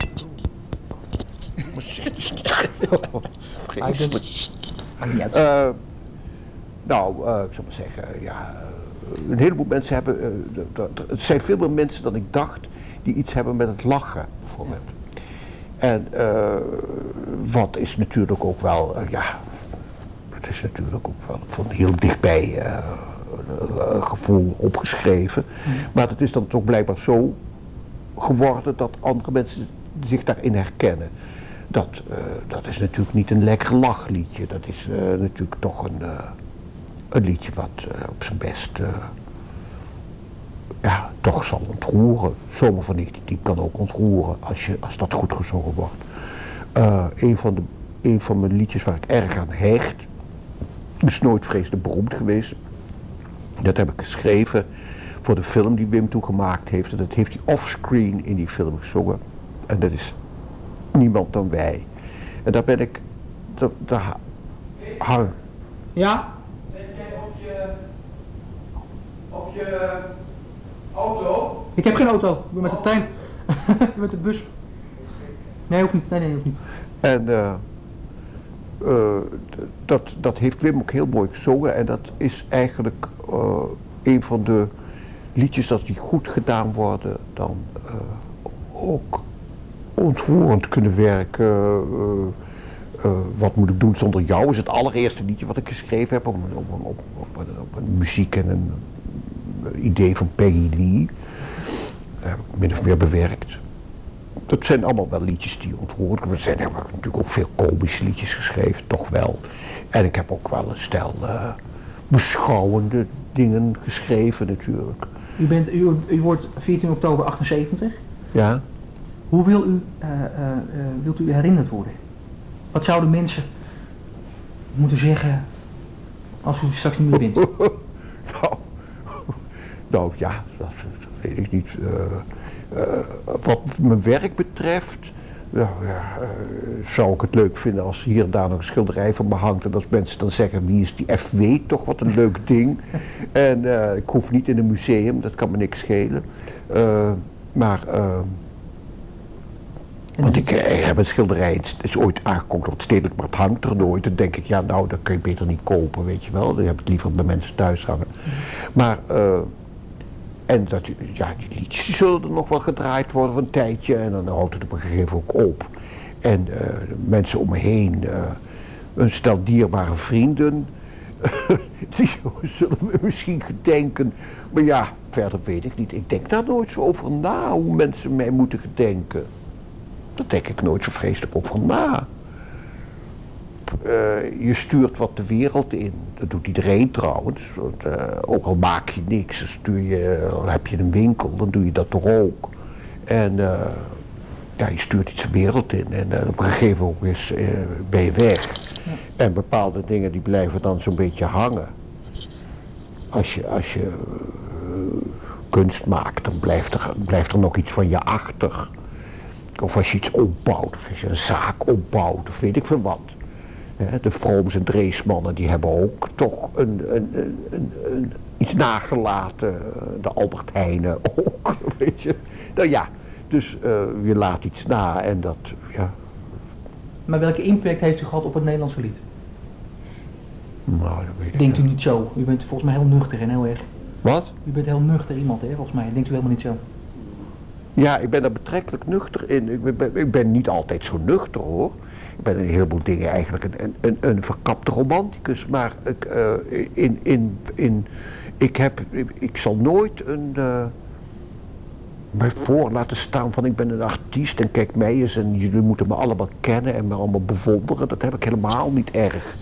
Speaker 2: niet...
Speaker 1: uh, nou, uh, ik zou maar zeggen, ja, een heleboel mensen hebben, het zijn veel meer mensen dan ik dacht, die iets hebben met het lachen, bijvoorbeeld. En wat is natuurlijk ook wel, ja, het is natuurlijk ook wel van heel dichtbij gevoel opgeschreven. Mm. Maar het is dan toch blijkbaar zo geworden dat andere mensen zich daarin herkennen. Dat, uh, dat is natuurlijk niet een lekker lachliedje. Dat is uh, natuurlijk toch een, een liedje wat op zijn best ja, toch zal ontroeren. Zomer van 19 kan ook ontroeren als, je, als dat goed gezongen wordt. een, van de, een van mijn liedjes waar ik erg aan hecht, is nooit vreselijk beroemd geweest. Dat heb ik geschreven voor de film die Wim toen gemaakt heeft. En dat heeft hij offscreen in die film gezongen. En dat is niemand dan wij. En daar ben ik, daar, daar hang.
Speaker 2: Ja?
Speaker 3: Op je, op je auto?
Speaker 2: Ik heb geen auto, ik ben met de trein. met de bus. Nee, hoeft niet. Nee, nee, hoeft niet.
Speaker 1: En uh, uh, dat, dat heeft Wim ook heel mooi gezongen en dat is eigenlijk uh, een van de liedjes dat die goed gedaan worden, dan uh, ook ontroerend kunnen werken. wat moet ik doen zonder jou is het allereerste liedje wat ik geschreven heb op, op, op, op, een muziek en een idee van Peggy Lee. Dat heb ik min of meer bewerkt dat zijn allemaal wel liedjes die ontroeren. Er zijn natuurlijk ook veel komische liedjes geschreven, toch wel. En ik heb ook wel een stel uh, beschouwende dingen geschreven natuurlijk.
Speaker 2: U, bent, u, u wordt 14 oktober 78.
Speaker 1: Ja.
Speaker 2: Hoe wil u, uh, uh, wilt u herinnerd worden? Wat zouden mensen moeten zeggen als u straks niet meer bent?
Speaker 1: nou, nou ja, dat, dat weet ik niet. Eh, wat mijn werk betreft, nou, ja, uh, zou ik het leuk vinden als hier en daar nog een schilderij van me hangt. En als mensen dan zeggen, wie is die FW toch, wat een leuk ding. En uh, ik hoef niet in een museum, dat kan me niks schelen. maar, want ik, heb een schilderij, het is ooit aangekomen door het stedelijk, maar het hangt er nooit. Dan denk ik, ja nou, dat kun je beter niet kopen, weet je wel. Dan heb ik liever bij mensen thuis hangen. Maar... En dat, ja, die liedjes zullen er nog wel gedraaid worden van een tijdje en dan houdt het op een gegeven moment ook op. En uh, mensen om me heen, uh, een stel dierbare vrienden, die zullen me misschien gedenken. Maar ja, verder weet ik niet. Ik denk daar nooit zo over na hoe mensen mij moeten gedenken. Daar denk ik nooit zo vreselijk over na. Uh, je stuurt wat de wereld in. Dat doet iedereen trouwens. Want, uh, ook al maak je niks, dan stuur je, al heb je een winkel, dan doe je dat toch ook. En uh, ja, je stuurt iets de wereld in en op een gegeven moment is, ben je weg. Ja. En bepaalde dingen die blijven dan zo'n beetje hangen. Als je, als je kunst maakt, dan blijft er, blijft er nog iets van je achter. Of als je iets opbouwt, of als je een zaak opbouwt, of weet ik veel wat de Vrooms en Dreesmannen die hebben ook toch een, een, een, een, iets nagelaten. De Albert Heijnen ook, weet je. Nou ja, dus uh, je laat iets na en dat, ja.
Speaker 2: Maar welke impact heeft u gehad op het Nederlandse lied?
Speaker 1: Nou, dat weet ik
Speaker 2: Denkt u
Speaker 1: niet.
Speaker 2: niet zo? U bent volgens mij heel nuchter en heel erg.
Speaker 1: Wat?
Speaker 2: U bent heel nuchter iemand, hè? Volgens mij. Denkt u helemaal niet zo?
Speaker 1: Ja, ik ben daar betrekkelijk nuchter in. Ik ben, ik ben niet altijd zo nuchter hoor. Ik ben een heleboel dingen eigenlijk een, een, een, verkapte romanticus. Maar ik, eh, in, in, in, ik, heb, ik, zal nooit een, eh, mij voor laten staan van ik ben een artiest en kijk mij eens en jullie moeten me allemaal kennen en me allemaal bewonderen. Dat heb ik helemaal niet erg.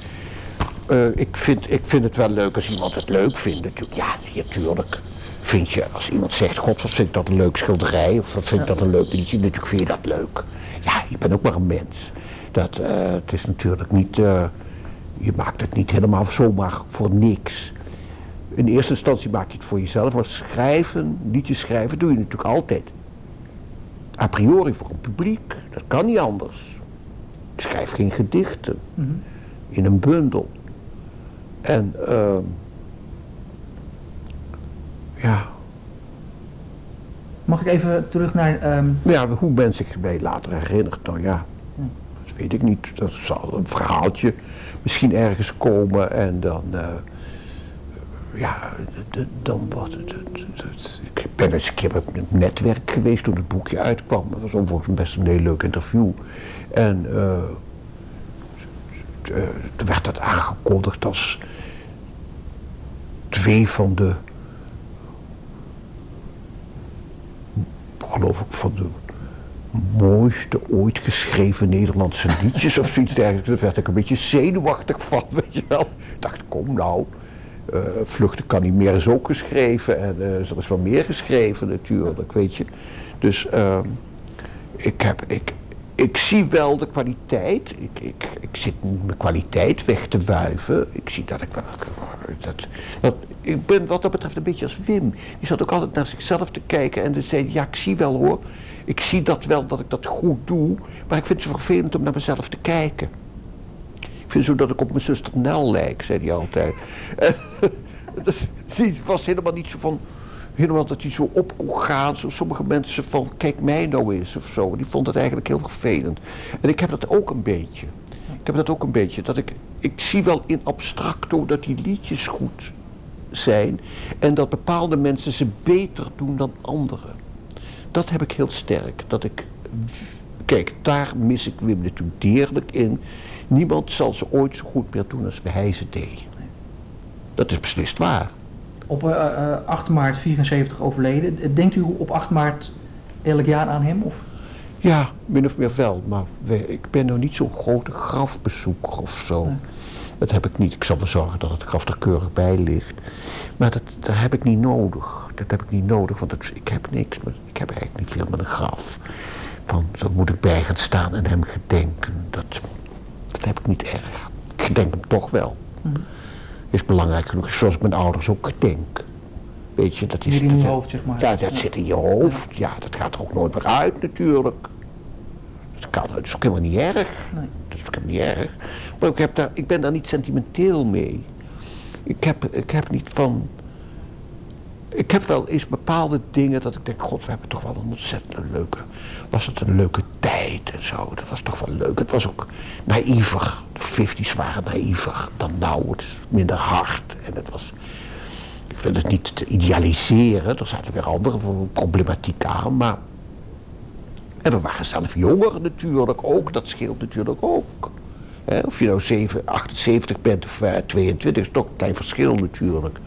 Speaker 1: Eh, ik, vind, ik vind het wel leuk als iemand het leuk vindt. natuurlijk. Ja, natuurlijk. Vind je, als iemand zegt, god, wat vind ik dat een leuk schilderij, of wat vind ik dat een leuk liedje, natuurlijk vind je dat leuk. Ja, ik ben ook maar een mens. Dat, eh, het is natuurlijk niet, eh, je maakt het niet helemaal zomaar voor niks. In eerste instantie maak je het voor jezelf, maar schrijven, liedjes schrijven, doe je natuurlijk altijd. A priori voor een publiek, dat kan niet anders. Ik schrijf geen gedichten
Speaker 2: Mhm.
Speaker 1: in een bundel. En ehm ja,
Speaker 2: Mag ik even terug naar... ehm,
Speaker 1: ja, hoe men zich mij later herinnert, nou ja,
Speaker 2: Hm.
Speaker 1: dat weet ik niet. Dat zal een verhaaltje misschien ergens komen en dan, eh, ja, dan wordt het, Ik ben eens een keer op het netwerk geweest toen het boekje uitkwam. Dat was overigens best een heel leuk interview. En eh, t- eh, toen werd dat aangekondigd als twee van de geloof ik van de mooiste ooit geschreven Nederlandse liedjes of zoiets dergelijks. Daar werd ik een beetje zenuwachtig van, weet je wel. Ik dacht, kom nou, eh, Vluchten kan niet meer is ook geschreven en eh, er is wel meer geschreven natuurlijk, weet je. Dus ehm, ik, heb, ik, ik zie wel de kwaliteit. Ik, ik, ik zit mijn kwaliteit weg te wuiven. Ik zie dat ik wel. Dat, dat, ik ben wat dat betreft een beetje als Wim. Die zat ook altijd naar zichzelf te kijken en zei: Ja, ik zie wel hoor. Ik zie dat wel dat ik dat goed doe. Maar ik vind het vervelend om naar mezelf te kijken. Ik vind zo dat ik op mijn zuster Nel lijk, zei hij altijd. En, dus, die was helemaal niet zo van. Helemaal dat hij zo op kon gaan. Zo sommige mensen van, kijk mij nou eens of zo. Die vond het eigenlijk heel vervelend. En ik heb dat ook een beetje. Ik heb dat ook een beetje. Dat ik, ik zie wel in abstracto dat die liedjes goed zijn. En dat bepaalde mensen ze beter doen dan anderen. Dat heb ik heel sterk. Dat ik, kijk, daar mis ik Wim natuurlijk deerlijk in. Niemand zal ze ooit zo goed meer doen als hij ze deed. Dat is beslist waar.
Speaker 2: Op eh, eh, 8 maart 74 overleden. Denkt u op 8 maart elk jaar aan hem? Of?
Speaker 1: Ja, min of meer wel, maar ik ben nou niet zo'n grote grafbezoeker of zo.
Speaker 2: Nee.
Speaker 1: Dat heb ik niet. Ik zal wel zorgen dat het graf er keurig bij ligt. Maar dat, dat heb ik niet nodig. Dat heb ik niet nodig, want ik heb niks. Met, ik heb eigenlijk niet veel met een graf. Van, zo moet ik bij gaan staan en hem gedenken. Dat, dat heb ik niet erg. Ik gedenk hem toch wel.
Speaker 2: Mhm.
Speaker 1: Is belangrijk genoeg, zoals ik mijn ouders ook gedenk. Weet je, dat is...
Speaker 2: In
Speaker 1: dat-
Speaker 2: uw hoofd, zeg maar.
Speaker 1: ja, dat zit in je hoofd. Ja, dat gaat er ook nooit meer uit natuurlijk. Dat, kan, dat is ook helemaal niet erg.
Speaker 2: Nee.
Speaker 1: Dat is ook helemaal niet erg. Maar ik, heb daar, ik ben daar niet sentimenteel mee. Ik heb, ik heb niet van... Ik heb wel eens bepaalde dingen dat ik denk, god, we hebben toch wel een ontzettend leuke... Was het een leuke tijd en zo. Dat was toch wel leuk. Het was ook naïver. De 50's waren naïver dan nou. Het is minder hard. En het was... Ik wil het niet te idealiseren. Er zaten weer andere problematiek aan. Maar... En we waren zelf jonger natuurlijk ook. Dat scheelt natuurlijk ook. Of je nou 7, 78 bent of eh, 22, is toch een klein verschil natuurlijk.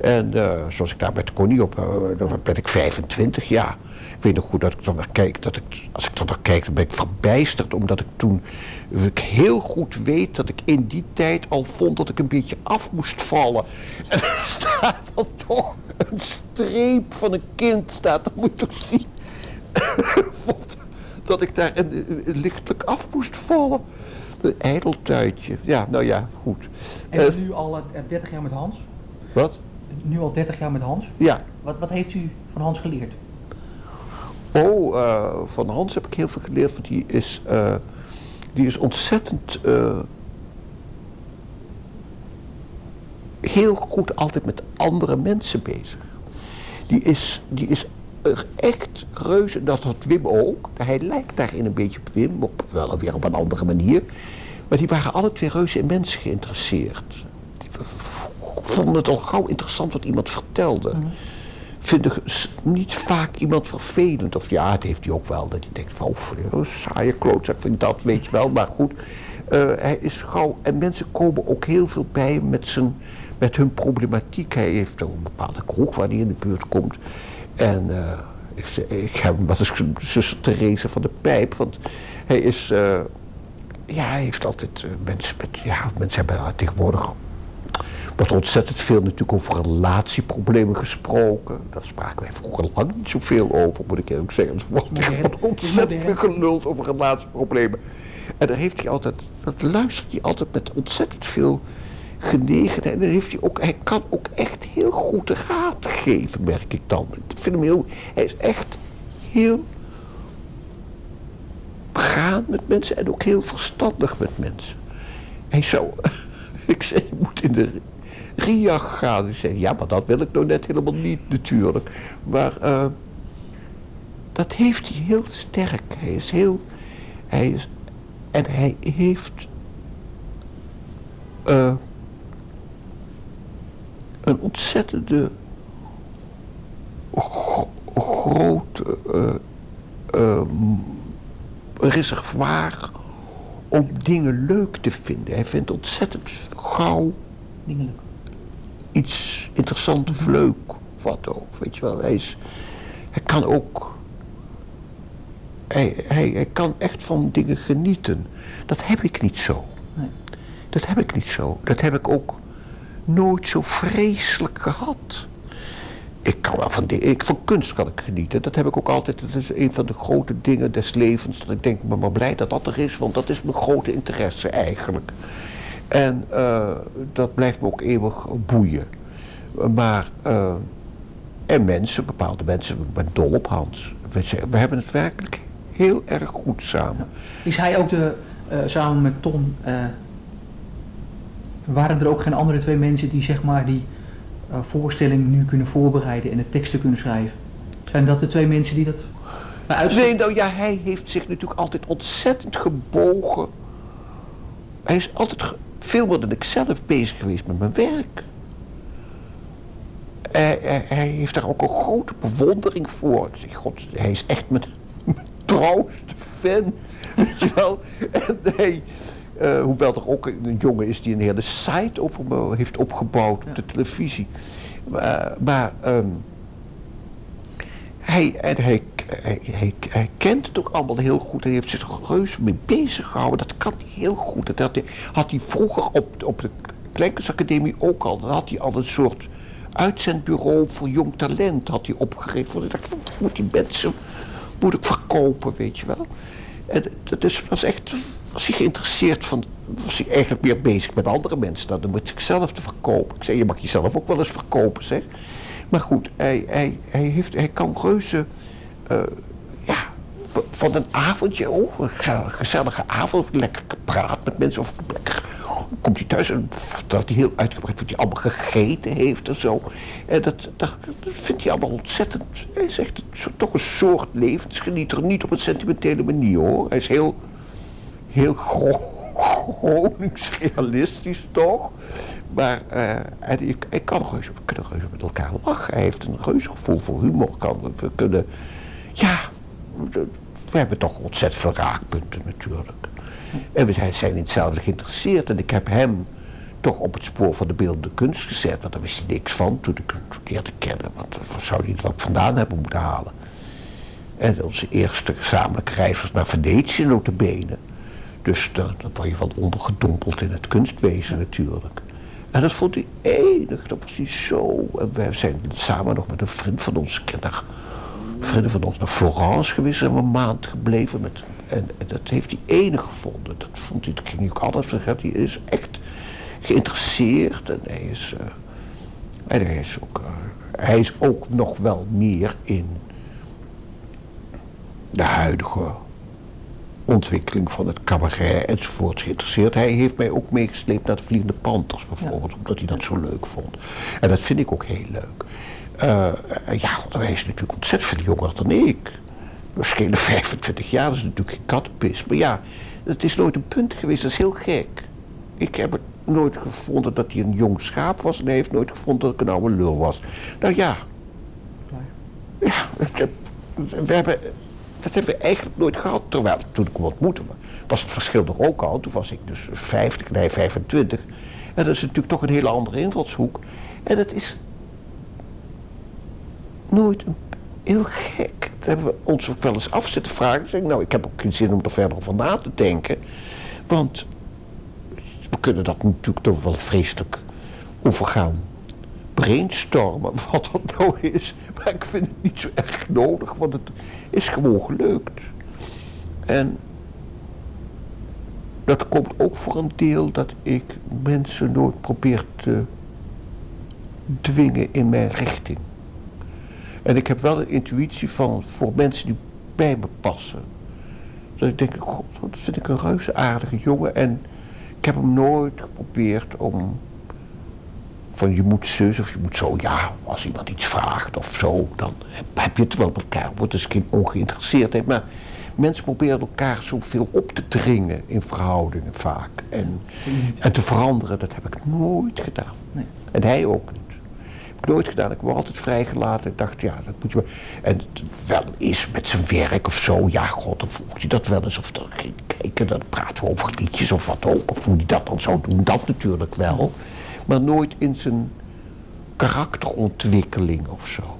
Speaker 1: En eh, zoals ik daar met Connie op, eh, dan ben ik 25 jaar. Ik weet nog goed dat ik dan naar kijk, dat ik, als ik dan naar kijk, dan ben ik verbijsterd, omdat ik toen, ik heel goed weet dat ik in die tijd al vond dat ik een beetje af moest vallen. En er staat dan toch een streep van een kind, staat, dat moet je toch zien. vond dat ik daar een, lichtelijk af moest vallen. Een ijdeltuitje. Ja, nou ja, goed.
Speaker 2: En
Speaker 1: Eh,
Speaker 2: nu al eh, 30 jaar met Hans?
Speaker 1: wat?
Speaker 2: Nu al 30 jaar met Hans?
Speaker 1: Ja.
Speaker 2: Wat, wat heeft u van Hans geleerd?
Speaker 1: Oh, eh, van Hans heb ik heel veel geleerd, want die is, eh, die is ontzettend eh, heel goed altijd met andere mensen bezig. Die is, die is echt reuze, dat had Wim ook. Hij lijkt daarin een beetje op Wim, op, wel weer op een andere manier. Maar die waren alle twee reuze in mensen geïnteresseerd. Vonden het al gauw interessant wat iemand vertelde.
Speaker 2: Mhm.
Speaker 1: Vinden niet vaak iemand vervelend. Of ja, het heeft hij ook wel. Dat je denkt van, oh, een saaie klootzak vind dat, weet je wel. Maar goed, eh, hij is gauw... En mensen komen ook heel veel bij hem met, zijn, met hun problematiek. Hij heeft een bepaalde kroeg waar hij in de buurt komt. En eh, ik, heb hem wat is zuster Therese van de Pijp. Want hij is... eh, ja, hij heeft altijd mensen met... Ja, mensen hebben tegenwoordig wordt ontzettend veel natuurlijk over relatieproblemen gesproken. Daar spraken wij vroeger lang niet zoveel over, moet ik eerlijk zeggen. Er wordt ontzettend veel geluld over relatieproblemen. En daar heeft hij altijd, dat luistert hij altijd met ontzettend veel genegenheid. En dan heeft hij ook, hij kan ook echt heel goed raad geven, merk ik dan. Ik vind hem heel, hij is echt heel begaan met mensen en ook heel verstandig met mensen. Hij zou, ik zei, je moet in de RIAG gaan. Ik zei, ja, maar dat wil ik nou net helemaal niet natuurlijk. Maar eh, dat heeft hij heel sterk. Hij is heel, hij is, en hij heeft eh, een ontzettende gro- grote eh, reservoir om dingen leuk te vinden. Hij vindt ontzettend gauw
Speaker 2: Dingelijk.
Speaker 1: Iets interessants of leuk. of Wat ook, weet je wel. Hij, is, hij kan ook... Hij, hij, hij kan echt van dingen genieten. Dat heb ik niet zo.
Speaker 2: Nee.
Speaker 1: Dat heb ik niet zo. Dat heb ik ook nooit zo vreselijk gehad. Ik kan wel van, dingen, ik, van kunst kan ik genieten. Dat heb ik ook altijd. Dat is een van de grote dingen des levens. Dat ik denk, ik ben maar blij dat dat er is. Want dat is mijn grote interesse eigenlijk. En eh, dat blijft me ook eeuwig boeien. Maar, eh, en mensen, bepaalde mensen, ik ben dol op Hans. We, we hebben het werkelijk heel erg goed samen.
Speaker 2: Is hij ook de, eh, samen met Ton, waren er ook geen andere twee mensen die zeg maar die voorstelling nu kunnen voorbereiden en de teksten kunnen schrijven? Zijn dat de twee mensen die dat bij uitstek...
Speaker 1: Nee, nou ja, hij heeft zich natuurlijk altijd ontzettend gebogen. Hij is altijd ge- veel meer dan ik zelf bezig geweest met mijn werk. Hij, heeft daar ook een grote bewondering voor. God, hij is echt mijn, mijn trouwste fan. Weet je wel? En hij, eh, hoewel er ook een jongen is die een hele site over me heeft opgebouwd op de televisie. Maar, maar ehm, hij, en hij, hij, kent het ook allemaal heel goed. Hij heeft zich er reuze mee bezig gehouden. Dat kan heel goed. Dat had hij, vroeger op, op de Kleinkunstacademie ook al. Dan had hij al een soort uitzendbureau voor jong talent had hij opgericht. Want ik dacht, moet die mensen moet ik verkopen, weet je wel. En dat is, was echt, was hij geïnteresseerd van, was hij eigenlijk meer bezig met andere mensen dan met zichzelf te verkopen. Ik zei, je mag jezelf ook wel eens verkopen, zeg. Maar goed, hij, hij, hij, heeft, hij kan reuze, ja, b- van een avondje, oh, een gezellige, avond, lekker praat met mensen of lekker, komt hij thuis en vertelt hij heel uitgebreid wat hij allemaal gegeten heeft en zo. En dat, dat, vindt hij allemaal ontzettend, hij zegt het is toch een soort levensgenieter, niet op een sentimentele manier hoor. Hij is heel, heel gro- Gronings realistisch toch. Maar eh, en ik, ik kan reuze, we kunnen reuze met elkaar lachen. Hij heeft een reuze gevoel voor humor. Kan, we kunnen, ja, we, hebben toch ontzettend veel raakpunten natuurlijk. En we zijn- in hetzelfde geïnteresseerd. En ik heb hem toch op het spoor van de beeldende kunst gezet. Want daar wist hij niks van toen ik hem leerde kennen. Want waar zou hij dat ook vandaan hebben moeten halen? En onze eerste gezamenlijke reis was naar Venetië notabene. Dus daar word je wel ondergedompeld in het kunstwezen natuurlijk. En dat vond hij enig, dat was hij zo. En wij zijn samen nog met een vriend van ons, naar, vrienden van ons naar Florence geweest, zijn we een maand gebleven. Met, en, en dat heeft hij enig gevonden. Dat vond hij, dat ging hij ook altijd zeggen, hij is echt geïnteresseerd en hij is, eh, en hij is ook, eh, hij is ook nog wel meer in de huidige ontwikkeling van het cabaret enzovoort geïnteresseerd. Hij heeft mij ook meegesleept naar de Vliegende Panthers bijvoorbeeld, omdat hij dat zo leuk vond. En dat vind ik ook heel leuk. Eh, ja, hij is natuurlijk ontzettend veel jonger dan ik. We schelen 25 jaar, dat is natuurlijk geen kattenpis. Maar ja, het is nooit een punt geweest, dat is heel gek. ik heb het nooit gevonden dat hij een jong schaap was en hij heeft nooit gevonden dat ik een oude lul was. Nou ja, ja, heb, we hebben, dat hebben we eigenlijk nooit gehad. Terwijl toen ik hem ontmoette was het verschil er ook al. Toen was ik dus 50, nee 25. En dat is natuurlijk toch een hele andere invalshoek. En dat is nooit heel gek. Dat hebben we ons ook wel eens af zitten vragen. Zeg, nou, ik heb ook geen zin om er verder over na te denken. Want we kunnen dat natuurlijk toch wel vreselijk overgaan brainstormen wat dat nou is. Maar ik vind het niet zo erg nodig, want het is gewoon gelukt. En dat komt ook voor een deel dat ik mensen nooit probeer te dwingen in mijn richting. En ik heb wel een intuïtie van voor mensen die bij me passen. Dat ik denk, god, dat vind ik een reuze aardige jongen. En ik heb hem nooit geprobeerd om van je moet zus of je moet zo. Ja, als iemand iets vraagt of zo, dan heb je het wel met elkaar. Wordt dus geen ongeïnteresseerdheid. Maar mensen proberen elkaar zoveel op te dringen in verhoudingen vaak. En, en te veranderen, dat heb ik nooit gedaan. Nee. En hij ook niet. Ik nooit gedaan. Ik word altijd vrijgelaten. Ik dacht, ja, dat moet je wel. En wel eens met zijn werk of zo. Ja, god, dan vroeg hij dat wel eens. Of dan ging kijken, dan praten we over liedjes of wat ook. Of hoe hij dat dan zou doen. Dat natuurlijk wel maar nooit in zijn karakterontwikkeling of zo.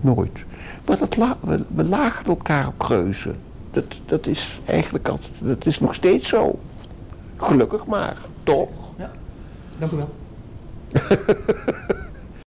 Speaker 1: Nooit. Maar dat we, we lagen elkaar op kreuzen. Dat, dat is eigenlijk altijd, dat is nog steeds zo. Gelukkig maar, toch?
Speaker 2: Ja, dank u wel.